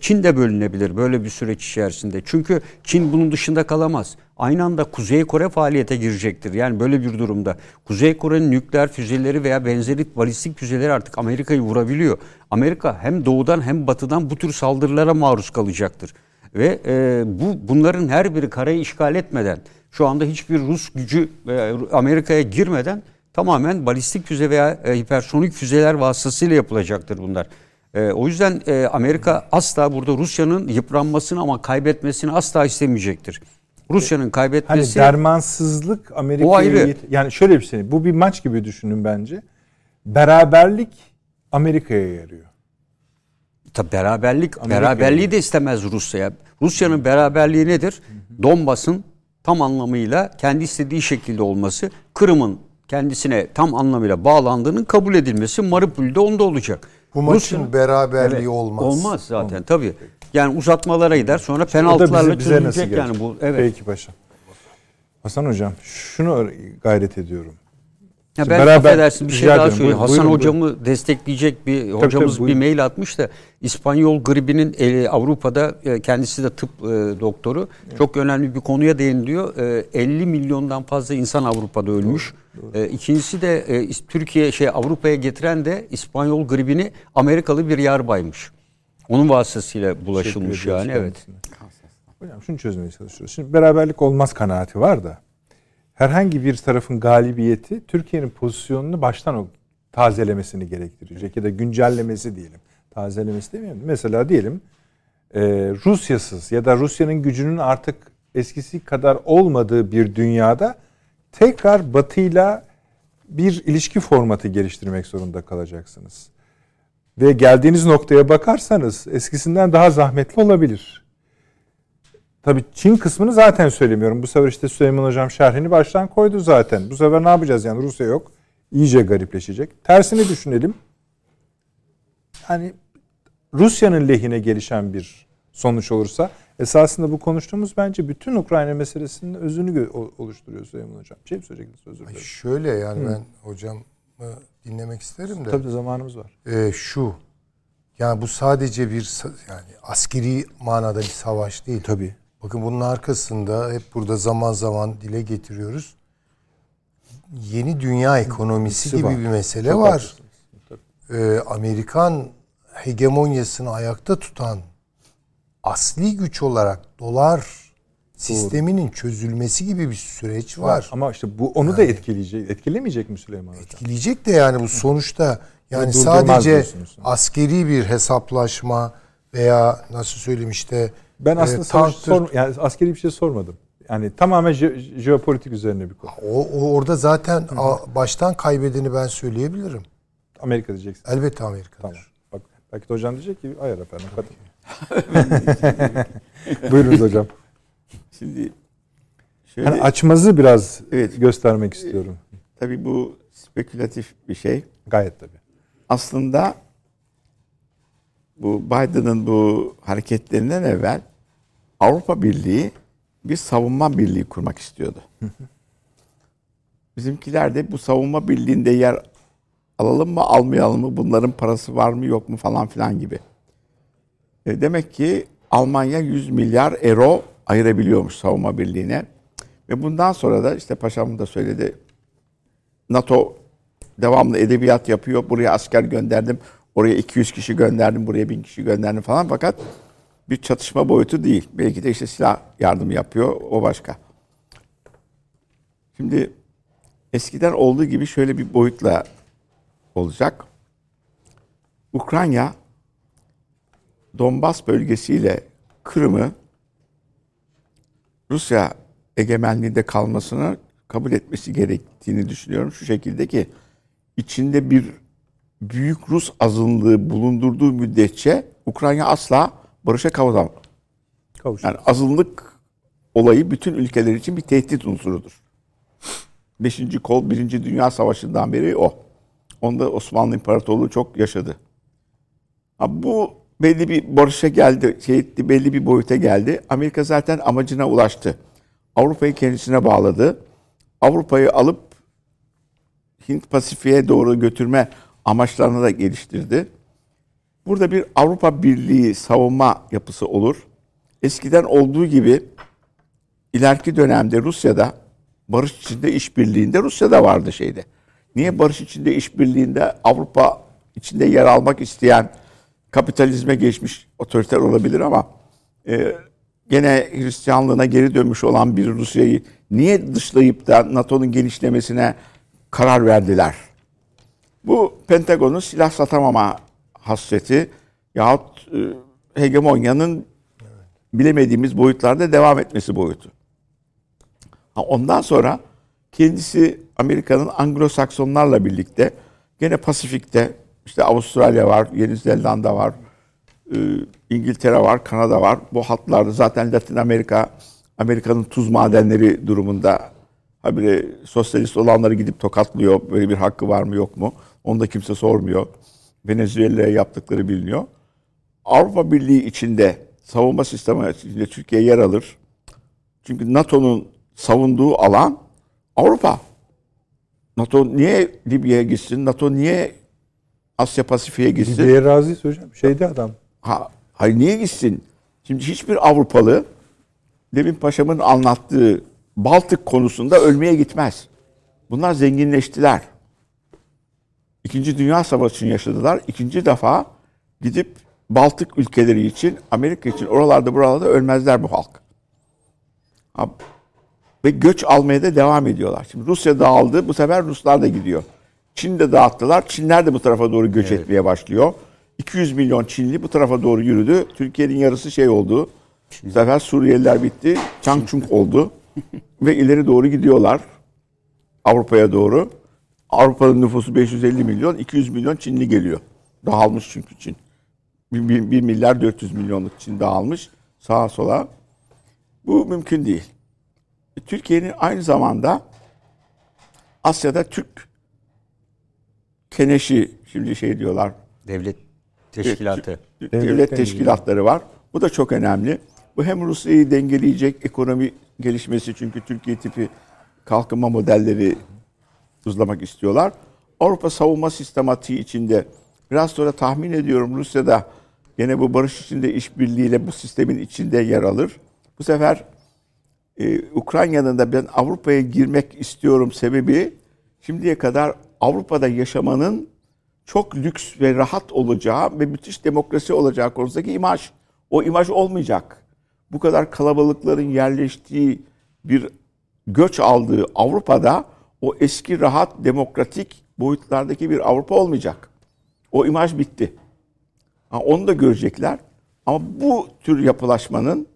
Çin de bölünebilir böyle bir süreç içerisinde. Çünkü Çin bunun dışında kalamaz. Aynı anda Kuzey Kore faaliyete girecektir. Yani böyle bir durumda Kuzey Kore'nin nükleer füzeleri veya benzeri balistik füzeleri artık Amerika'yı vurabiliyor. Amerika hem doğudan hem batıdan bu tür saldırılara maruz kalacaktır. Ve e, bu bunların her biri karayı işgal etmeden şu anda hiçbir Rus gücü e, Amerika'ya girmeden tamamen balistik füze veya e, hipersonik füzeler vasıtasıyla yapılacaktır bunlar. E, o yüzden e, Amerika asla burada Rusya'nın yıpranmasını ama kaybetmesini asla istemeyecektir. Rusya'nın Hani kaybetmesi dermansızlık O Amerika'ya ayrı. yet- yani şöyle bir şey. Bu bir maç gibi düşünün bence. Beraberlik Amerika'ya yarıyor. Tabii beraberlik, Amerika beraberliği de istemez Rusya. Rusya'nın beraberliği nedir? Donbas'ın tam anlamıyla kendi istediği şekilde olması, Kırım'ın kendisine tam anlamıyla bağlandığının kabul edilmesi, Mariupol'de onda olacak. Bu maçın Rusya'nın- beraberliği Evet, olmaz. Olmaz zaten tabii. Yani uzatmalara gider sonra penaltılarla bize, bize çözülecek yani bu. Evet. Peki paşam. Hasan Hocam şunu gayret ediyorum. Ya ben beraber- affedersin bir şey daha söyleyeyim. Buyurun, Hasan buyurun, hocamı destekleyecek bir hocamız tabii, bir mail atmış da İspanyol gribinin e, Avrupa'da e, kendisi de tıp e, doktoru çok önemli bir konuya değiniyor. E, 50 milyondan fazla insan Avrupa'da ölmüş. E, ikincisi de e, Türkiye şey Avrupa'ya getiren de İspanyol gribini Amerikalı bir yarbaymış. Onun vasıtasıyla bulaşılmış Teşekkür yani evet. Hocam şunu çözmeye çalışıyoruz. Şimdi beraberlik olmaz kanaati var da herhangi bir tarafın galibiyeti Türkiye'nin pozisyonunu baştan o tazelemesini gerektirecek ya da güncellemesi diyelim. Tazelemesi demeyelim. Mesela diyelim e, Rusyasız ya da Rusya'nın gücünün artık eskisi kadar olmadığı bir dünyada tekrar Batı'yla bir ilişki formatı geliştirmek zorunda kalacaksınız. Ve geldiğiniz noktaya bakarsanız eskisinden daha zahmetli olabilir. Tabii Çin kısmını zaten söylemiyorum. Bu sefer işte Süleyman Hocam şerhini baştan koydu zaten. Bu sefer ne yapacağız yani Rusya yok. İyice garipleşecek. Tersini düşünelim. Yani Rusya'nın lehine gelişen bir sonuç olursa esasında bu konuştuğumuz bence bütün Ukrayna meselesinin özünü oluşturuyor Süleyman Hocam. Şey mi söyleyecektiniz özür dilerim. Şöyle yani ben hocamı dinlemek isterim de. Tabii zamanımız var. Ee, şu. Yani bu sadece bir yani askeri manada bir savaş değil. Tabii. Bakın bunun arkasında hep burada zaman zaman dile getiriyoruz. Yeni dünya ekonomisi gibi bir mesele Çok var. Ee, Amerikan hegemonyasını ayakta tutan asli güç olarak dolar sisteminin çözülmesi gibi bir süreç var. Ama işte bu onu da etkileyecek. Etkilemeyecek mi Süleyman Hocam? Etkileyecek de yani bu sonuçta yani sadece diyorsunuz. askeri bir hesaplaşma veya nasıl söyleyeyim işte Ben e, aslında savaş tanktır- sor, yani askeri bir şey sormadım. Yani tamamen je- jeopolitik üzerine bir konu. o, o orada zaten a- baştan kaybedeni ben söyleyebilirim. Amerika diyeceksin. Elbette Amerika'dır. Tamam. Bak belki de hocam diyecek ki hayır efendim. Hadi. Buyurunuz hocam. Şimdi şöyle Hani açmazı biraz Evet. göstermek istiyorum. tabii bu spekülatif bir şey. Gayet tabii. Aslında bu Biden'ın bu hareketlerinden evvel Avrupa Birliği bir savunma birliği kurmak istiyordu. Bizimkiler de bu savunma birliğinde yer alalım mı almayalım mı bunların parası var mı yok mu falan filan gibi. E, demek ki Almanya 100 milyar euro ayırabiliyormuş savunma birliğine. Ve bundan sonra da işte paşam da söyledi NATO devamlı edebiyat yapıyor. Buraya asker gönderdim. Oraya 200 kişi gönderdim. Buraya 1000 kişi gönderdim falan. Fakat bir çatışma boyutu değil. Belki de işte silah yardımı yapıyor. O başka. Şimdi eskiden olduğu gibi şöyle bir boyutla olacak. Ukrayna Donbas bölgesiyle Kırım'ı Rusya egemenliğinde kalmasını kabul etmesi gerektiğini düşünüyorum. Şu şekilde ki içinde bir büyük Rus azınlığı bulundurduğu müddetçe Ukrayna asla barışa kavuşamaz. Kavuş. Yani azınlık olayı bütün ülkeler için bir tehdit unsurudur. Beşinci kol Birinci Dünya Savaşı'ndan beri o. Onda Osmanlı İmparatorluğu çok yaşadı. Ha, bu belli bir barışa geldi, şey etti, belli bir boyuta geldi. Amerika zaten amacına ulaştı. Avrupa'yı kendisine bağladı. Avrupa'yı alıp Hint Pasifik'e doğru götürme amaçlarını da geliştirdi. Burada bir Avrupa Birliği savunma yapısı olur. Eskiden olduğu gibi ileriki dönemde Rusya'da barış içinde işbirliğinde Rusya'da vardı şeyde. Niye barış içinde işbirliğinde Avrupa içinde yer almak isteyen kapitalizme geçmiş otoriter olabilir ama e, gene Hristiyanlığına geri dönmüş olan bir Rusya'yı niye dışlayıp da NATO'nun genişlemesine karar verdiler? Bu Pentagon'un silah satamama hasreti yahut e, hegemonyanın bilemediğimiz boyutlarda devam etmesi boyutu. Ha, Ondan sonra kendisi Amerika'nın Anglo-Saksonlarla birlikte gene Pasifik'te işte Avustralya var, Yeni Zelanda var, e, İngiltere var, Kanada var. Bu hatlarda zaten Latin Amerika, Amerika'nın tuz madenleri durumunda habire sosyalist olanları gidip tokatlıyor. Böyle bir hakkı var mı yok mu? Onu da kimse sormuyor. Venezuela'ya yaptıkları biliniyor. Avrupa Birliği içinde savunma sistemi içinde Türkiye yer alır. Çünkü NATO'nun savunduğu alan Avrupa. NATO niye Libya'ya gitsin? NATO niye Asya Pasifik'e gitsin? Libya'ya razıyız hocam. Şeydi adam. Ha, hayır niye gitsin? Şimdi hiçbir Avrupalı demin paşamın anlattığı Baltık konusunda ölmeye gitmez. Bunlar zenginleştiler. İkinci Dünya Savaşı'nı yaşadılar. İkinci defa gidip Baltık ülkeleri için, Amerika için oralarda buralarda ölmezler bu halk. Ha, ve göç almaya da devam ediyorlar. Şimdi Rusya dağıldı, bu sefer Ruslar da gidiyor. Çin de dağıttılar, Çinler de bu tarafa doğru göç etmeye başlıyor. 200 milyon Çinli bu tarafa doğru yürüdü. Türkiye'nin yarısı şey oldu. Bu sefer Suriyeliler bitti, Changchung oldu. ve ileri doğru gidiyorlar. Avrupa'ya doğru. Avrupa'nın nüfusu 550 milyon, 200 milyon Çinli geliyor. Dağılmış çünkü Çin. 1, 1 milyar 400 milyonluk Çin dağılmış sağa sola. Bu mümkün değil. Türkiye'nin aynı zamanda Asya'da Türk keneşi şimdi şey diyorlar. Devlet teşkilatı. Devlet, Devletten teşkilatları var. Bu da çok önemli. Bu hem Rusya'yı dengeleyecek ekonomi gelişmesi çünkü Türkiye tipi kalkınma modelleri uzlamak istiyorlar. Avrupa savunma sistematiği içinde biraz sonra tahmin ediyorum Rusya'da gene bu barış içinde işbirliğiyle bu sistemin içinde yer alır. Bu sefer e, Ukrayna'nın da ben Avrupa'ya girmek istiyorum sebebi şimdiye kadar Avrupa'da yaşamanın çok lüks ve rahat olacağı ve müthiş demokrasi olacağı konusundaki imaj. O imaj olmayacak. Bu kadar kalabalıkların yerleştiği bir göç aldığı Avrupa'da o eski rahat demokratik boyutlardaki bir Avrupa olmayacak. O imaj bitti. Ha, onu da görecekler. Ama bu tür yapılaşmanın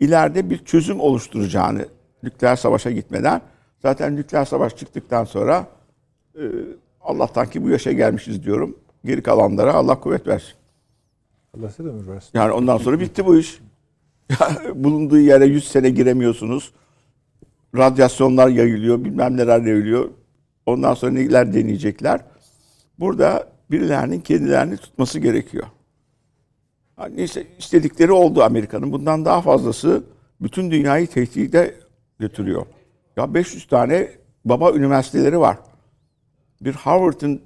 ileride bir çözüm oluşturacağını nükleer savaşa gitmeden zaten nükleer savaş çıktıktan sonra Allah'tan ki bu yaşa gelmişiz diyorum. Geri kalanlara Allah kuvvet versin. Allah size de ömür versin. Yani ondan sonra bitti bu iş. Bulunduğu yere 100 sene giremiyorsunuz. Radyasyonlar yayılıyor, bilmem neler yayılıyor. Ondan sonra neler deneyecekler. Burada birilerinin kendilerini tutması gerekiyor. Yani neyse istedikleri oldu Amerika'nın. Bundan daha fazlası bütün dünyayı tehdide götürüyor. Ya 500 tane baba üniversiteleri var. Bir Harvard'ın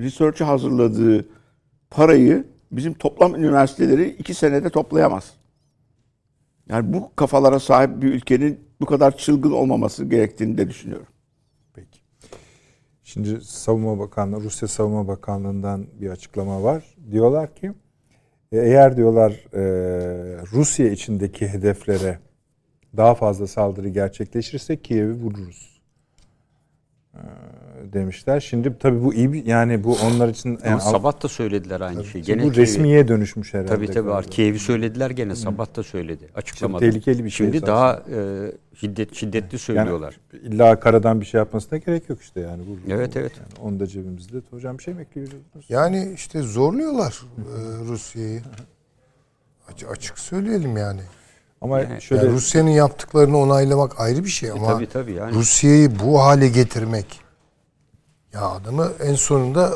research'ı hazırladığı parayı bizim toplam üniversiteleri iki senede toplayamaz. Yani bu kafalara sahip bir ülkenin bu kadar çılgın olmaması gerektiğini de düşünüyorum. Peki. Şimdi Savunma Bakanlığı, Rusya Savunma Bakanlığı'ndan bir açıklama var. Diyorlar ki e, eğer diyorlar e, Rusya içindeki hedeflere daha fazla saldırı gerçekleşirse Kiev'i vururuz e, demişler. Şimdi tabii bu iyi bir yani bu onlar için Ama yani, sabah da söylediler aynı şeyi. bu Kiev'i- resmiye dönüşmüş herhalde. Tabii tabii. Kiev'i söylediler gene. Sabah da söyledi. Açıklamadı. tehlikeli bir şey Şimdi esasında. daha e, şiddet şiddetli söylüyorlar. Yani illa karadan bir şey yapmasına gerek yok işte yani. Bu, Evet, bu- evet. Yani onu da cebimizde. Hocam bir şey mi ekliyorsunuz? Yani işte zorluyorlar e, Rusya'yı. Açık, söyleyelim yani. Ama Yani şöyle Yani Rusya'nın yaptıklarını onaylamak ayrı bir şey ama tabii, tabii yani. Rusya'yı bu hale getirmek ya adamı en sonunda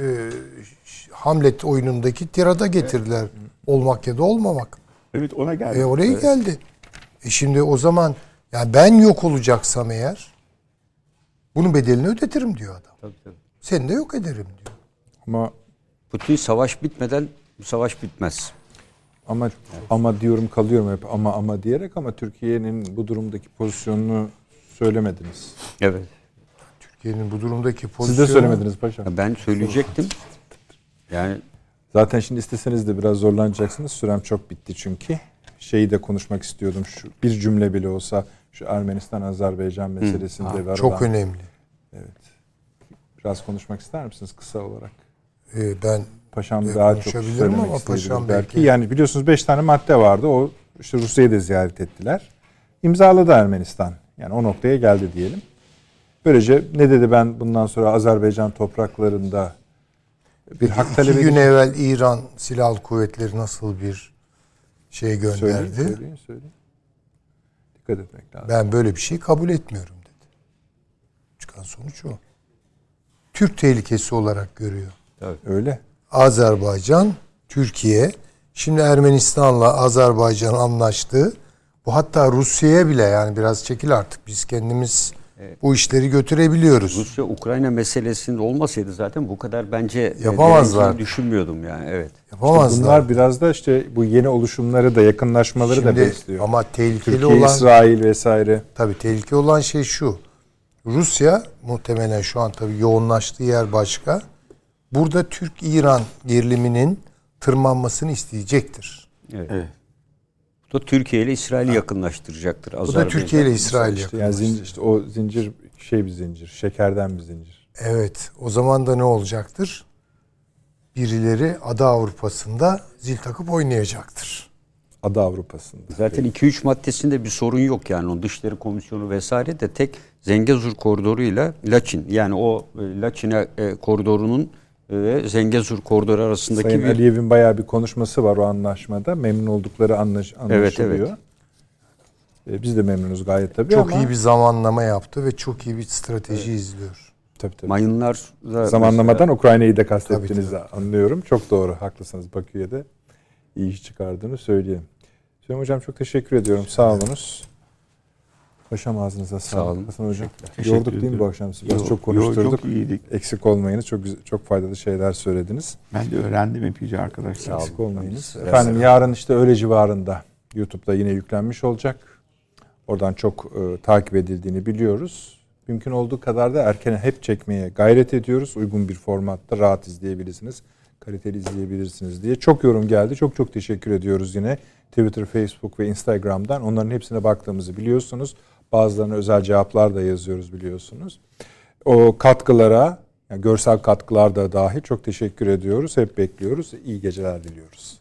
e, Hamlet oyunundaki tirada getirdiler. Olmak ya da olmamak. Evet ona geldi. E oraya geldi. E şimdi o zaman ya ben yok olacaksam eğer bunun bedelini ödetirim diyor adam. Tabii, tabii. Seni de yok ederim diyor. ama Putin savaş bitmeden bu savaş bitmez. ama ama diyorum kalıyorum hep ama ama diyerek ama Türkiye'nin bu durumdaki pozisyonunu söylemediniz. Evet. Türkiye'nin bu durumdaki Siz pozisyonu de söylemediniz paşam. Ben söyleyecektim. Yani Zaten şimdi isteseniz de biraz zorlanacaksınız. Sürem çok bitti çünkü. Şeyi de konuşmak istiyordum. Şu bir cümle bile olsa şu Ermenistan Azerbaycan meselesinde var çok olan- önemli. Biraz konuşmak ister misiniz kısa olarak? E, ben Paşam E, daha çok söylemek ama Paşam belki. belki- Yani biliyorsunuz 5 tane madde vardı. O işte Rusya'yı da ziyaret ettiler. İmzaladı Ermenistan. Yani o noktaya geldi diyelim. Böylece ne dedi ben bundan sonra Azerbaycan topraklarında bir hak talep iki gün evvel İran Silahlı Kuvvetleri nasıl bir şey gönderdi? Söyleyin, söyleyin, söyleyin. Dikkat etmek lazım. Ben böyle bir şey kabul etmiyorum dedi. Çıkan sonuç o. Türk tehlikesi olarak görüyor. Öyle. Azerbaycan, Türkiye, şimdi Ermenistan'la Azerbaycan anlaştı. Bu hatta Rusya'ya bile yani biraz çekil artık biz kendimiz bu işleri götürebiliyoruz. Rusya Ukrayna meselesinde olmasaydı zaten bu kadar bence e, Yapamazlar. düşünmüyordum yani evet. Yapamazlar. Bunlar biraz da işte bu yeni oluşumları da yakınlaşmaları da Şimdi besliyor. ama tehlikeli Türkiye, olan İsrail vesaire. tabii tehlikeli olan şey şu. Rusya muhtemelen şu an tabii yoğunlaştığı yer başka. Burada Türk-İran geriliminin tırmanmasını isteyecektir. Evet. Bu da Türkiye ile İsrail'i yakınlaştıracaktır. Bu da Türkiye ile İsrail İşte yani yakınlaştı. zincir, işte o zincir şey bir zincir, şekerden bir zincir. Evet. O zaman da ne olacaktır? Birileri Ada Avrupa'sında zil takıp oynayacaktır. Adı Avrupa'sında. Zaten 2-3 maddesinde bir sorun yok yani o Dışişleri Komisyonu vesaire de tek Zengezur koridoruyla Laçin yani o e, Laçin'e e, koridorunun e, ve Zengezur koridoru arasındaki Sayın bir Aliyev'in bayağı bir konuşması var o anlaşmada. Memnun oldukları anlaş, anlaşılıyor. evet. E, Biz de memnunuz gayet tabii Çok ama iyi bir zamanlama yaptı ve çok iyi bir strateji izliyor. tabii, tabii. mayınlar da zamanlamadan mesela- Ukrayna'yı da kastettiğinizi anlıyorum. Çok doğru, haklısınız. Bakü'ye de iyi iş çıkardığını söyleyeyim. Süleyman Hocam çok teşekkür ediyorum. Sağ olunuz. Paşam ağzınıza sağlık. olun. Hasan Hocam. Yorduk değil mi bu akşam sizi? Biraz Yo- çok yo, konuşturduk. Çok iyiydik. Eksik olmayınız. Çok güzel- çok faydalı şeyler söylediniz. Ben de öğrendim epeyce arkadaşlar. Eksik olmayınız. Evet. Efendim yarın işte öyle civarında YouTube'da yine yüklenmiş olacak. Oradan çok e, takip edildiğini biliyoruz. Mümkün olduğu kadar da erken hep çekmeye gayret ediyoruz. Uygun bir formatta rahat izleyebilirsiniz. Kaliteli izleyebilirsiniz diye. Çok yorum geldi. Çok çok teşekkür ediyoruz yine. Twitter, Facebook ve Instagram'dan. Onların hepsine baktığımızı biliyorsunuz. Bazılarına özel cevaplar da yazıyoruz biliyorsunuz. O katkılara, yani görsel katkılar da dahil çok teşekkür ediyoruz. Hep bekliyoruz. İyi geceler diliyoruz.